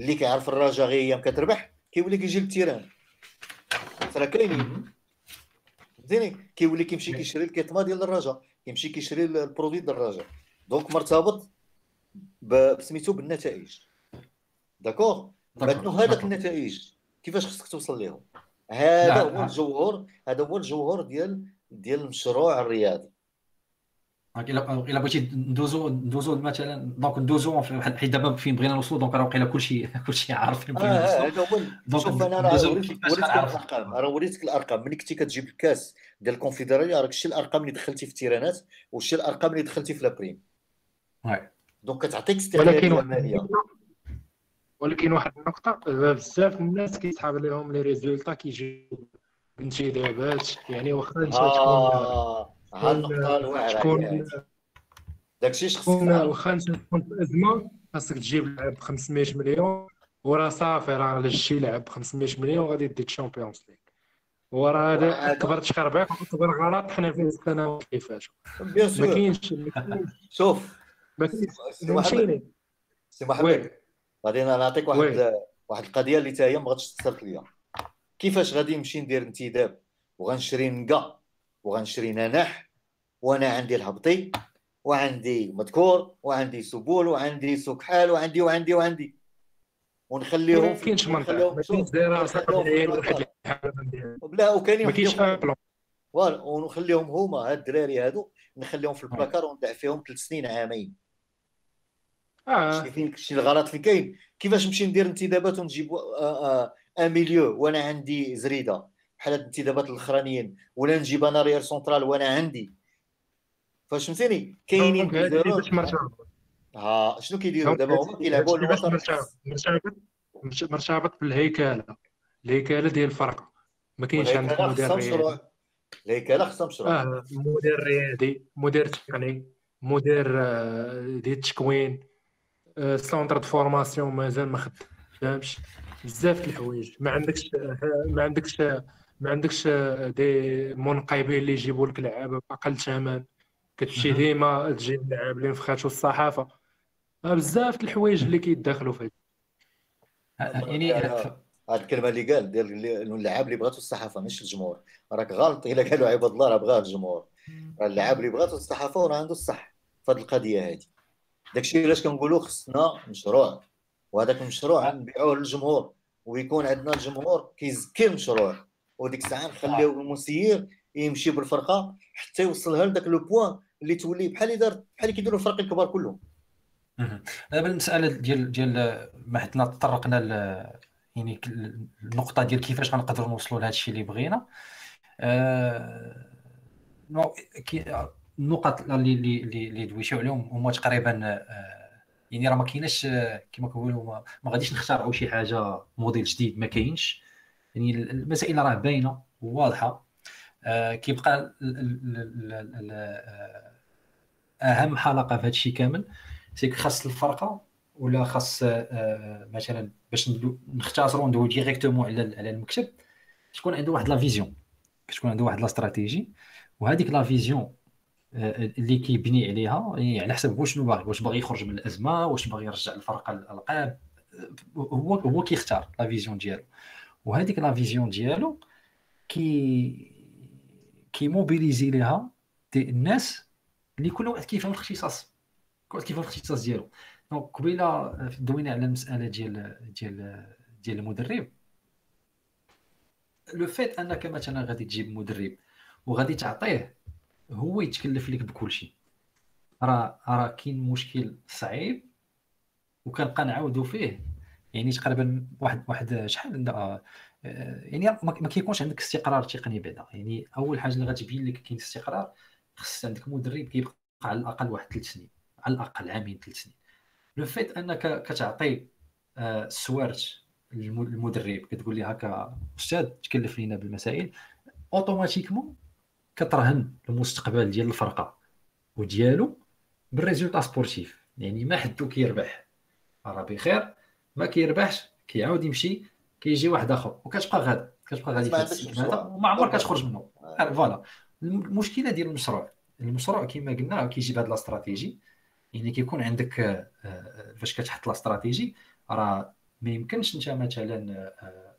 اللي كيعرف الرجاء غير أيام كتربح كيولي كيجي لل terrain. راه كاينين. فهمتيني؟ كيولي كيمشي كيشري الكيطما ديال الرجاء كيمشي كيشري ال produit ديال الرجاء donc مرتبط بسميتو بالنتائج. d'accord؟ maintenant هذاك النتائج؟ كيفاش خصك توصل لهم هذا هو الجوهر هذا هو الجوهر ديال ديال المشروع الرياضي. الا بغيتي ندوزو ندوزو مثلا donc ندوزو حيت دابا فين بغينا نوصلوا donc راه وقيلا كلشي كلشي عارف فين بغينا هذا هو شوف أنا راه وريتك الأرقام. راه وريتك الأرقام. ملي كنتي كتجيب الكاس ديال الكونفدرالية راك شتي الأرقام اللي دخلتي في ال terrainات وشتي الأرقام اللي دخلتي في la prime donc كتعطيك استقلاليه ماليه ولكن واحد النقطة بزاف الناس كيسحاب لهم les résultats كيجيو بانتدابات يعني واخا انت تكون هاد النقطه الواعره تكون داكشي تكون واخا انت تكون في أزمة؟ خاصك تجيب لاعب ب 500 مليون وراه صافي راه شي لاعب ب 500 مليون غادي دير Champions League وراه هذا اكبر تخربيق واكبر غلط حنا فيه السنوات اللي فاتوا ما كاينش شوف. ما كاينش سي محمد. غادي نعطيك واحد واحد القضية اللي حتى هي ما غاديش تسرط ليا. كيفاش غادي نمشي ندير انتداب؟ وغنشري نقا وغنشري ننح وأنا عندي الهبطي وعندي مذكور وعندي سبول وعندي سكحال وعندي وعندي وعندي. ونخليهم ما كاينش منطق. ما كاينش دراسه لا وكاينين ما كاينش ونخليهم هما هاد الدراري هادو نخليهم في البلاكار وندير فيهم ثلاث سنين عامين. آه. فين شي الغلط فين كاين؟ كيفاش نمشي ندير انتدابات ونجيب آه آه un milieu وأنا عندي زريدة؟ بحال هاد الانتدابات الأخرانيين. ولا نجيب أنا axial central وأنا عندي. فهمتيني كاينين ها شنو كيديروا دابا هما كيلعبوا مرتبط مرتبط بالهيكله الهيكلة. ديال الفرقه ما كاينش عندك مدير رياضي الهيكلة خصها مشروع آه مدير رياضي مدير تقني. مدير آه، ديال التكوين centre de formation مازال ما خدامش. بزاف الحوايج. ما عندكش ما عندكش ما عندكش des منقبين اللي يجيبوا لك لعابة بأقل ثمن كتمشي ديما تجيب لعاب اللي نفخاتو الصحافه بزاف الحوايج اللي كيدخلوا فيه يعني هاد الكلمة اللي قال ديال اللعاب اللي بغاتو الصحافة مش الجمهور. راك غلط إلا قالوا عباد الله راه بغاه الجمهور. اللعاب اللي بغاتو الصحافة وراه عنده الصح في هذه القضية هذه داكشي علاش كنقولوا خصنا مشروع وهذاك المشروع نبيعوه للجمهور ويكون عندنا الجمهور كيزكي المشروع. وديك الساعة نخليو المسير يمشي بالفرقة حتى يوصلها لذاك لو بوان. اللي تولي بحال اللي دار بحال اللي كيديروا الفرق الكبار كلهم. دابا المساله ديال ديال ما حنا تطرقنا يعني النقطة ديال كيفاش غنقدروا نوصلوا لهذا الشيء اللي بغينا. آه النقط اللي اللي اللي دويتو عليهم هما تقريبا آه، يعني راه ما كايناش كما كنقولوا ما غاديش نخترعوا شي حاجة موديل جديد ما كاينش. يعني المسائل راه باينة وواضحة. كيبقى أهم حلقة في هذا الشيء كامل. si خاص الفرقة ولا خاص مثلا باش نختصروا ندوي directement على على المكتب. تكون عنده واحد la vision كتكون عنده واحد la stratégie وهذيك la vision اللي كيبني عليها يعني على حسب واش شنو باغي واش باغي يخرج من الأزمة واش باغي يرجع الفرقة للالقاب هو هو كيختار la vision ديالو. وهذيك la vision ديالو كي كي mobiliser ليها الناس اللي كل واحد كيفهم الاختصاص. كل واحد كيفهم الاختصاص ديالو. donc قبيلة دوينا على المسألة ديال ديال ديال المدرب. le fait أنك مثلا غادي تجيب مدرب وغادي تعطيه هو يتكلف لك بكل شيء راه راه كاين مشكل صعيب وكنبقى نعاودو فيه. يعني تقريبا واحد واحد شحال آه، يعني ما كيكونش عندك استقرار تقني بعدا. يعني أول حاجة اللي غتبين لك كاين استقرار خص عندك مدرب كيبقى على الأقل واحد ثلاث سنين على الأقل عامين ثلاث سنين. لو فيت أنك كتعطي السوارت آه، للمدرب كتقول لي هكا أستاذ تكلف لينا بالمسائل. automatiquement كترهن المستقبل ديال الفرقة وديالو بال résultat sportif. يعني ما حدو كيربح. راه بخير. ما كيربحش كيعاود يمشي كيجي واحد آخر وكتبقى غادا كتبقى غادي في ال système هذا وما عمرك كتخرج منه. voilà المشكلة ديال المشروع. المشروع كما قلنا كيجي بهذه الاستراتيجي يعني كيكون عندك آه، آه، فاش كتحط الاستراتيجي راه ما يمكنش انت مثلا آه،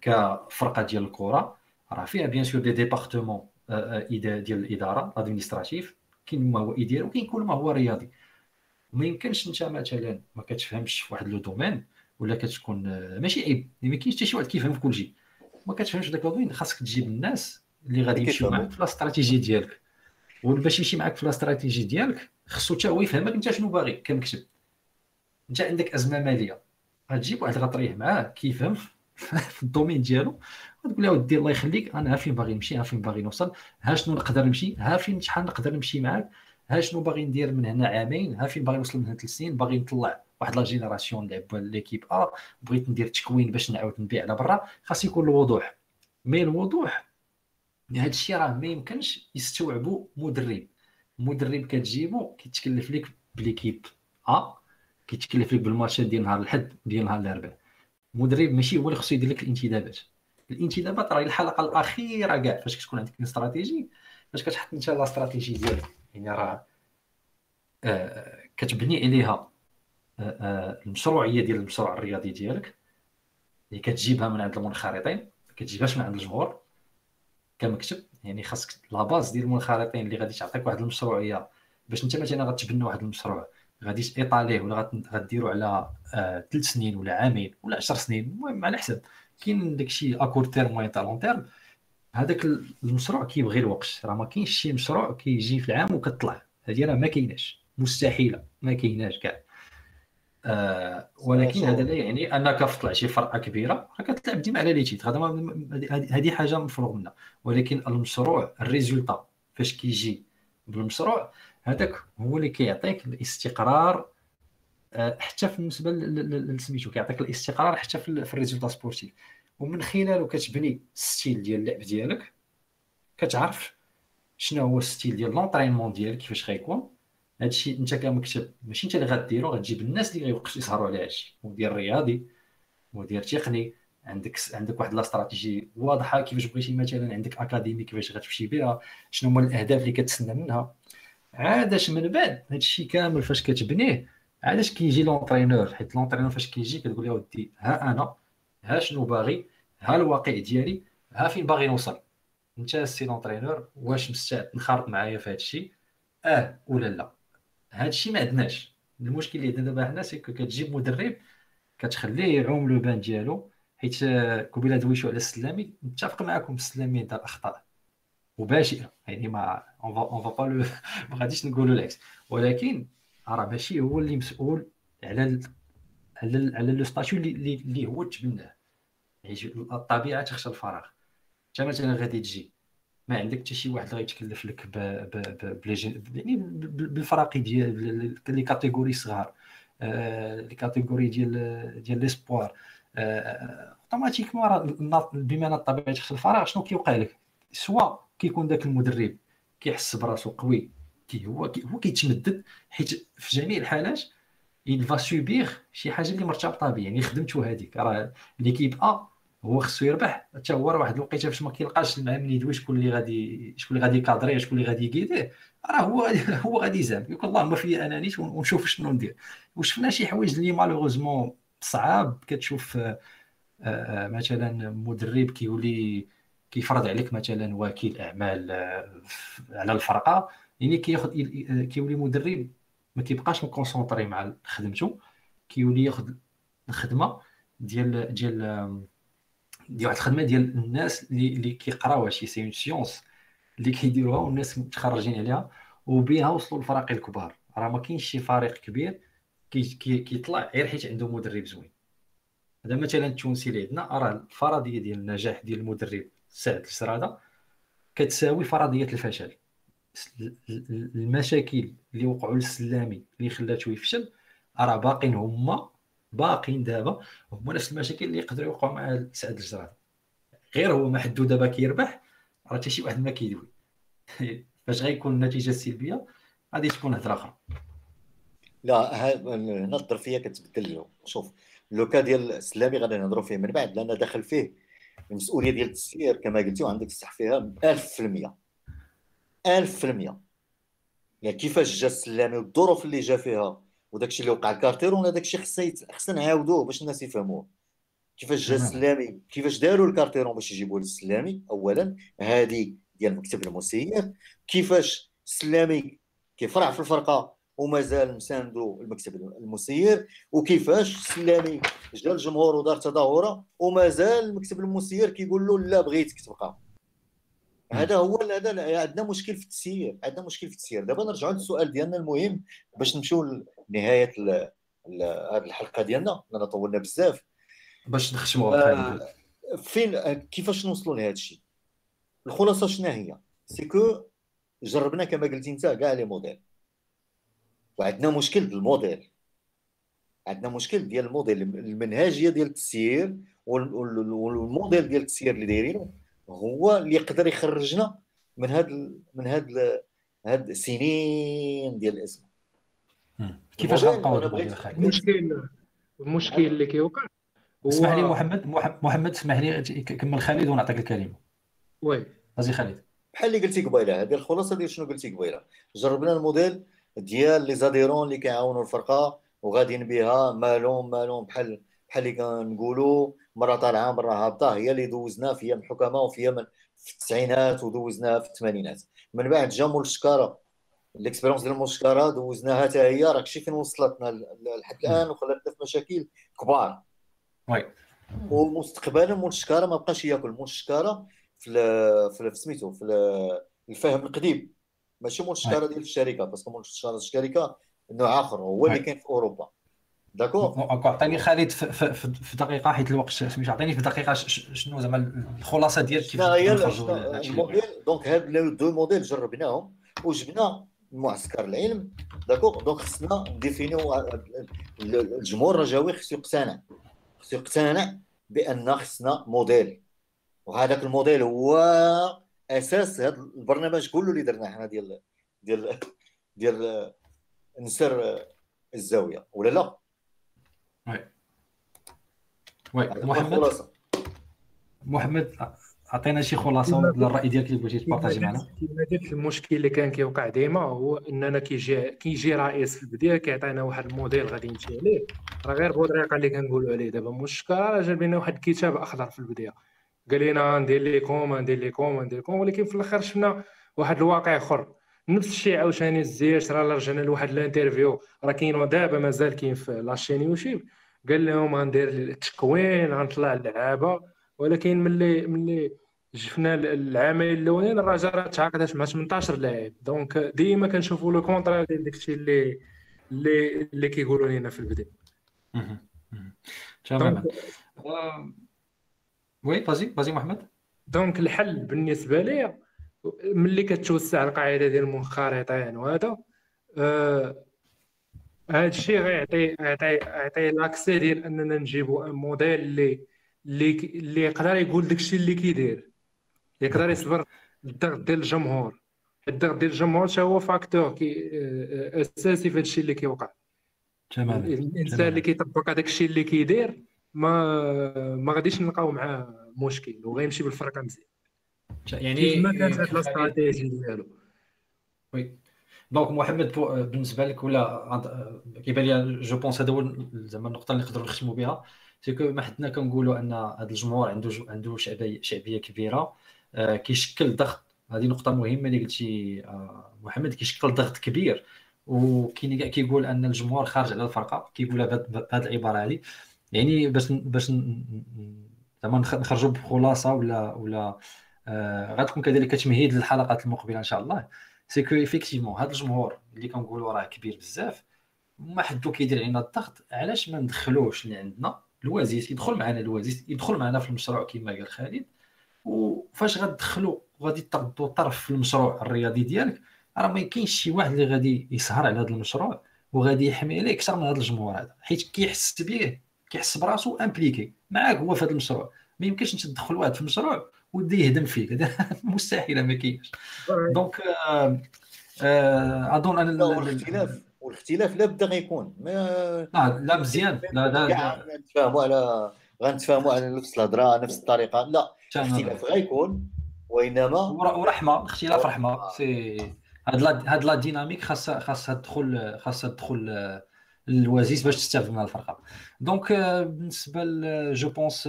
كفرقة ديال الكرة. راه فيها bien sûr des départements ديال الإدارة ال administratif كاين ما هو إداري وكاين كل ما هو رياضي. ما يمكنش انت مثلا ما كتفهمش في واحد le domaine ولا كتكون ماشي عيب. ما كاينش حتى شي واحد كيفهم في كل شيء. ما كتفهمش داك ال domaine خاصك تجيب الناس اللي غادي يمشيو معاك في الاستراتيجيه ديالك. وباش يمشي معاك في الاستراتيجي ديالك خصو حتى هو يفهمك أنت شنو باغي كمكتب. أنت عندك أزمة مالية. غتجيب واحد غتهضر معاه كيفهم في ال domaine ديالو وتقول له ودي الله يخليك أنا ها فين باغي نمشي ها فين باغي نوصل ها شنو نقدر نمشي ها فين شحال نقدر نمشي معاك ها شنو باغي ندير من هنا عامين ها فين باغي نوصل من هنا ثلاث سنين باغي نطلع واحد la génération نلعب l'équipe A بغيت ندير تكوين باش نعاود نبيع على برا خاص يكون الوضوح. mais الوضوح هذا الشيء راه ما يمكنش يستوعبوا مدرب. مدرب كتجيبو كيتكلف لك بليكيب ا كيتكلف لك بالماتشات ديال نهار الأحد ديال نهار الأربعاء. مدرب ماشي هو اللي خصو يدير لك الانتدابات. الانتدابات راه الحلقة الأخيرة كاع فاش كتكون عندك استراتيجي فاش كتحط انت لا استراتيجي ديالك. يعني راه آه كتبني عليها آه آه المشروعية ديال المشروع الرياضي ديالك. اللي كتجيبها من عند المنخرطين ما كتجيبهاش من عند الجمهور. كمكتب يعني خاصك la base ديال المنخرطين اللي غادي تعطيك واحد المشروعية باش انت مثلا غتبنى واحد المشروع غادي t'étaler ولا غديرو على ثلاث آه سنين ولا عامين ولا 10 سنين المهم على حسب كاين داكشي à court terme moyen long terme هذاك المشروع كيبغي الوقت. راه ما كاينش شي مشروع كيجي في العام وكطلع. هذه راه ما كايناش. مستحيلة. ما كايناش كاع. آه ولكن هذا لا يعني أنك في شي فرقة كبيرة راك كتلعب ديما على les titres هذه حاجة مفروغ منها. ولكن المشروع ال résultat فاش كيجي بالمشروع هذاك هو اللي كيعطيك الاستقرار آه حتى في بالنسبة لسميتو كيعطيك الاستقرار حتى في, ال résultat sportif. ومن خلاله كتبني style ديال اللعب ديالك كتعرف شنو هو style ديال l'entraînement ديالك كيفاش غيكون. هادشي انت كمكتب ماشي انت اللي غديرو غتجيب الناس اللي غيوقفوا يسهروا على هادشي مدير رياضي مدير تقني عندك عندك واحد الاستراتيجي واضحة كيفاش بغيتي مثلا عندك académie كيفاش غتمشي بها شنو هما الأهداف اللي كتسنى منها. عاداش من بعد هادشي كامل فاش كتبنيه عاداش كيجي l'entraîneur. حيت l'entraîneur فاش كيجي كتقول له ودي ها أنا ها شنو باغي ها الواقع ديالي ها فين باغي نوصل. انت السي l'entraîneur واش مستعد تنخرط معايا في هادشي؟ أه ولا لا. هذا الشيء ما عندناش. المشكل اللي عندنا دابا حنا c'est que تجيب مدرب كتخليه يعوم لو بان ديالو حيت قبيلة دويشو على السلامي نتفق معكم السلامي دار اخطاء مباشرة. يعني ما اون فا با لو ما غاديش نقولوا العكس. ولكن راه ماشي هو اللي مسؤول على ال على ال على لو ستاتيو اللي, اللي هو تبناه. يعني الطبيعة تخشى الفراغ. انت مثلا غادي تجي. ما عندك حتى شي واحد غيتكلف لك ب ب يعني بالفراقي ديال لي كاتيجوري صغار. آه، les catégories ديال ديال l'espoir. آه، automatiquement بما ان الطبيعة تخشى الفراغ شنو كيوقع لك؟ soit كيكون داك المدرب كيحس براسو قوي qui هو qui هو كيتمدد حيت في جميع الحالات il va subir شي حاجة اللي مرتبطة به يعني خدمته هذيك. راه l'équipe A هو خصو يربح. حتى هو راه واحد الوقيته فاش ما كيلقاش مع من يدوي شكون اللي غادي شكون اللي غادي ي cadrer يه شكون اللي غادي ي guider يه راه هو هو غادي يزعم. يقول اللهم أنا نيت ونشوف شنو ندير. وشفنا شي حوايج اللي malheureusement صعاب. كتشوف آه، آه، مثلا مدرب كيولي كيفرض عليك مثلا وكيل أعمال آه، على الفرقة. يعني كياخذ كيولي مدرب ما كيبقاش م concentré مع خدمته. كيولي ياخذ الخدمة ديال ديال ديال واحد الخدمة ديال الناس اللي اللي كيقراوها شي c'est une science اللي كيديروها والناس متخرجين عليها وبها وصلوا للفرق الكبار. راه ما كاينش شي فريق كبير كيطلع غير حيت عنده مدرب زوين. هذا مثلا التونسي اللي عندنا راه الفرضية ديال النجاح ديال المدرب سعد السرادة كتساوي فرضية الفشل. المشاكل اللي وقعوا للسلامي اللي خلاته يفشل راه باقين هما باقين دابا هما نفس المشاكل اللي يقدروا يوقعوا مع سعد الجراد غير هو ما حدو دابا كيربح راه حتى شي واحد ما كيدوي. فاش غيكون النتيجة سلبيه غادي تكون هضره أخرى. لا هنا الظرفية كتبدل شوف لوكا ديال السلامي غادي نهضروا فيه من بعد لأن داخل فيه المسؤولية ديال التسيير كما قلتي وعندك الصح فيها 1000% 1000% يعني كيفاش جا السلامي والظروف اللي جا فيها وداك الشيء اللي وقع الكارتيرون هذاك الشيء خصنا خصنا نعاودوه باش الناس يفهموه. كيفاش جا السلامي كيفاش داروا الكارتيرون باش يجيبوا للسلامي؟ اولا هذه ديال مكتب المسير. كيفاش السلامي كيفرع في الفرقة ومازال مساندو المكتب المسير؟ وكيفاش السلامي جا الجمهور ودار تظاهرة ومازال المكتب المسير كيقول له لا بغيتك تبقى. هذا هو هذا عندنا مشكل في التسيير عندنا مشكل في التسيير. دابا نرجعوا للسؤال ديالنا المهم باش نمشيو لنهايه هذه الحلقة ديالنا لأن طولنا بزاف. باش نختموا آه فين آه، كيفاش نوصلوا لهذا الشيء؟ الخلاصة شنو هي؟ c'est que جربنا كما قلتي أنت كاع les modèles. وعندنا مشكل بالموديل عندنا مشكل ديال الموديل المنهجية ديال التسيير والموديل ديال التسيير اللي دايرينه هو اللي يقدر يخرجنا من هاد من هاد هاد السنين ديال الازمه كيفاش غنبقاو المشكل المشكل اللي كيوقع اسمح لي محمد محمد اسمح لي كمل خالد ونعطيك الكلمة. وي. غازي خالد. بحال اللي قلتي قبيلة هذه الخلاصة ديال شنو قلتي قبيلة؟ جربنا الموديل ديال لي زاديرون اللي كيعاونوا الفرقة وغاديين بها مالهم مالهم بحال بحال اللي كنقولوا مرة طالعة مرة هابطة. هي اللي دوزنا في أيام الحكماء وفي أيام في التسعينات ودوزناها في الثمانينات. من بعد جا مول الشكارة. ال expérience ديال مول الشكاره دوزناها حتى هي راك شي فين وصلتنا لحد الان وخلاتنا في مشاكل كبار oui ومستقبلا مول الشكاره ما بقاش ياكل مول الشكاره في في سميتو في الفهم القديم ماشي مول الشكاره ديال الشركة parce que مول الشركة نوع اخر هو اللي كاين في اوروبا d'accord عطيني خالد في, دقيقه حيت الوقت سميتو عطيني في دقيقه شنو زعما الخلاصه ديال كيف الموديل donc هاد les deux modèles جربناهم وجبنا معسكر العلم. d'accord donc خصنا ن définir و الجمهور الرجاوي خصو يقتنع. خصو يقتنع بأن خصنا موديل. وهذاك الموديل هو أساس هذا البرنامج كله اللي درناه حنا ديال ديال ديال نسر الزاوية. ولا لا؟ oui. oui. محمد؟ محمد عطينا شي خلاصة للراي ديالك اللي بغيتي ت partager معنا؟ المشكل اللي كان كيوقع ديما هو إننا كيجي كيجي رئيس في البداية كيعطينا واحد الموديل غادي نمشي عليه. راه غير بطريقه اللي كنقولوا عليه. دابا مشكل راه جاب لنا واحد الكتاب أخضر في البداية. قال لنا ندير ليكم ندير ليكم ندير لكم ولكن في الآخر شفنا واحد الواقع آخر. نفس الشيء عاوتاني الزيات راه رجعنا لواحد ال interview. راه كاين دابا مازال كاين في la chaîne YouTube قال لهم غندير التكوين غنطلع اللعابة. ولكن ملي ملي شفنا العامين الاولين الرجاء راه تعاقدات مع 18 لاعب. donc ديما كنشوفوا le contraire ديال داكشي اللي اللي اللي كيقولوا لنا في البداية. تماما oui vas-y vas-y محمد. donc الحل بالنسبة لي ملي كتوسع القاعدة ديال المنخرطين وهذا آه هذا الشيء غيعطي يعطي يعطي l'accès ديال أننا نجيبوا un modèle اللي اللي اللي يقدر يقول داكشي اللي كيدير. يقدر يصبر الضغط ديال الجمهور. الضغط ديال الجمهور حتى هو facteur كي آه، أساسي في هادشي اللي كيوقع. تمام الإنسان اللي كيطبق هذاك الشيء اللي كيدير ما ما غاديش نلقاو معاه مشكل وغيمشي بالفرقه مزيان. يعني ما كانت هاد الاستراتيجي ديالو. oui. donc محمد بالنسبة لك ولا كيبان لي je pense هذا هو زعما النقطة اللي نقدروا نختموا بها. c'est que ما حدنا كنقولوا أن هذا الجمهور عنده عنده شعبيه شعبية كبيرة. آه كيشكل ضغط. هذه نقطة مهمة اللي قلتي آه محمد كيشكل ضغط كبير. وكاين كاع كيقول أن الجمهور خارج على الفرقة. كيقولها بهذه العبارة هذه. يعني باش باش زعما نخرجوا بخلاصة ولا ولا آه غتكون كذلك تمهيد للحلقات المقبلة إن شاء الله. c'est que effectivement هذا الجمهور اللي كنقولوا راه كبير بزاف ما حدو كيدير علينا الضغط. علاش ما ندخلوش اللي عندنا الوازيس يدخل معنا الوازيس يدخل معنا في المشروع كما قال خالد. وفاش غتدخلوا وغادي تردوا طرف في المشروع الرياضي ديالك راه ما يمكنش شي واحد اللي غادي يسهر على هذا المشروع وغادي يحمي عليه أكثر من هذا الجمهور هذا. حيت كيحس به كيحس براسو impliqué معاك هو في هذا المشروع. ما يمكنش أنت تدخل واحد في المشروع ودي يهدم فيك. هذا مستحيل ما كاينش. donc آه آه أظن أن الاختلاف والاختلاف لا بد غيكون. ما لا لا مزيان. لا لا غنتفاهموا على غنتفاهموا على نفس الهضرة نفس الطريقة. لا الاختلاف غيكون وإنما ورحمة الاختلاف رحمة. c'est هاد هاد la dynamique خاصها خاصها تدخل خاصها تدخل الوازيس باش تستافد من الفرقة. donc بالنسبة je pense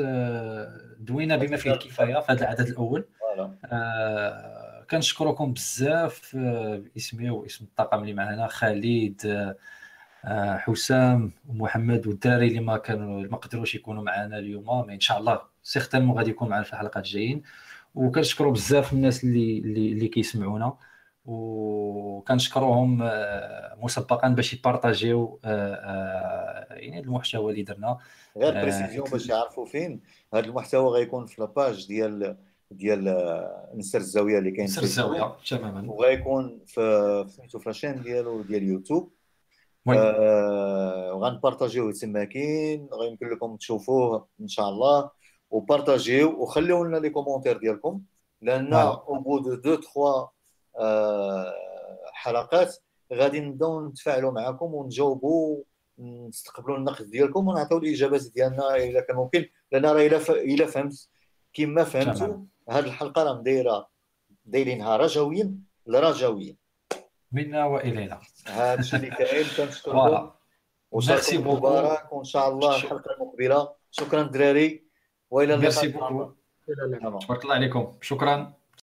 دوينا بما فيه الكفاية في هذا العدد الأول. آه كنشكركم بزاف باسمي واسم الطاقم اللي معنا خالد آه حسام ومحمد والدراري اللي ما كانوا ما قدروش يكونوا معنا اليوم mais إن شاء الله certainement غادي يكون معنا في الحلقات الجايين. وكنشكروا بزاف الناس اللي اللي, اللي كيسمعونا وكنشكروهم آه، مسبقا باش يبارطاجيو آه، آه، يعني المحتوى اللي درنا. غير précision باش يعرفوا فين. هذا المحتوى غيكون في la page ديال ديال نسر الزاويه اللي كاين نسر الزاويه تماما. وغيكون في سميتو في la chaîne ديالو ديال يوتيوب آه وغنبارطاجيوه تما كاين غيمكن لكم تشوفوه إن شاء الله. وبارطاجيو وخليو لنا les commentaires ديالكم. لأن au bout de de 3 آه، حلقات غادي نبداو نتفاعلوا معكم ونجاوبوا نستقبلوا النقد ديالكم ونعطيو الإجابات ديالنا إلا كان ممكن. لأن راه إلا إلا فهمت كما فهمتوا هذه الحلقة راه دايره دايرينها رجويا لرجويا. منا وإلينا. هذا الشيء اللي كاين كنشكركم وشكرا مبارك وإن شاء الله الحلقة المقبلة. شكرا الدراري وإلى اللقاء. ميرسي بوكو. تبارك الله عليكم. شكرا.